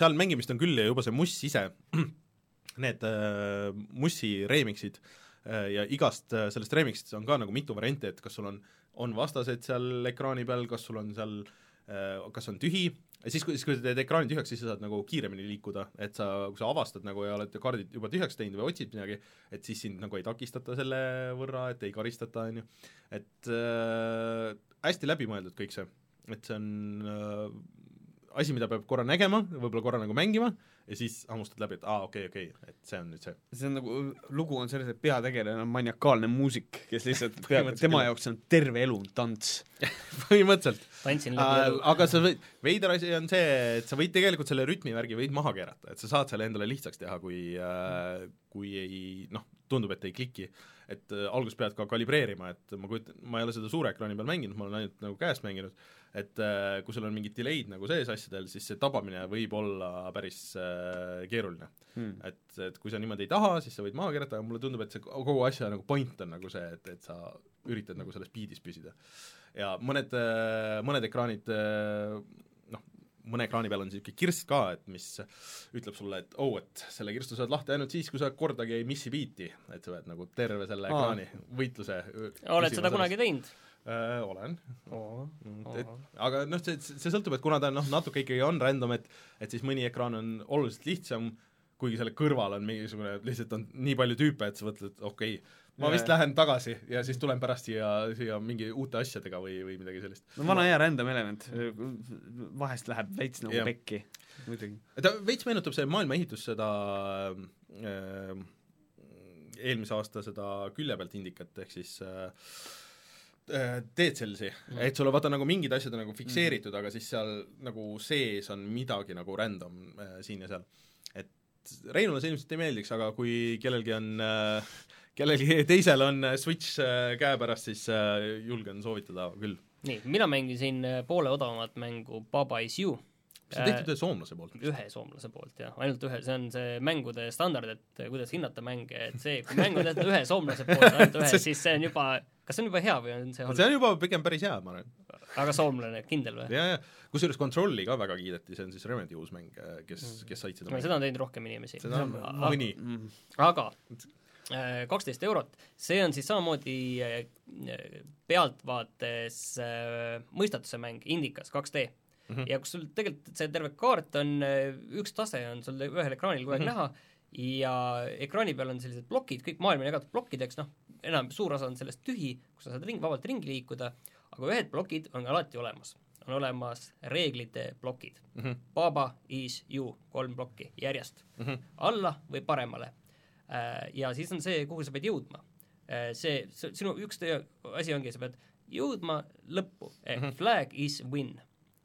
seal mängimist on küll ja juba see muss ise, need äh, mussi remix'id äh, ja igast äh, sellest remix'ist on ka nagu mitu varianti, et kas sul on, on vastased seal ekraani peal, kas sul on seal äh, kas on tühi, siis, kui, siis kui sa teed ekraani tühjaks, siis sa saad nagu kiiremini liikuda, et sa, kui sa avastad nagu ja oled kaardid juba tühjaks teinud või otsid midagi, et siis sind nagu ei takistata selle võrra, et ei karistata, on ju. et äh, hästi läbimõeldud kõik see, et see on äh, asi, mida peab korra nägema, võib-olla korra nagu mängima ja siis hammustad läbi, et aa, okei okay,, okei okay,, et see on nüüd see. see on nagu, lugu on selles, et peategelane on maniakaalne muusik, kes lihtsalt peab, tema jaoks on terve elu tants. põhimõtteliselt tantsin äh, läbi elu. aga sa võid, veider asi on see, et sa võid tegelikult selle rütmivärgi võid maha keerata, et sa saad selle endale lihtsaks teha, kui äh, kui ei noh, tundub, et ei kliki. et äh, alguses pead ka kalibreerima, et ma kujutan, ma ei ole seda suure ekraani peal mänginud, ma olen ainult nagu käest mänginud, et äh, kui sul on mingid delay'd nagu sees asjadel, siis see tabamine võib olla päris äh, keeruline Hmm. et, et kui sa niimoodi ei taha, siis sa võid maha keerata, aga mulle tundub, et see kogu asja nagu point on nagu see, et, et sa üritad nagu selles beat'is püsida. ja mõned, mõned ekraanid noh, mõne ekraani peal on niisugune kirst ka, et mis ütleb sulle, et oh, et selle kirstu saad lahti ainult siis, kui sa kordagi ei missi biiti, et sa pead nagu terve selle Aa. ekraani võitluse oled seda kunagi teinud? Äh, olen et aga noh, see, see sõltub, et kuna ta noh, natuke ikkagi on random, et et siis mõni ekraan on oluliselt lihtsam, kuigi selle kõrval on mingisugune, lihtsalt on nii palju tüüpe, et sa mõtled, okei okay,, ma vist lähen tagasi ja siis tulen pärast siia, siia mingi uute asjadega või, või midagi sellist. no vana hea random element, vahest läheb veits nagu Jah. pekki, muidugi. ta veits meenutab see maailma ehitus seda äh, eelmise aasta seda külje pealt indikat, ehk siis äh, äh, Dead Cellsi mm., et sul on vaata nagu mingid asjad on nagu fikseeritud mm., aga siis seal nagu sees on midagi nagu random äh, siin ja seal. et Reinule see ilmselt ei meeldiks, aga kui kellelgi on äh, kellelgi teisel on äh, Switch äh, käepärast, siis äh, julgen soovitada küll. nii, mina mängisin äh, poole odavamat mängu Baba is you. See on tehtud ühe soomlase poolt. ühe soomlase poolt jah, ainult ühe, see on see mängude standard, et äh, kuidas hinnata mänge, et see, kui mäng on tehtud ühe soomlase poolt, ainult ühe, siis see on juba, kas see on juba hea või on see halb see? on juba pigem päris hea, ma arvan. aga soomlane, kindel või? ja, ja kusjuures Controlli ka väga kiideti, see on siis Remedi uus mäng, kes, kes said seda seda on teinud rohkem inimesi. seda on mõni. aga kaksteist eurot, see on siis samamoodi äh, pealtvaates äh, mõistatuse mäng Indikas 2D mm. -hmm. ja kus sul tegelikult see terve kaart on, üks tase on sul ühel ekraanil kogu aeg mm. -hmm. näha ja ekraani peal on sellised plokid, kõik maailm on jagatud plokkideks, noh, enam suur osa on sellest tühi, kus sa saad ring, vabalt ringi liikuda, aga ühed plokid on alati olemas. on olemas reeglite plokid mm. -hmm. Baba is you, kolm plokki järjest mm. -hmm. alla või paremale. ja siis on see, kuhu sa pead jõudma. see, see, sinu üks asi ongi, sa pead jõudma lõppu ehk mm -hmm. flag is win.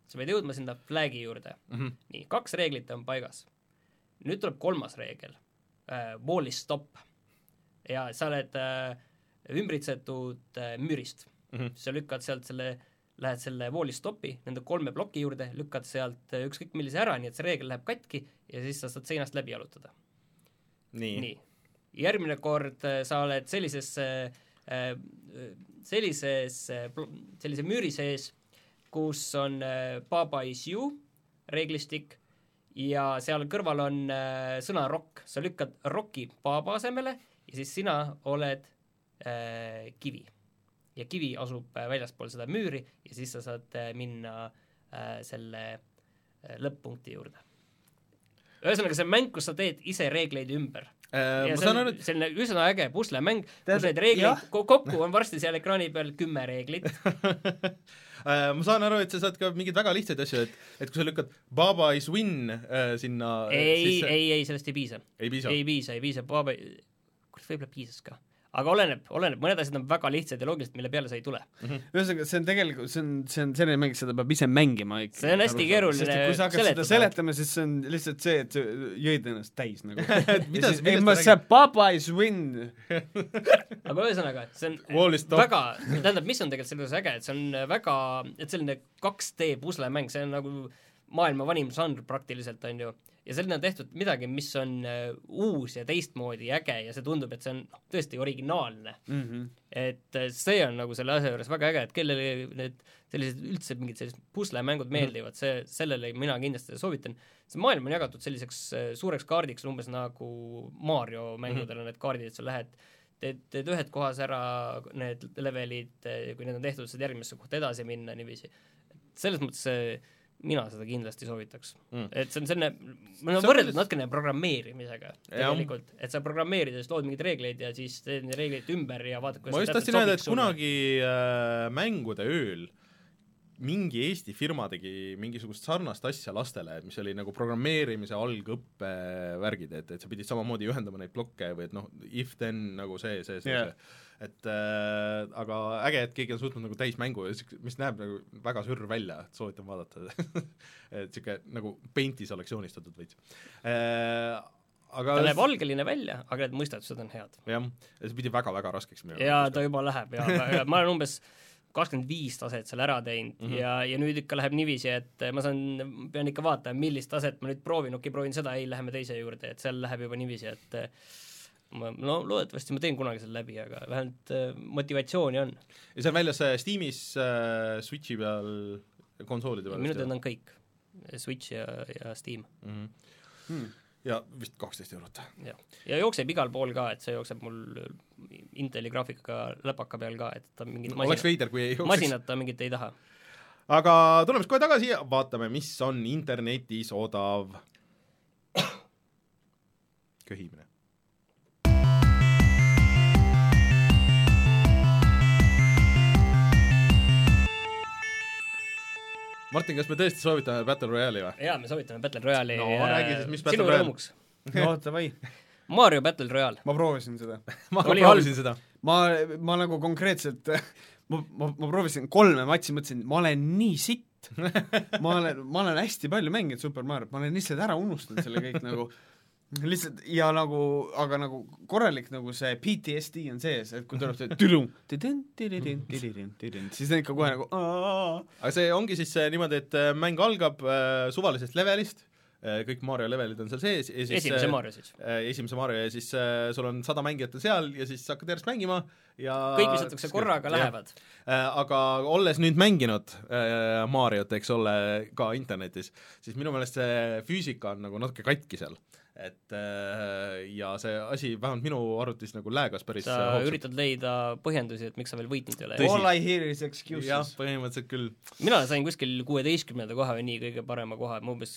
Sa pead jõudma sinna flag'i juurde mm. -hmm. nii, kaks reeglit on paigas. nüüd tuleb kolmas reegel äh,, wall is stop. ja sa oled äh, ümbritsetud äh, müürist mm. -hmm. sa lükkad sealt selle, lähed selle wall is stop'i nende kolme ploki juurde, lükkad sealt äh, ükskõik millise ära, nii et see reegel läheb katki ja siis sa saad seinast läbi jalutada. nii, nii, järgmine kord äh, sa oled sellises äh,, sellises, sellise müüri sees, kus on äh, Baba is you reeglistik ja seal kõrval on äh, sõna rock, sa lükkad rocki Baba asemele ja siis sina oled äh, kivi. ja kivi asub äh, väljaspool seda müüri ja siis sa saad minna äh, selle lõpp-punkti juurde. ühesõnaga, see on mäng, kus sa teed ise reegleid ümber ma see saan on aru, et selline üsna äge puslemäng, kus jah. ko- kokku on varsti seal ekraani peal kümme reeglit. äh, ma saan aru, et sa saad ka mingeid väga lihtsaid asju, et et kui sa lükkad Baba is win äh, sinna ei, ei, ei sellest ei piisa. ei piisa. ei piisa, ei piisa, Baba, kurat, võib-olla piisas ka. Aga oleneb, oleneb, mõned asjad on väga lihtsad ja loogilised, mille peale sa ei tule. ühesõnaga, see on tegelikult, see on, see on selline mäng, seda peab ise mängima ikka. See on hästi keeruline kui sa hakkad seletada. seda seletama, siis see on lihtsalt see, et sa jõid ennast täis nagu. mida- ei, millest ma, see is win. aga ühesõnaga, see on väga, tähendab, mis on tegelikult selle juures äge, et see on väga, et selline 2D puslemäng, see on nagu maailma vanim žanr praktiliselt, on ju. Ja selline on tehtud midagi, mis on äh, uus ja teistmoodi äge ja see tundub, et see on noh, tõesti originaalne. Mhm. et äh, see on nagu selle asja juures väga äge, et kellele need sellised üldse mingid sellised puslemängud meeldivad, see, sellele mina kindlasti soovitan. see maailm on jagatud selliseks äh, suureks kaardiks, umbes nagu Mario mängudel on need kaardid, et sa lähed teed, teed ühed kohas ära need levelid, kui need on tehtud, saad järgmisse kohta edasi minna niiviisi. selles mõttes see mina seda kindlasti soovitaks Mm. et see on selline, ma olen võrrelnud natukene programmeerimisega tegelikult, et sa programmeerid ja siis lood mingeid reegleid ja siis teed neid reegleid ümber ja vaatad, ma just tahtsin öelda, et kunagi äh, mängude ööl mingi Eesti firma tegi mingisugust sarnast asja lastele, mis oli nagu programmeerimise algõppe värgid, et, et sa pidid samamoodi ühendama neid plokke või et noh, if then nagu see, see, see yeah., see. Et äh, aga äge, et keegi on suutnud nagu täismängu, mis näeb nagu väga sürr välja, et soovitan vaadata et niisugune nagu Paintis oleks joonistatud veits äh,. aga ta näeb algeline välja, aga need mõistatused on head. jah, ja see pidi väga-väga raskeks minema. ja ta juba läheb ja, ja ma olen umbes kakskümmend viis taset seal ära teinud mm -hmm. ja, ja nüüd ikka läheb niiviisi, et ma saan, pean ikka vaatama, millist taset ma nüüd proovin, okei, proovin seda, ei, läheme teise juurde, et seal läheb juba niiviisi, et ma, no loodetavasti ma teen kunagi selle läbi, aga vähemalt äh, motivatsiooni on. ja see on väljas äh, Steamis äh, Switchi peal, konsoolide peal. minu teada on kõik, Switch ja, ja Steam, mm. -hmm. Hmm. ja vist kaksteist eurot. jah. ja jookseb igal pool ka, et see jookseb mul Inteli graafikaga läpaka peal ka, et ta mingit oleks masinat, veider, kui ei jookseks. masinat ta mingit ei taha. aga tuleme siis kohe tagasi ja vaatame, mis on internetis odav. köhimine. Martin, kas me tõesti soovitame Battle Royale'i või? jaa, me soovitame Battle Royale'i No ja räägi siis, mis Battle Royale? rõõmuks. no davai, Mario Battle Royale. ma proovisin seda. ma Oli proovisin seda. ma, ma nagu konkreetselt, ma, ma, ma proovisin kolme matši, mõtlesin, ma olen nii sitt. ma olen, ma olen hästi palju mänginud Super Mariot, ma olen lihtsalt ära unustanud selle kõik nagu lihtsalt ja nagu, aga nagu korralik nagu see PTSD on sees, et kui tuleb see tülum, siis on ikka kohe nagu aga see ongi siis äh, niimoodi, et äh, mäng algab äh, suvalisest levelist äh,, kõik Mario levelid on seal sees ja siis esimese Mario siis. äh, esimese Mario ja siis äh, sul on sada mängijat on seal ja siis hakkad järjest mängima ja kõik visatakse korraga, lähevad. äh, aga olles nüüd mänginud äh, Mariot, eks ole, ka internetis, siis minu meelest see füüsika on nagu natuke katki seal et äh, ja see asi vähemalt minu arvutis nagu läägas päris sa hoogsalt. üritad leida põhjendusi, et miks sa veel võitnud ei ole. All I hear is jah, excuses. põhimõtteliselt küll. mina sain kuskil kuueteistkümnenda koha või nii kõige parema koha, ma umbes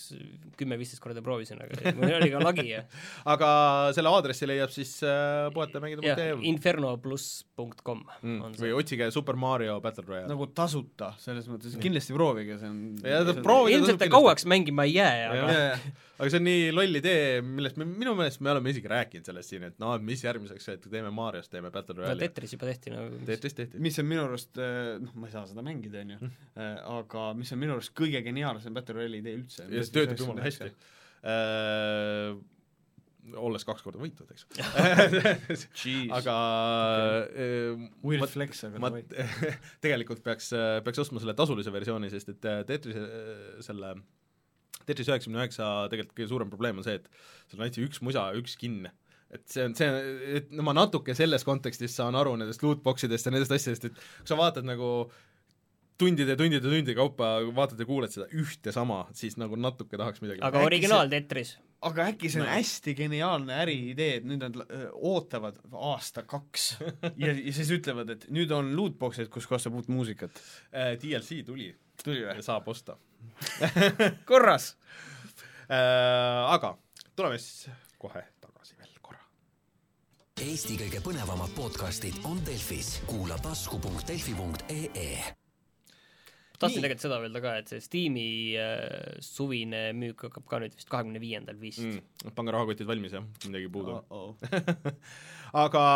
kümme-viisteist korda proovisin, aga mul oli ka lagi ja aga selle aadressi leiab siis äh, puhatamängida.ee jah, infernopluss.com mm, on või otsige Super Mario Battle Royale nagu tasuta, selles mõttes, kindlasti proovige, see on Ja ta proovige- ilmselt kauaks mängima ei jää, aga Jah. aga see on nii loll idee, millest me, minu meelest me oleme isegi rääkinud sellest siin, et no mis järgmiseks, et teeme Mariost, teeme Battle no Royale'i. No, Tetris juba tehti nagu Tetris tehti. mis on minu arust, noh, ma ei saa seda mängida, on ju, aga mis on minu arust kõige geniaalsem Battle Royale'i idee üldse. ja see töötab jumala hästi. Äh, olles kaks korda võitnud, eks. Aga Weird ma- flex, aga ma tegelikult peaks, peaks ostma selle tasulise versiooni, sest et äh, Tetris, selle Tetris üheksakümne üheksa tegelikult kõige suurem probleem on see, et seal on ainult üks musa, üks skin. et see on, see, et no ma natuke selles kontekstis saan aru nendest lootbox idest ja nendest asjadest, et kui sa vaatad nagu tundide ja tundide ja tundide kaupa vaatad ja kuuled seda ühte sama, siis nagu natuke tahaks midagi aga originaal Tetris. aga äkki see on No. hästi geniaalne äriidee, et nüüd nad ootavad aasta-kaks ja, ja siis ütlevad, et nüüd on lootbox'id, kus kohas saab uut muusikat. äh, DLC tuli tuli saab osta korras! äh, aga tuleme siis kohe tagasi veel korra. Eesti kõige põnevamad podcastid on Delfis, kuula tasku.delfi.ee. tahtsin tegelikult seda öelda ka, et see Steam'i äh, suvine müük hakkab ka nüüd vist kahekümne viiendal vist mm.. mm, pange rahakotid valmis, jah, midagi puudu on. oh. aga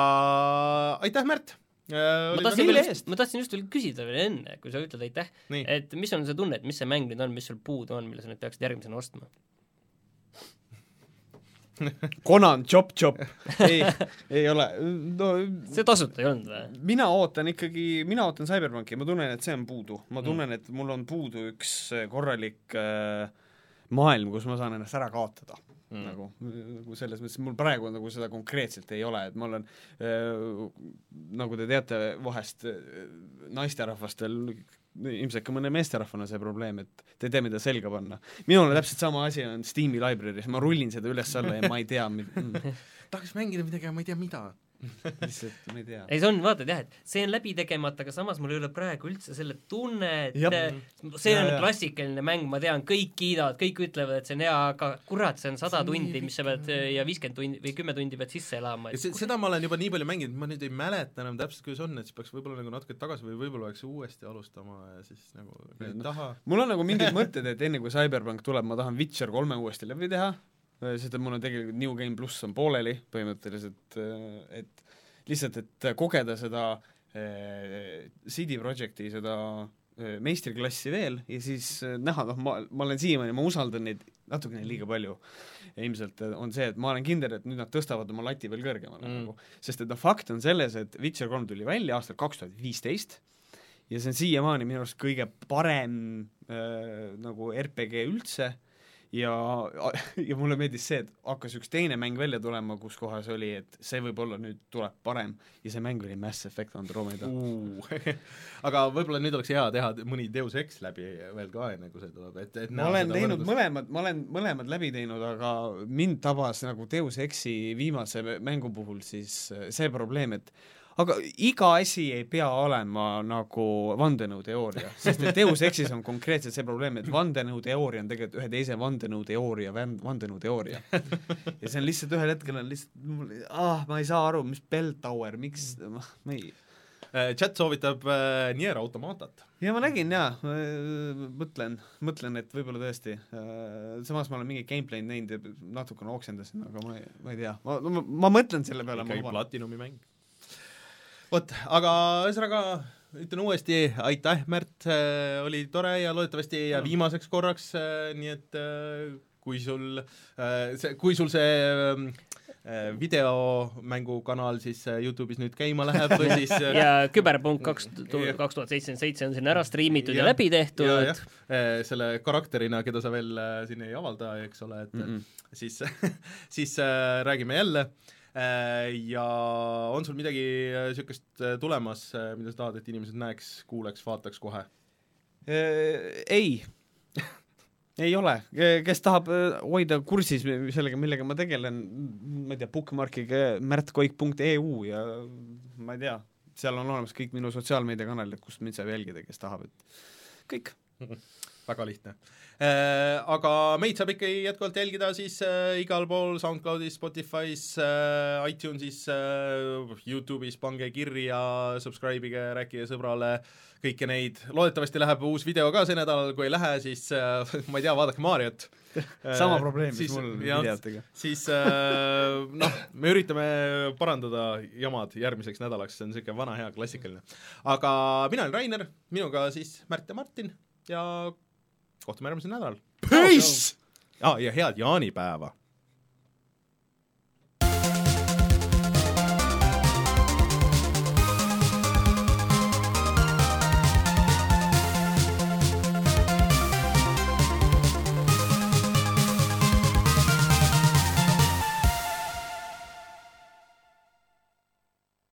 aitäh, Märt! Ma tahtsin eest?, ma tahtsin just veel küsida veel enne, kui sa ütled aitäh, et mis on see tunne, et mis see mäng nüüd on, mis sul puudu on, mille sa nüüd peaksid järgmisena ostma? Conan Chop Chop ei, ei ole, no see tasuta ei olnud või? mina ootan ikkagi, mina ootan CyberPunki, ma tunnen, et see on puudu, Mm. ma tunnen, et mul on puudu üks äh, korralik äh, maailm, kus ma saan ennast ära kaotada Mm. nagu, nagu selles mõttes, mul praegu nagu seda konkreetselt ei ole, et ma olen äh, nagu te teate, vahest äh, naisterahvastel ilmselt ka mõne meesterahvana see probleem, et te ei tea, mida selga panna. minul on täpselt sama asi on Steam'i library's, ma rullin seda üles-alla ja ma ei tea, mm, tahaks mängida midagi, aga ma ei tea, mida. lihtsalt ma ei tea. ei, see on, vaatad jah, et see on läbi tegemata, aga samas mul ei ole praegu üldse selle tunne, et äh, see on ja. klassikaline mäng, ma tean, kõik kiidavad, kõik ütlevad, et see on hea, aga kurat, see on sada tundi, mis sa pead ja viiskümmend tundi või kümme tundi pead sisse elama, seda ma olen juba nii palju mänginud, ma nüüd ei mäleta enam täpselt, kuidas on, et siis peaks võib-olla nagu natuke tagasi või võib-olla peaks uuesti alustama ja siis nagu ei No. taha. mul on nagu mingid mõtted, et enne kui Cyberpunk tuleb, ma tahan Witcher kolme uuesti läbi teha, sest et mul on tegelikult New Game pluss on pooleli põhimõtteliselt, et lihtsalt, et kogeda seda äh, CD Projekti seda äh, meistriklassi veel ja siis äh, näha, noh, ma, ma olen siiamaani, ma usaldan neid natukene liiga palju. ilmselt äh, on see, et ma olen kindel, et nüüd nad tõstavad oma lati veel kõrgemale Mm. nagu, sest et noh, fakt on selles, et Witcher kolm tuli välja aastal kaks tuhat viisteist ja see on siiamaani minu arust kõige parem äh, nagu RPG üldse ja, ja mulle meeldis see, et hakkas üks teine mäng välja tulema, kus kohas oli, et see võib-olla nüüd tuleb parem. Ja see mäng oli Mass Effect Andromeda. aga võib-olla nüüd oleks hea teha mõni Deus Ex läbi veel ka, enne kui see tuleb, et, et ma olen teinud mõlemad, ma olen mõlemad läbi teinud, aga mind tabas nagu Deus Exi viimase mängu puhul siis äh, see probleem, et aga iga asi ei pea olema nagu vandenõuteooria, sest et Deus Exis on konkreetselt see probleem, et vandenõuteooria on tegelikult ühe teise vandenõuteooria van- vandenõuteooria. ja see on lihtsalt ühel hetkel on lihtsalt, ah, ma ei saa aru, mis bell tower, miks, ma ei Äh, chat soovitab äh, Nier Automatat. ja ma nägin jaa, mõtlen, mõtlen, et võib-olla tõesti, samas ma olen mingit gameplay'd näinud ja natukene oksendasin, aga ma ei, ma ei tea, ma, ma, ma mõtlen selle peale, ikkagi. Platinumi mäng. vot, aga ühesõnaga ütlen uuesti aitäh, Märt, oli tore ja loodetavasti ei jää Mm. viimaseks korraks, nii et äh, kui sul äh, see, kui sul see äh, videomängukanal siis äh, Youtube'is nüüd käima läheb või siis äh, ja Küberpunk kaks kaks tuhat seitsekümmend seitse on sinna ära striimitud ja Jah. läbi tehtud ja, selle karakterina, keda sa veel äh, siin ei avalda, eks ole, et mm. -mm. siis siis äh, räägime jälle äh, ja on sul midagi niisugust äh, tulemas äh,, mida sa tahad, et inimesed näeks, kuuleks, vaataks kohe? Äh, ei ei ole, kes tahab äh, hoida kursis sellega, millega ma tegelen, ma ei tea, bookmarkige märtkoik.eu ja ma ei tea, seal on olemas kõik minu sotsiaalmeediakanalid, kust mind saab jälgida, kes tahab, et kõik. väga lihtne. Aga meid saab ikka jätkuvalt jälgida siis äh, igal pool SoundCloudis, Spotify's äh,, iTunesis äh,, Youtube'is, pange kirja, subscribe ige, rääkige sõbrale, kõiki neid, loodetavasti läheb uus video ka see nädal, kui ei lähe, siis äh, ma ei tea, vaadake Mariot. sama probleem, mis siis- mul videotega. siis äh, noh, me üritame parandada jamad järgmiseks nädalaks, see on niisugune vana hea klassikaline. aga mina olen Rainer, minuga siis Märt ja Martin ja kohtume järgmisel nädalal. Peace! aa, ja head jaanipäeva!